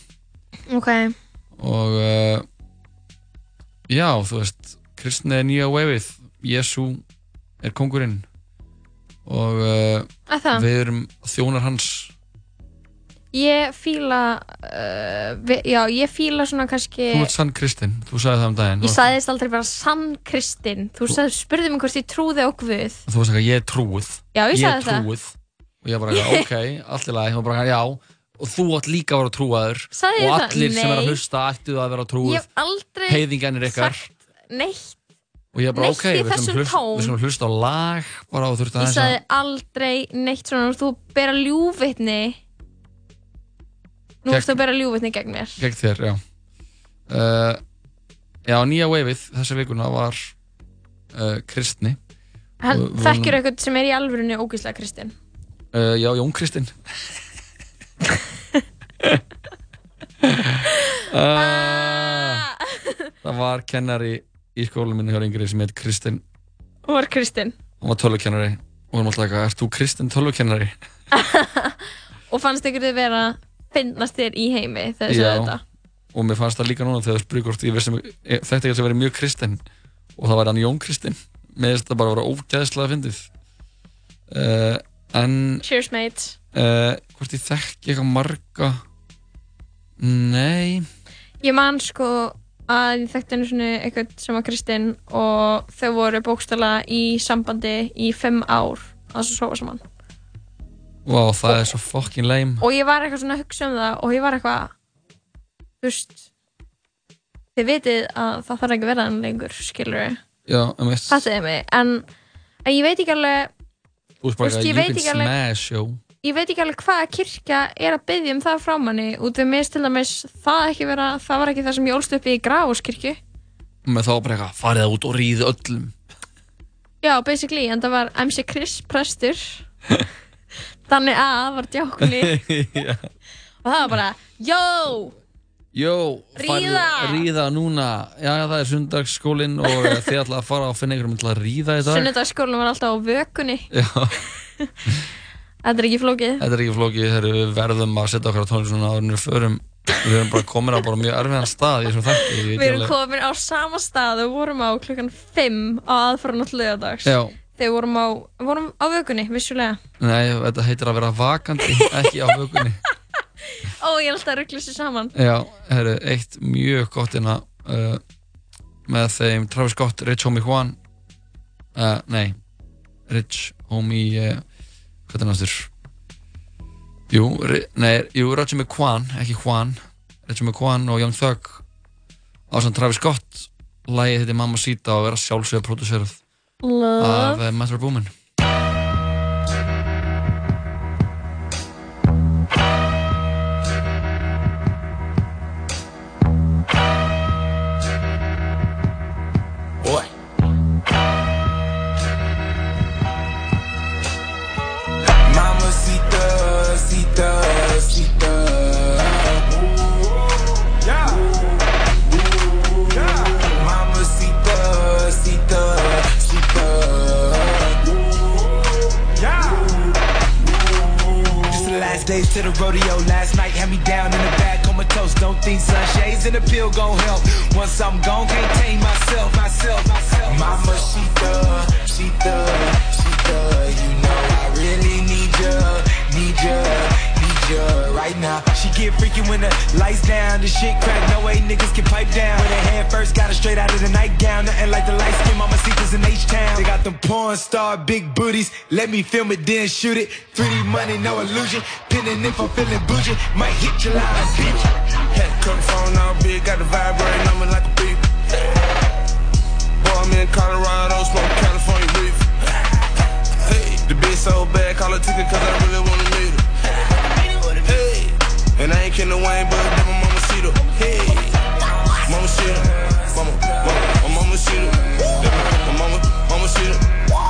Ok, og uh, já, þú veist kristni er nýja veifið Jésu er kongurinn og uh, það? við erum þjónar hans ég fíla, uh, já, ég fíla svona kannski, þú ert sann kristinn, þú sagði það um daginn ég sagðist aldrei vera sann kristinn. Þú sagði, spurði mig hvort ég trúði á Guð. þú varst ekki, ég er trúið Já, ég sagði er það. trúið og ég bara, já, ok, allt í lagi og bara, já, og þú átt líka að vera trúaður Sagði ég og það? allir sem er að hlusta ættu að vera trúið Ég hef aldrei heiðingarnir ykkar neitt. Og ég bara, neitt ok, við þessum skulum hlusta, á lag bara og þurft Ég aðeins sagði að aldrei neitt svona, þú bera ljúvitni. Nú ertu að bera ljúvitni gegn mér. gegn þér, já uh, já, nýja waveið þessa vikuna var uh, kristni þekkir eitthvað sem er í alvörunni ógíslega kristinn. uh, já, Jón Kristinn uh, það var kennari í skólum minni hjá yngri sem heit Kristinn Hún var kristinn. hann var tölvukennari og hann var alltaf eitthvað, ert þú Kristinn tölvukennari? Og fannst ykkur þið vera finnast þér í heimi þegar þið Já. sögðu þetta. og mér fannst það líka núna þegar spurði hvort ég vissi ég- þetta ekki að vera mjög kristinn og það var hann Jón Kristinn með þess að þetta bara vera ógæðslega fyndið uh, en Cheers mate. uh, hvort ég þekki eitthvað marga nei Ég man sko að ég þekkti einu svona eitthvað sem var kristinn og þau voru bókstala í sambandi í fimm ár að að sofa saman. Vá, það er svo fucking lame. Og ég var eitthvað svona að hugsa um það og ég var eitthvað, þú veist, þið vitið að það þarf ekki að vera enn lengur, skilur um eitt Fattiði mig, en, ég veit ekki alveg, Þú veist bara eitthvað, ég you can ekki smash, yo ég veit ekki alveg hvaða kirkja er að byggja um það frá manni. Út af mér til dæmis það ekki vera, það var ekki það sem ég ólst upp í Grafóskirkju. með þá bara eitthvað, farið það út og ríði öllum. Já, basically, en það var MC Chris prestur. Danni A var djákni Já. og það var bara, yo! Jó, Ríða! Ríða núna. Já, það er sundagsskólinn og þið ætla að fara að finna einhverjum til að ríða í dag. Sunnudagsskólinn var alltaf á vökunni. Já, Þetta er ekki flókið. Þetta er ekki flókið þegar við verðum að setja okkar tónlist svona áður en við förum. Við erum bara komin á bara mjög erfiðan stað í þessum þætti Við erum komin á sama stað og vorum á klukkan 5 á aðfæranótt lögadags Já. Þegar vorum á, vorum á vökunni, vissulega. Nei, þetta heitir að vera vakandi, ekki á vökunni. Ó, ég alltaf að ruggla sér saman. Já, herru, eitt mjög gott inna uh, með þeim Travis Scott, Rich Homie Juan. Uh, Nei, Rich Homie uh, hvað er næstur? Jú, nei, jú, Homie Juan, ekki Juan. Homie Juan og Young Thug. Á sem Travis Scott. Lagið þetta Mamma Sita og vera sjálfsögða producerað af Love uh, Metro Boomin It's the last days to the rodeo. Last night had me down in the back comatose. Don't think sunshades and the pill gon' help. Once I'm gone, can't tame myself, myself, myself. Mama Sita, Sita, Sita. You know I really need ya, need ya, need right now. She get freaky when the lights down, the shit crack. No way niggas can pipe down. With her head first, got her straight out of the nightgown. Nothing like the light skin mama seekers in H-Town. They got them porn star big booties. Let me film it, then shoot it. 3D money, no illusion. Pinning if I'm feeling bougie. Might hit your line, bitch. Had to cut the phone out big, got the vibrating on me like a beep. Boy, I'm in Colorado, smoking California reef. Hey, the bitch so bad, call her ticket cause I really. Hey, and I ain't kidding Wayne, but then my mama see. Hey, mama see her. Mama, mama, my mama see her. Then my, mama, mama see her.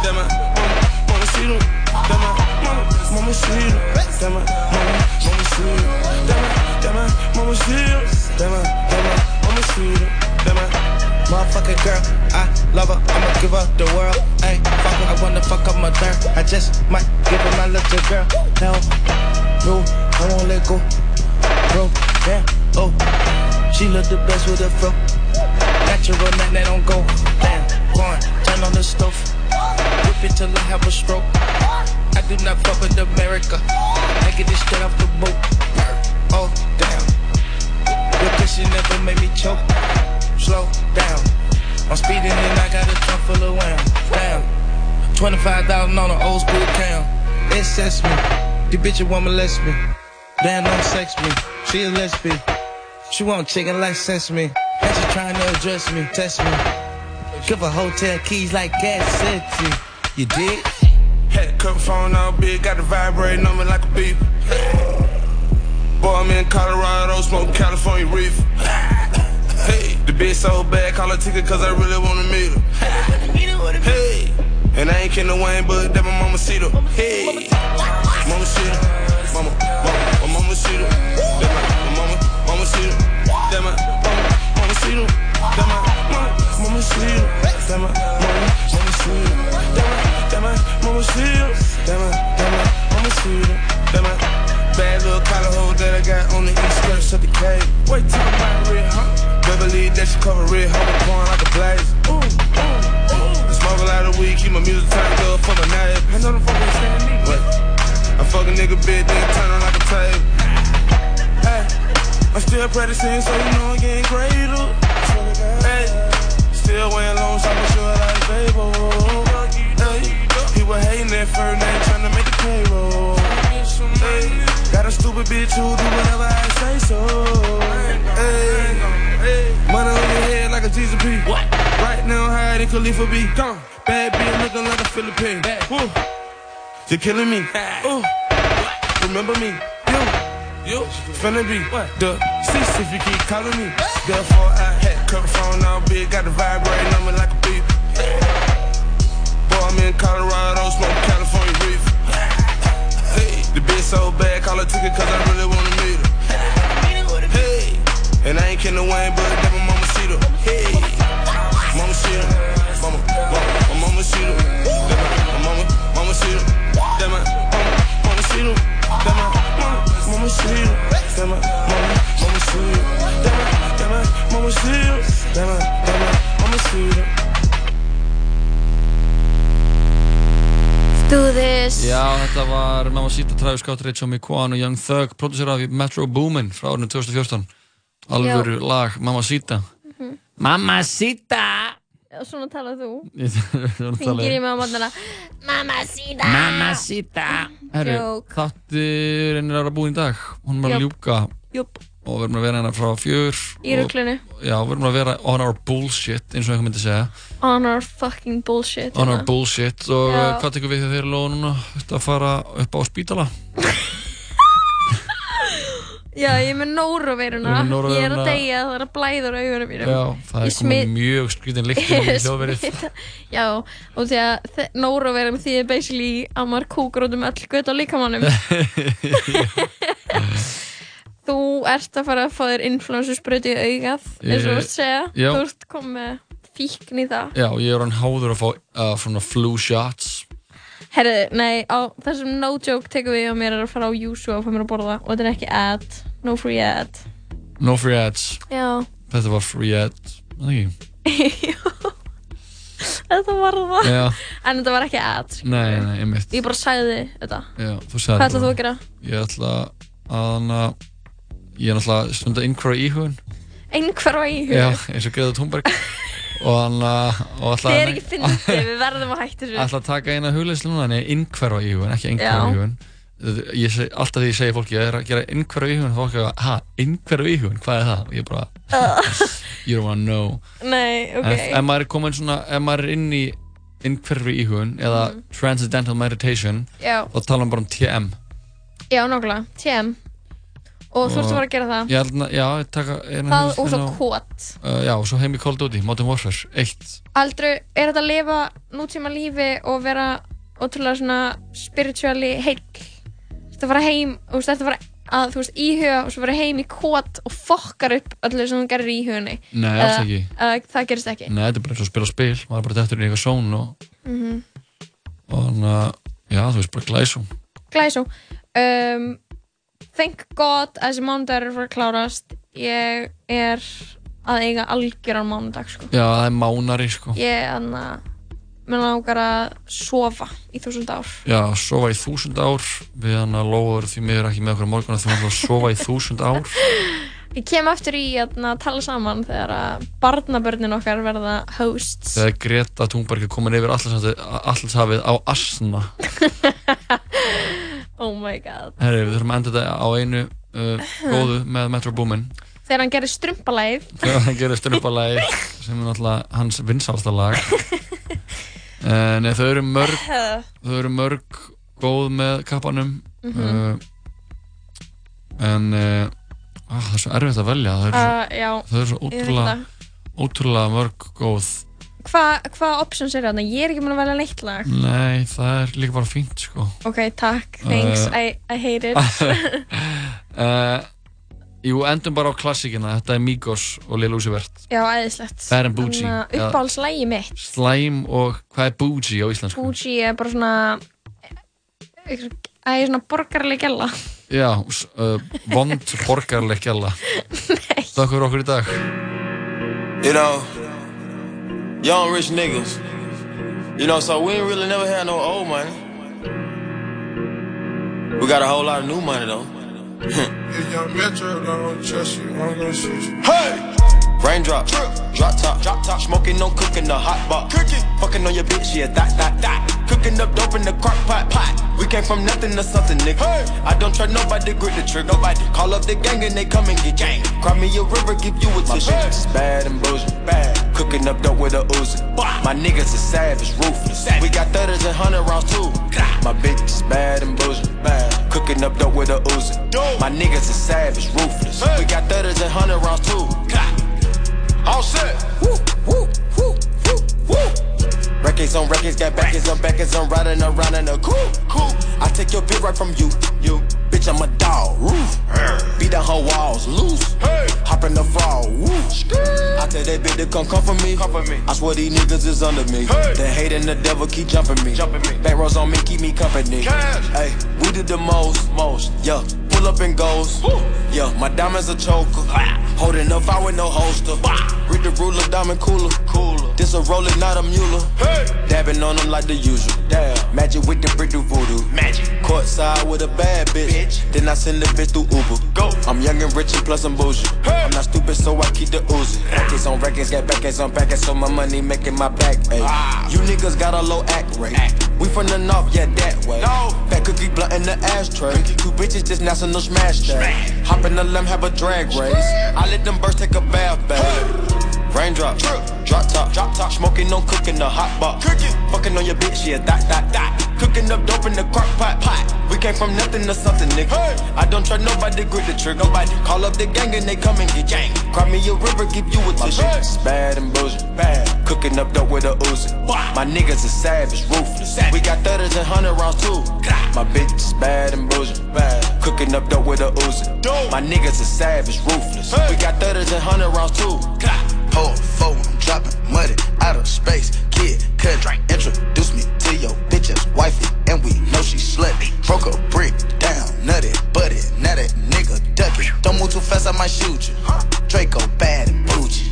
Then my, mama, mama see her. Then my, mama, mama see her. Then my, mama, mama see her. Then my, then my, mama see her. Then my, my, mama see her. Then my, Motherfucking girl, I love her, I'ma give her the world. Ayy, fuck her, I wanna fuck up my third. I just might give her my little girl. Hell, no, I won't let go. Bro, damn, oh, she look the best with her fro. Natural, nothing that don't go. Damn, go turn on the stove. Whip it till I have a stroke. I do not fuck with America. I get it straight off the boat. Oh, damn. Your pussy never made me choke. Slow down. I'm speeding and I got a trunk full of wham. Damn. 25,000 on an old school. It sets me. The bitch a woman molest me. Damn, don't sex me. She a lesbian. She want chicken like sesame. And she trying to address me, test me. Give her hotel keys like gas city. You dig? Had to the phone out big, got the vibrating on me like a beep. Boy, I'm in Colorado, smoking California reef. Hey, the bitch so bad, call her ticket cause I really wanna meet her. Hey, and I ain't kidding Wayne, but that my mama see her. Hey, mama see her. Mama, mama, my mama see. That my, my mama, mama see her. That my, mama, mama see her. That my, mama, mama see her. That my, mama, mama see her. That my, that my, mama see her. That my, that my, mama see her. That my, bad little collar hole that I got on the east skirts of the cave. Wait till I'm out real, huh? Beverly that she cover red, hold pouring like a blaze. Ooh, ooh, ooh. Smoke a lot of weed, keep my music turned up for my night. I know the fuck ain't saying me. What? I fuck a nigga bitch, still practicing, so you know I'm getting greater. Hey, still wearing long socks, sure like Fable. Hey, people hating at first, they trying to make the payroll. Hey, got a stupid bitch who do whatever I say so. Hey, money on your head like a Jesus P. What? Right now, than Khalifa B. Gone. Bad bitch looking like a Philippine. Woo. You're killing me. Ooh. Remember me. You. Finna be the cease if you keep calling me. Therefore, I had the phone out big, got the vibrating on me like a beep. Boy, I'm in Colorado, smoke California reefer. Hey, the bitch so bad, call her ticket cause I really wanna meet her. Hey, and I ain't kidding the Wayne, but that my mama see her. Hey, mama see her. Mama, mama, my mama see her. That my mama, mama see her. That my mama, mama see her. My mama, mama see her. That my mama, mama my, that my mama my, that my mama see her. Do this Já, þetta var Mamacita, Travis Scott, Rachel McQuan og Young Thug, producerað af Metro Boomin frá árinu 2014. Alvöru lag Mamacita. Mhm. Mamacita! Já, svona talað þú Fingir í mig á mótnana Mamacita Mamacita er að vera búinn í dag. Hún er að ljúka og við erum að vera hérna frá fjör. Í ruglunu. Já, við erum að vera on our bullshit, eins og einhver myndi segja. On our fucking bullshit On our hérna. bullshit og hvað tekur við eru lóða núna? Þetta að fara upp á spítala? Já, ég er með nóruveiruna. Ég er að deyja, það er að blæða úr augunum mínum Já, það er komið mjög skrítin líktin í hljóðverið. Já, og því að nóruveirun því er basically að maður kúkur út um öll göt á líkamannum Þú ert að fara að fá þér influensusbröti í augað eins og þú ert að segja Já. Þú ert komið fíkn í það Já, ég er hann háður að fá uh, flu shots. Herðu, nei, á þessum no joke tekum við og mér er að fara á Júsu og fá mér að borða og þetta er ekki ad, no free ad No free ads. Já, Þetta var free ad. Það ekki? þetta var það Já. En þetta var ekki ad Nei, nei, einmitt. Ég bara sagði þetta Já, þú sagði Hvað ætlað þú að gera? Ég ætla að ég er náttúrulega stundar innhverja íhugun. Einhverfa í hug Já, eins og Greða Thunberg. og hann og ætla Þið er ekki fyndið, við verðum að hætta þessu ætla að taka eina hugleyslu núna, nei, innhverfa íhugun, ekki innhverfa Já. íhugun. Ég alltaf því ég segi fólki, ég er að gera innhverfa íhugun, fólk er að, ha, innhverfa íhugun, hvað er það? Ég bara, you don't wanna know. Nei, ok En ef maður er komin svona, ef maður er inn í innhverfi íhugun eða transcendental meditation, þá tala hann bara um TM. Já, nákvæmlega, TM Og þú ert að fara að gera það. Ég held að, já, ég taka Það og svo á- kvot Uh, já, og svo heim í Call of Duty, Modern Warfare 1 Aldrei, er þetta að lifa nútíma lífi og vera ótrúlega svona spiritually heill? Þetta fara heim, þú veist, þetta fara að, þú veist, íhuga og svo fara heim í kvot og fokkar upp öllu sem þú gerir í íhugunni? Nei, alls ekki. Eða, það gerist ekki? Nei, þetta er bara eins og að spila spil maður er bara dettur inn í eitthvað són og, mm og þannig að, já, þú veist, bara glæsum Glæsó. Um, Thank God að þessi mánudagur er fara að klárast. Ég er að eiga algjöran mánudag sko. Já, það er mánari, sko. Ég er að mér langar að sofa í þúsund ár. Já, sofa í þúsund ár. Við hann að lóður því miður ekki með okkur á morgun að þú ætla að sofa í þúsund ár. Ég kem aftur í að tala saman þegar að barnabörnin okkar verða hosts. Þegar Greta Thunberg er komin yfir allashafið á Asna Oh my god. Herri, við þurfum að enda þetta á einu uh, góðu með Metro Boomin. Þegar hann gerir strumpalæð þegar hann gerir styrnupalagi sem er náttúrulega hans vinsálsta lag. Uh, Nei, þau eru mörg þau eru mörg góð með kappanum. Mhm. uh, en uh, á, það er svo erfitt að velja. Það eru svo, Uh, já, það eru svo ótrúlega ótrúlega mörg góð Hvað hva options eru þarna? Ég er ekki múin að velja neitt lag. Nei, það er líka bara fínt sko. Ok, takk, thanks, Uh, I, I hate it. Uh, Jú, endum bara á klassikina. Þetta er Migos og Lil Uzi Vert. Já, æðislegt. Bad and Bougie. Já. Uppáhaldslægi mitt. Slime og hvað er Bougie á íslensku? Bougie er bara svona Það er svona borgarleg gælla Já, uh, vond borgarleg gjalla Takk fyrir okkur í dag. You know, young rich niggas. You know, so we ain't really never had no old money. We got a whole lot of new money though. If young Metro don't trust you, I'm gonna shoot you. Hey! Raindrop, drop top, drop top, smoking, no cooking, the hot pot. Cooking, fucking on your bitch, yeah, that, that, that. Cooking up dope in the crock pot, pot. We came from nothing to something, nigga. I don't trust nobody, grip the trick, nobody. Call up the gang and they come and get gang. Cry me a river, give you a tissue. It's bad and bullshit, bad. Cooking up dope with a Uzi. My niggas is savage, ruthless. We got thudders and hundred rounds too. My bitch is bad and bullshit, bad. Cooking up dope with a Uzi. My niggas is savage, ruthless. We got thudders and hundred rounds too. All set. Woo, woo, woo, woo, woo. Records on records, got backers on backers, I'm riding around in a coupe. I take your bitch right from you. You. Bitch, I'm a dog. Roof. Beat down her walls loose. Hop in the fall. Woo. I tell that bitch to come for me. Come for me. I swear these niggas is under me. The hate and the devil keep jumping me. Jumping me. Back rows on me, keep me company. Hey, we did the most. Most. Yeah. Pull up and goes. Yeah, my diamonds a choker. Holding up, I with no holster. Read the ruler, diamond cooler. Cooler. This a roller, not a mule. Dabbing on them like the usual. Damn. Magic with the brick do voodoo. Magic. Courtside with a bad bitch. Then I send the bitch through Uber. Go. I'm young and rich and plus I'm bougie. I'm not stupid, so I keep the Uzi. Records on records, got backers on backers, so my money making my back. Ayy. Ah. You niggas got a low act rate. We from the north, yeah, that way. No. Fat cookie blunt in the ashtray. Two bitches just national smash day. Hop in the limb, have a drag race. I let them birds take a bath, babe. Raindrop, drop top, drop top, smoking, no cooking, the hot pot. Cooking, fucking on your bitch, yeah, that, that, that. Cooking up dope in the crock pot, pot. We came from nothing to something, nigga. I don't trust nobody, grip the trigger. Nobody call up the gang and they come and get gang. Cry me a river, give you a tissue. It's bad and bullshit, bad. Cooking up dope with a Uzi. My niggas is savage, ruthless. We got thudders and hundred rounds too. My bitch is bad and bullshit, bad. Cooking up dope with a Uzi. My niggas is savage, ruthless. We got thudders and hundred rounds too. Pour four, I'm dropping money out of space. Kid, cut, introduce me to your bitch's wifey, and we know she slutty. Broke a brick down, nutty, butty, now that nigga ducky. Don't move too fast, I might shoot you. Draco bad and bougie.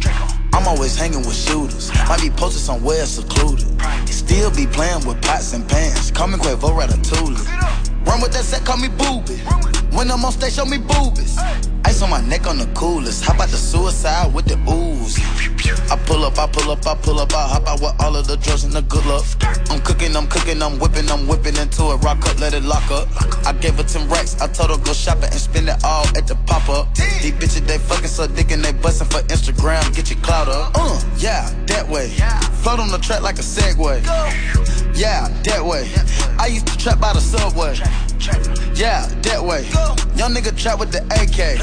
I'm always hanging with shooters. Might be posted somewhere secluded. Still be playing with pots and pans. Call me Quavo Ratatouille. Run with that set, call me booby. When I'm on stage, show me boobies. Ice on my neck on the coolest. How about the suicide with the ooze? I pull up, I pull up, I pull up, I hop out with all of the drugs and the good luck. I'm cooking, I'm cooking, I'm whipping, I'm whipping into it. Rock up, let it lock up. I gave her 10 racks, I told her go shopping and spend it all at the pop up. These bitches, they fucking so dick and they bustin' for Instagram. Get your clout up. Uh, yeah, that way. Float on the track like a Segway. Yeah, that way. I used to trap by the subway. Yeah, that way. Young nigga trap with the AK.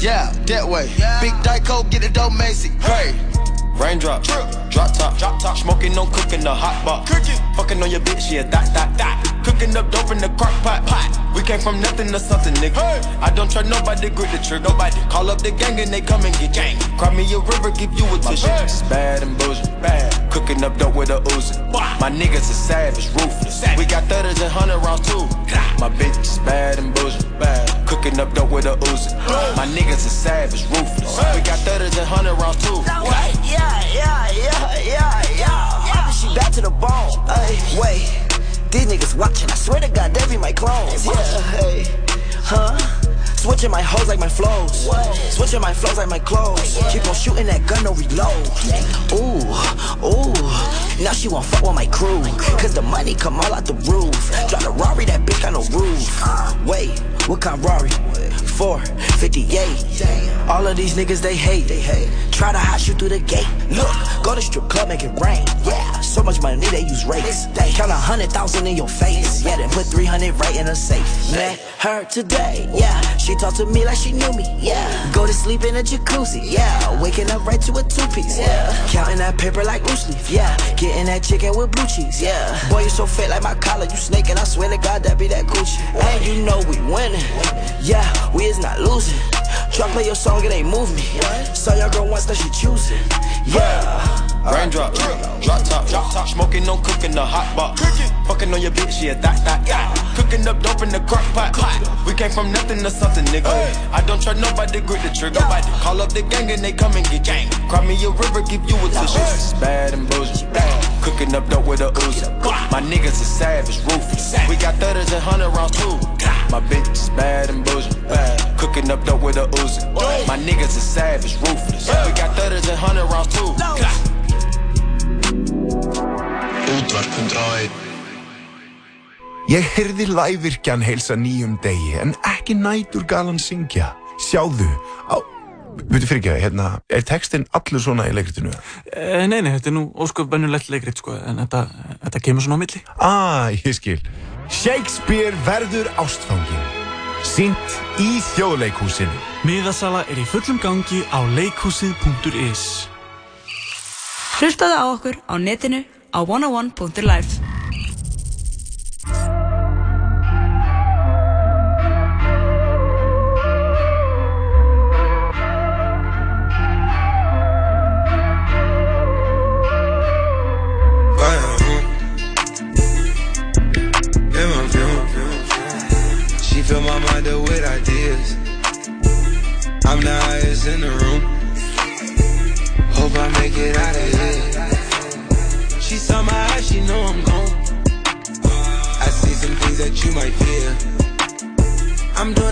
Yeah, that way. Big Dyko, get it dope, Macy. Hey. Raindrop, drop top, drop top, smoking, no cooking, the hot pot. Cooking, fucking on your bitch, yeah, that, that, that. Cooking up dope in the crock pot, pot. We came from nothing to something, nigga. I don't trust nobody, grip the trigger. Nobody call up the gang and they come and get gang. Cry me a river, give you a tissue. It's bad and bullshit, bad. Cooking up dope with a Uzi. My niggas is savage, ruthless. We got thudders and hundred rounds too. My bitch is bad and bullshit, bad. Cooking up dope with a Uzi. My niggas is savage, ruthless. We got thudders and hundred rounds too. Yeah, yeah, yeah, yeah, yeah. She back to the bone. Ay, wait, these niggas watching. I swear to God, they be my clones. Yeah, hey, huh? Switching my hoes like my flows. Switching my flows like my clothes. Keep on shooting that gun, no reload. Ooh, ooh. Now she won't fuck with my crew. Cause the money come all out the roof. Drive the Rari, that bitch got no roof. Uh. Wait, what kind of Rari? 458. All of these niggas they hate. They hate. Try to hot you through the gate. Look, go to strip club, make it rain. Yeah, so much money they use rates. They count a hundred thousand in your face. Yeah, then put 300 right in a safe. Met her today. Yeah, she talked to me like she knew me. Yeah, go to sleep in a jacuzzi. Yeah, waking up right to a two piece. Yeah, counting that paper like loose leaf. Yeah, getting that chicken with blue cheese. Yeah, boy you so fat like my collar. You snaking. I swear to God that be that Gucci. And you know we winning. Yeah, we is not losing. Try play your song, it ain't move me. Saw your girl once, that she choosing. Yeah. Raindrop, drop top, drop top, smoking, no cooking, the hot pot. Fucking on your bitch, yeah, that, that, yeah. Cooking up dope in the crock pot. We came from nothing to something, nigga. I don't trust nobody, grip the trigger. Nobody call up the gang and they come and get gang. Cry me a river, give you a tissue. Bad and bullshit. Cooking up dope with a Uzi. My niggas is savage, ruthless. We got thudders and hundred rounds too. My bitch is bad and bullshit. Bad. Cooking up dope with a Uzi. My niggas is savage, ruthless. We got thudders and hundred rounds too. Útvarp 101 Ég heyrði lævirkjan heilsa nýjum degi en ekki nætur galan syngja. Sjáðu, á... Veitu fyrir ekki, hérna, er textin allur svona í leikritinu? Eh, Nei, nei, þetta er nú ósköp bennulegt leikrit, sko, en þetta, þetta kemur svona á milli. Ah, ég skil. Shakespeare verður ástfangin. Sýnt í þjóðleikhúsinu. Miðasala er í fullum gangi á leikhúsið.is Hlustaðu á okkur á netinu, 101.life. She fill my mind up with ideas. I'm the highest in the room. Hope I make it out of here. My eyes, she know I'm gone. I see some things that you might fear. I'm doing